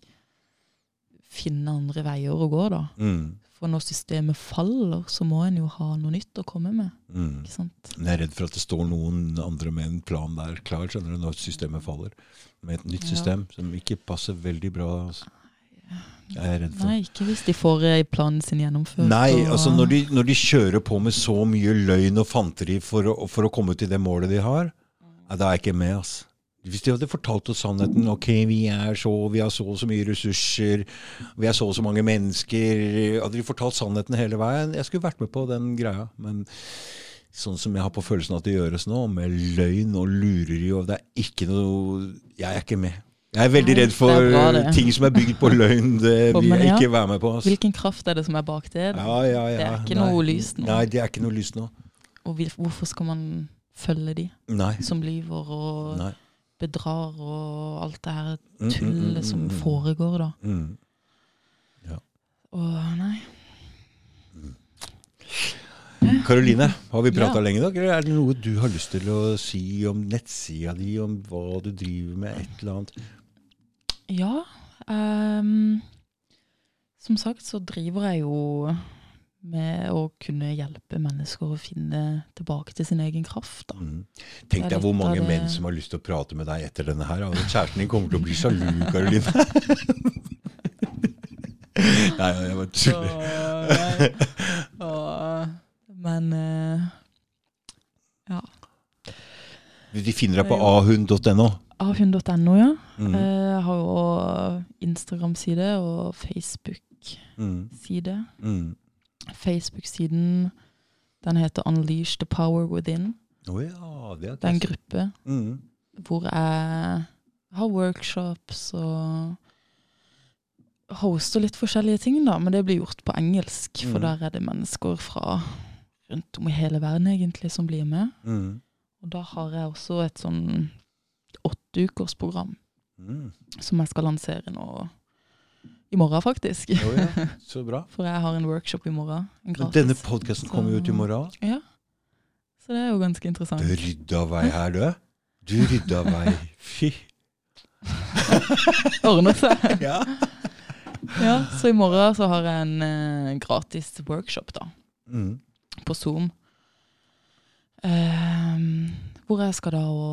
finne andre veier å gå, da. Mm, For når systemet faller, så må en jo ha noe nytt å komme med. mm. ikke sant? Jeg er redd for at det står noen andre med en plan der klar skjønner du, når systemet faller. Med et nytt Ja. system som ikke passer veldig bra. altså. Jeg er redd for. Nei, ikke hvis de får eh, planen sin gjennomført. Nei, og- altså når de, når de kjører på med så mye løgn og fanteri for å, for å komme til det målet de har, da er jeg ikke med. ass. Hvis de hadde fortalt oss sannheten Ok, vi er så, vi har så og så mye ressurser, vi er så og så mange mennesker Hadde de fortalt sannheten hele veien, jeg skulle vært med på den greia. Men sånn som jeg har på følelsen at det gjøres nå, med løgn og lureri og det er ikke noe Jeg er ikke med. Jeg er veldig redd for bra, ting som er bygd på løgn. Det vil jeg ikke være med på. Altså. Hvilken kraft er det som er bak det? Ja, ja, ja. Det er ikke Nei. noe lyst nå. Nei, det er ikke noe lyst nå. Og hvorfor skal man følge de Nei. som lyver og Nei. Bedrar og alt det her Mm, mm, tullet som mm, mm. foregår, da? Mm. Og nei. Karoline, har vi prata Ja. lenge nok, eller er det noe du har lyst til å si om nettsida di, om hva du driver med, et eller annet? Ja. Um, som sagt så driver jeg jo med å kunne hjelpe mennesker å finne tilbake til sin egen kraft. Mm. Tenk deg hvor mange det- menn som har lyst til å prate med deg etter denne her. og Kjæresten din kommer til å bli sjalu, Karoline. Nei, jeg bare tuller. nei. Men uh, ja. De finner deg på ahund.no. Ahund.no, ja. Mm. Eh, Jeg har jo Instagram-side og Facebook-side. Mm. Facebook-siden den heter Unleash the Power Within. Oh ja, det er Det er en gruppe Mm. hvor jeg har workshops og hoster litt forskjellige ting, da. Men det blir gjort på engelsk, for Mm. der er det mennesker fra rundt om i hele verden egentlig som blir med. Mm. Og da har jeg også et sånn åtteukersprogram Mm. som jeg skal lansere nå i morgen, faktisk. Å ja, så bra. For jeg har en workshop i morgen. En Men denne podkasten kommer jo ut i morgen. Ja. Så det er jo ganske interessant. Du rydda vei her, du. Du rydda vei. Fy. Ordner seg. Ja. Ja, så i morgen så har jeg en uh, gratis workshop da, Mm. på Zoom. Uh, hvor jeg skal da å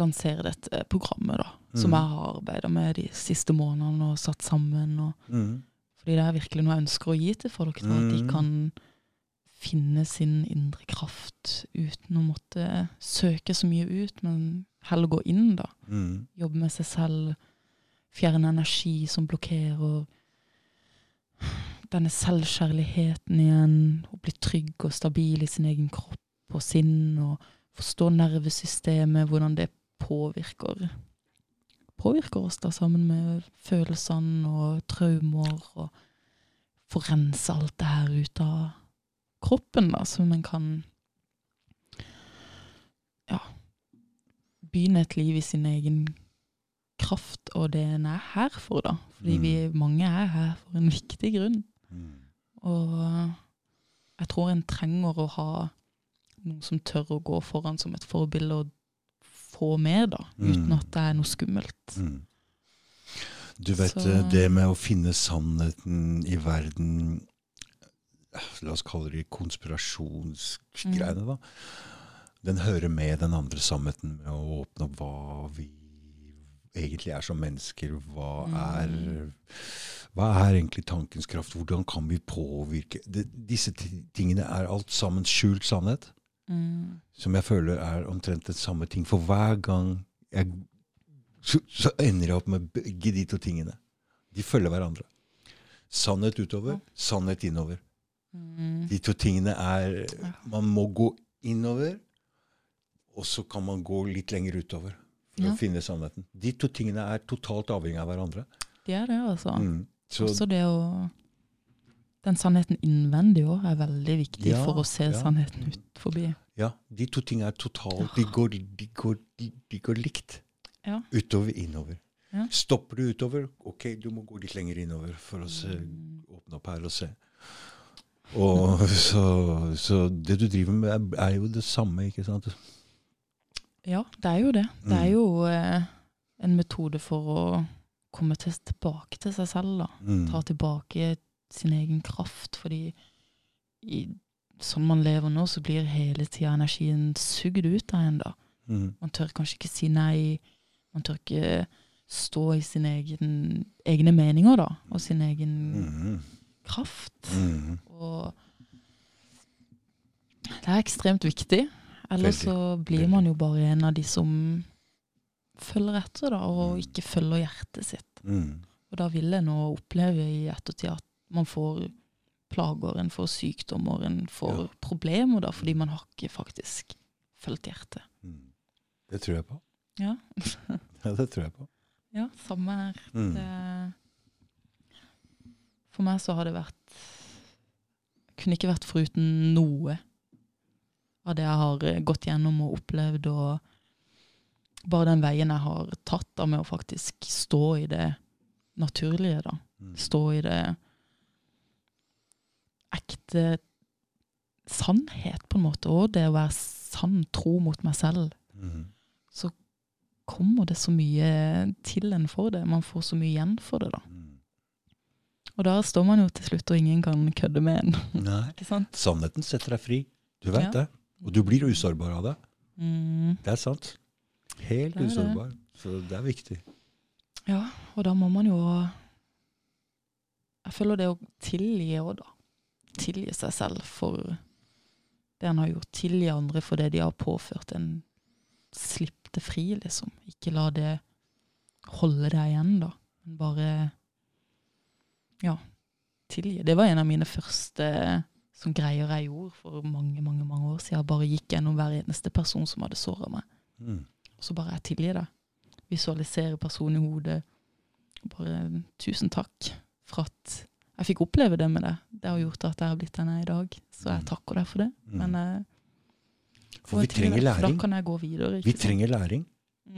lansere dette programmet da, som Mhm. jeg har arbeidet med de siste månedene og satt sammen. Og, Mm. fordi det er virkelig noe jeg ønsker å gi til folk, da, at de Mhm. kan finne sin indre kraft uten å måtte søke så mye ut, men heller gå inn da. Mm. Jobbe med seg selv, fjerne energi som blokkerer denne selvkjærligheten igjen, å bli trygg og stabil i sin egen kropp og sinn, og forstå nervesystemet, hvordan det påvirker påvirker oss da sammen med følelsene og traumer, og få rense alt det her ut av kroppen, da, så man kan ja, begynne et liv i sin egen kraft, og det en er her for, da. Fordi vi mange er her for en viktig grunn. Mm. Og jeg tror en trenger å ha noen som tør å gå foran som et forbilde og få med, da. Uten Mm. at det er noe skummelt. Mm. Du vet Så- eh, det med å finne sannheten i verden eh, La oss kalle det konspirasjonsgreiene, Mm. da. Den hører med den andre sannheten med å åpne opp hva vi egentlig er som mennesker. Hva er, hva er egentlig tankens kraft? Hvordan kan vi påvirke det, Disse tingene er alt sammen skjult sannhet. Mm. som jeg føler er omtrent den samme ting. For hver gang jeg så, så ender jeg opp med begge de to tingene. De følger hverandre. Sannhet utover, sannhet innover. Mm. De to tingene er Man må gå innover, og så kan man gå litt lenger utover for Ja. å finne sannheten. De to tingene er totalt avhengig av hverandre. Det er det, altså. Mm. Så, Også det å Den sannheten innvendig òg er veldig viktig Ja, for å se ja. sannheten ut forbi. ja, de to tingene er totalt De går, de går, de, de går likt. Ja. Utover, innover. Ja. Stopper du utover, ok, du må gå litt lenger innover for å se, Mm. åpne opp her og se. Og så, så det du driver med, er, er jo det samme, ikke sant? Ja, det er jo det. Det er Mm. jo eh, en metode for å komme til, tilbake til seg selv, da. Mm. Ta tilbake sin egen kraft, fordi i, sånn man lever nå, så blir hele tida energien sugd ut av en, da. Mm. Man tør kanskje ikke si nei. Man tør ikke stå i sine egen, egne meninger, da, og sin egen Mm. kraft. Mm. Og det er ekstremt viktig. Ellers så blir man jo bare en av de som følger etter, da, og Mm. ikke følger hjertet sitt. Mm. Og da vil en nå oppleve i ettertid at man får plager, en får sykdommer, en får Ja. problemer, da, fordi man har ikke faktisk fulgt hjertet. Mm. Det tror jeg på. Ja, Ja, det tror jeg på. ja samme her. Mm. Det, for meg så har det vært Kunne ikke vært foruten noe av det jeg har eh, gått gjennom og opplevd, og bare den veien jeg har tatt da med å faktisk stå i det naturlige, da. Mm. Stå i det ekte sannhet, på en måte, og det å være sann, tro mot meg selv Mm. kommer det så mye til en for det. Man får så mye igjen for det, da. Mm. Og da står man jo til slutt, og ingen kan kødde med en. Nei. Sannheten setter deg fri. Du vet Ja. det. Og du blir usårbar av det. Mm, Det er sant. Helt Det usårbar. det. Så det er viktig. ja, og da må man jo Jeg føler det å tilgi òg, da. Tilgi seg selv for det en har gjort. Tilgi andre for det de har påført en. Slipp det fri, liksom. Ikke la det holde deg igjen, da. Men bare Ja, tilgi. Det var en av mine første sånn greier jeg gjorde for mange, mange mange år siden. Jeg bare gikk gjennom hver eneste person som hadde såra meg. Mm. Så bare jeg tilgi det. Visualisere personen i hodet. Bare tusen takk for at jeg fikk oppleve det med det. Det har gjort at jeg har blitt den jeg er i dag. Så jeg Mm. takker deg for det. Mm. Men eh, For vi trenger For læring. da kan jeg gå videre. Vi trenger læring,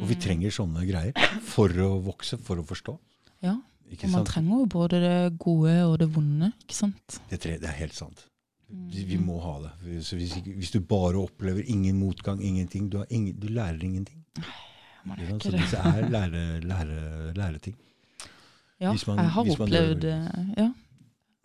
og vi Mm. trenger sånne greier for å vokse, for å forstå. Ja, og man trenger jo både det gode og det vonde, ikke sant? Det, tre, det er helt sant. Vi, vi må ha det. Så hvis, hvis du bare opplever ingen motgang, ingenting, du, har ingen, du lærer ingenting. Man Ikke det. Så det. disse er lære, lære, læreting. Ja, jeg har opplevd det. Ja.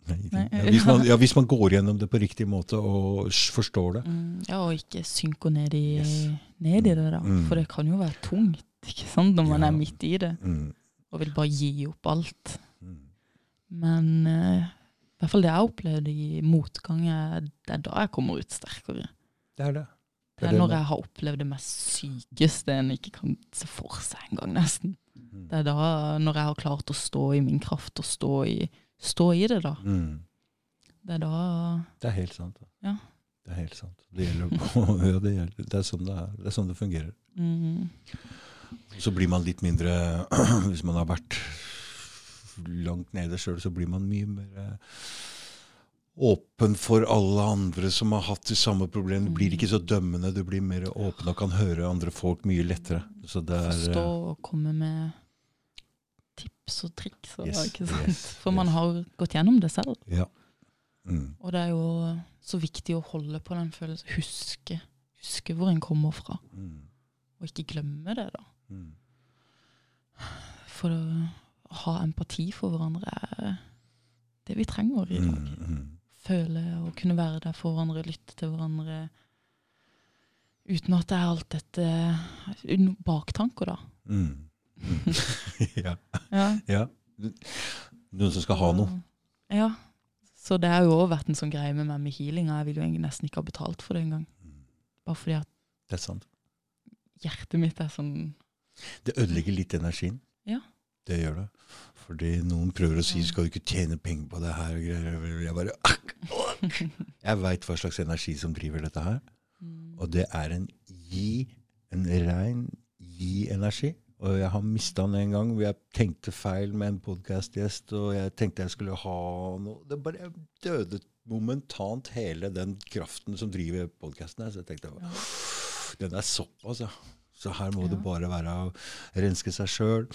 Nei, Ja, hvis, man, ja, hvis man går gjennom det på riktig måte og forstår det. Mm, ja, og ikke synke ned i, Yes. ned i det, da. Mm. For det kan jo være tungt ikke sant, når man Ja. er midt i det Mm. og vil bare gi opp alt. Mm. Men uh, i hvert fall det jeg opplevde i motgang, er, det er da jeg kommer ut sterkere. Det er det. Det er det når jeg har opplevd det mest sykeste en ikke kan se for seg engang, nesten. Mm. Det er da, når jeg har klart å stå i min kraft og stå i, stå i det, da. Mm. Det er da Det er helt sant. da. Ja. Det er helt sant. Det ja, det, det er sånn det er. Det er sånn det fungerer. mm, Så blir man litt mindre Hvis man har vært langt nede sjøl, så blir man mye mer eh, åpen for alle andre som har hatt de samme problemene. Du blir ikke så dømmende, du blir mer åpen og kan høre andre folk mye lettere. Så det er forstå eh, og komme med tips og triks. Og, Yes, ikke sant? yes, For man har gått gjennom det selv. Ja. Mm. Og det er jo så viktig å holde på den følelsen. Huske, huske hvor en kommer fra, Mm. og ikke glemme det. da. Mm. For å ha empati for hverandre er det vi trenger i dag. Mm. Mm. Føle og kunne være der for hverandre, lytte til hverandre. Uten at det er alt dette baktanker, da. Mm. Mm. ja. Ja. ja. Noen som skal ha noe. Ja. Så det har jo også vært en sånn greie med meg med healinga. Jeg vil jo nesten ikke ha betalt for det engang. Bare fordi at Det er sant. hjertet mitt er sånn Det ødelegger litt energien. Ja. Det gjør det. Fordi noen prøver å si. 'skal du ikke tjene penger på det her'? og greier. Jeg bare Jeg veit hva slags energi som driver dette her. mm, Og det er en gi, en rein gi-energi. Og jeg har mista den en gang hvor jeg tenkte feil med en podkastgjest, og jeg tenkte jeg skulle ha noe Det bare døde momentant hele den kraften som driver podkasten her. Så jeg tenkte Ja. den er såpass, ja. Så her må det bare være å renske seg sjøl.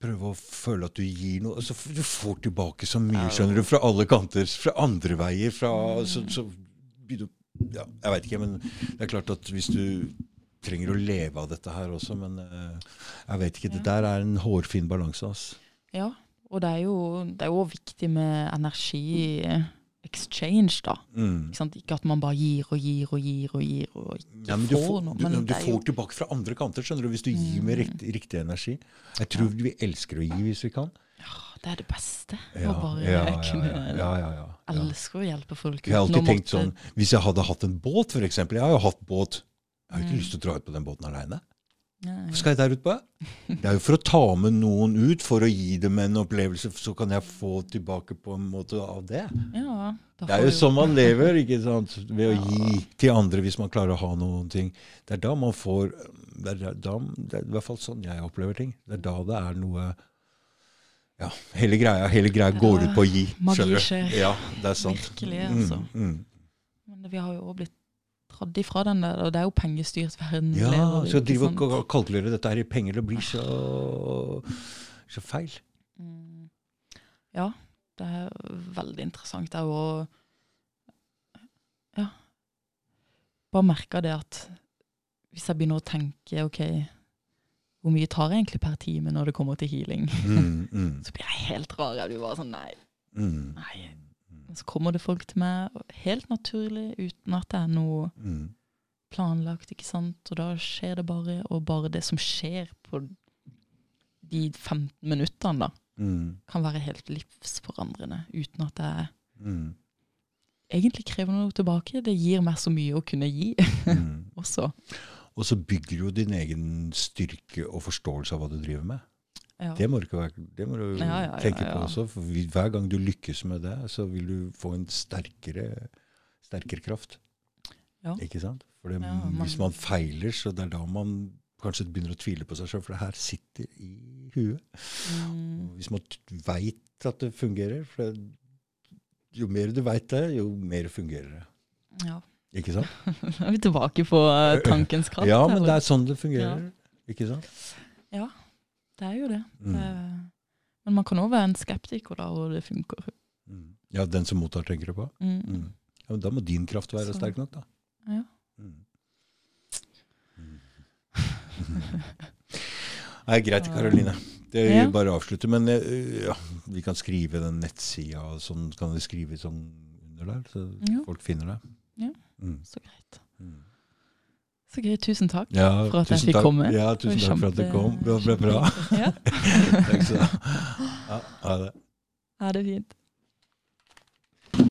Prøve å føle at du gir noe. Altså, du får tilbake så mye, Ja. skjønner du, fra alle kanter. Fra andre veier. Fra, så, så ja, Jeg veit ikke, men det er klart at hvis du trenger å leve av dette her også, men eh, jeg vet ikke. Det der er en hårfin balanse, ass. ja. Og det er jo det er jo viktig med energi exchange, da. Mm. Ikke, ikke at man bare gir og gir og gir og gir og ikke Ja, får får, noe. du, Men du det er får jo tilbake fra andre kanter, skjønner du, hvis du gir med Mm. riktig, riktig energi. Jeg tror vi elsker å gi hvis vi kan. Ja, Det er det beste. Ja, å bare ja, ja, kunne ja, ja, ja, ja. Elsker å hjelpe folk. Jeg har alltid tenkt måtte- sånn, Hvis jeg hadde hatt en båt, eksempel. Jeg har jo hatt båt. Jeg har ikke Mm. lyst til å dra ut på den båten aleine. Hva skal jeg der ute på? Det er jo for å ta med noen ut, for å gi dem en opplevelse, så kan jeg få tilbake på en måte av det. Ja, Det er jo sånn man lever, ikke sant? ved å gi til andre hvis man klarer å ha noen ting. Det er da man får Det er, da, det er i hvert fall sånn jeg opplever ting. Det er da det er noe Ja, hele greia, hele greia går ut på å gi. magi skjer. Ja, det er sant. Virkelig, altså. Mm, mm. Men vi har jo også blitt dratt ifra den der, og det er jo pengestyrt verden Ja, lever i. så drive og kalkulere dette her i penger, det blir så, så feil. Mm. Ja, det er veldig interessant. Er jo Ja. Bare merka det at hvis jeg begynner å tenke OK, hvor mye tar jeg egentlig per time når det kommer til healing? Mm, mm, Så blir jeg helt rar. Jeg blir bare sånn nei, mm, nei. Så kommer det folk til meg helt naturlig, uten at det er noe mm. planlagt, ikke sant? Og da skjer det bare, og bare det som skjer på de 15 minuttene, da, Mm, kan være helt livsforandrende, uten at det mm, egentlig krever noe tilbake. Det gir meg så mye å kunne gi mm. også. Og så bygger du din egen styrke og forståelse av hva du driver med. Ja. Det må du, det må du Ja, ja, ja, tenke ja. på også. For hver gang du lykkes med det, så vil du få en sterkere, sterkere kraft. Ja. Ikke sant? For det, Ja, man- hvis man feiler, så det er da man kanskje begynner å tvile på seg sjøl. For det her sitter i huet. Mm, Hvis man veit at det fungerer for det, Jo mer du veit det, jo mer fungerer det. ja. Ikke sant? Da er vi tilbake på eh, tankens kraft. Ja, men det er sånn det fungerer. Ikke sant? Det er jo det. Mm. det men man kan òg være en skeptiker, da, og det funker. Mm. Ja, den som mottar, tenker du på? Mm. Mm. Ja, men da må din kraft være Så- sterk nok, da. Ja. Mm. Nei, greit, Karoline. Det Ja. vi bare avslutte. Men eh, ja, vi kan skrive den nettsida, og sånn kan vi skrive sånn under der, så Ja. folk finner det. Ja. Mm. Så greit. Så gøy. Tusen takk. Ja, For at jeg fikk komme. Ja, tusen takk for at du kom. Det ble bra. Ja, takk skal du ha. Ja, ha det. ha det fint.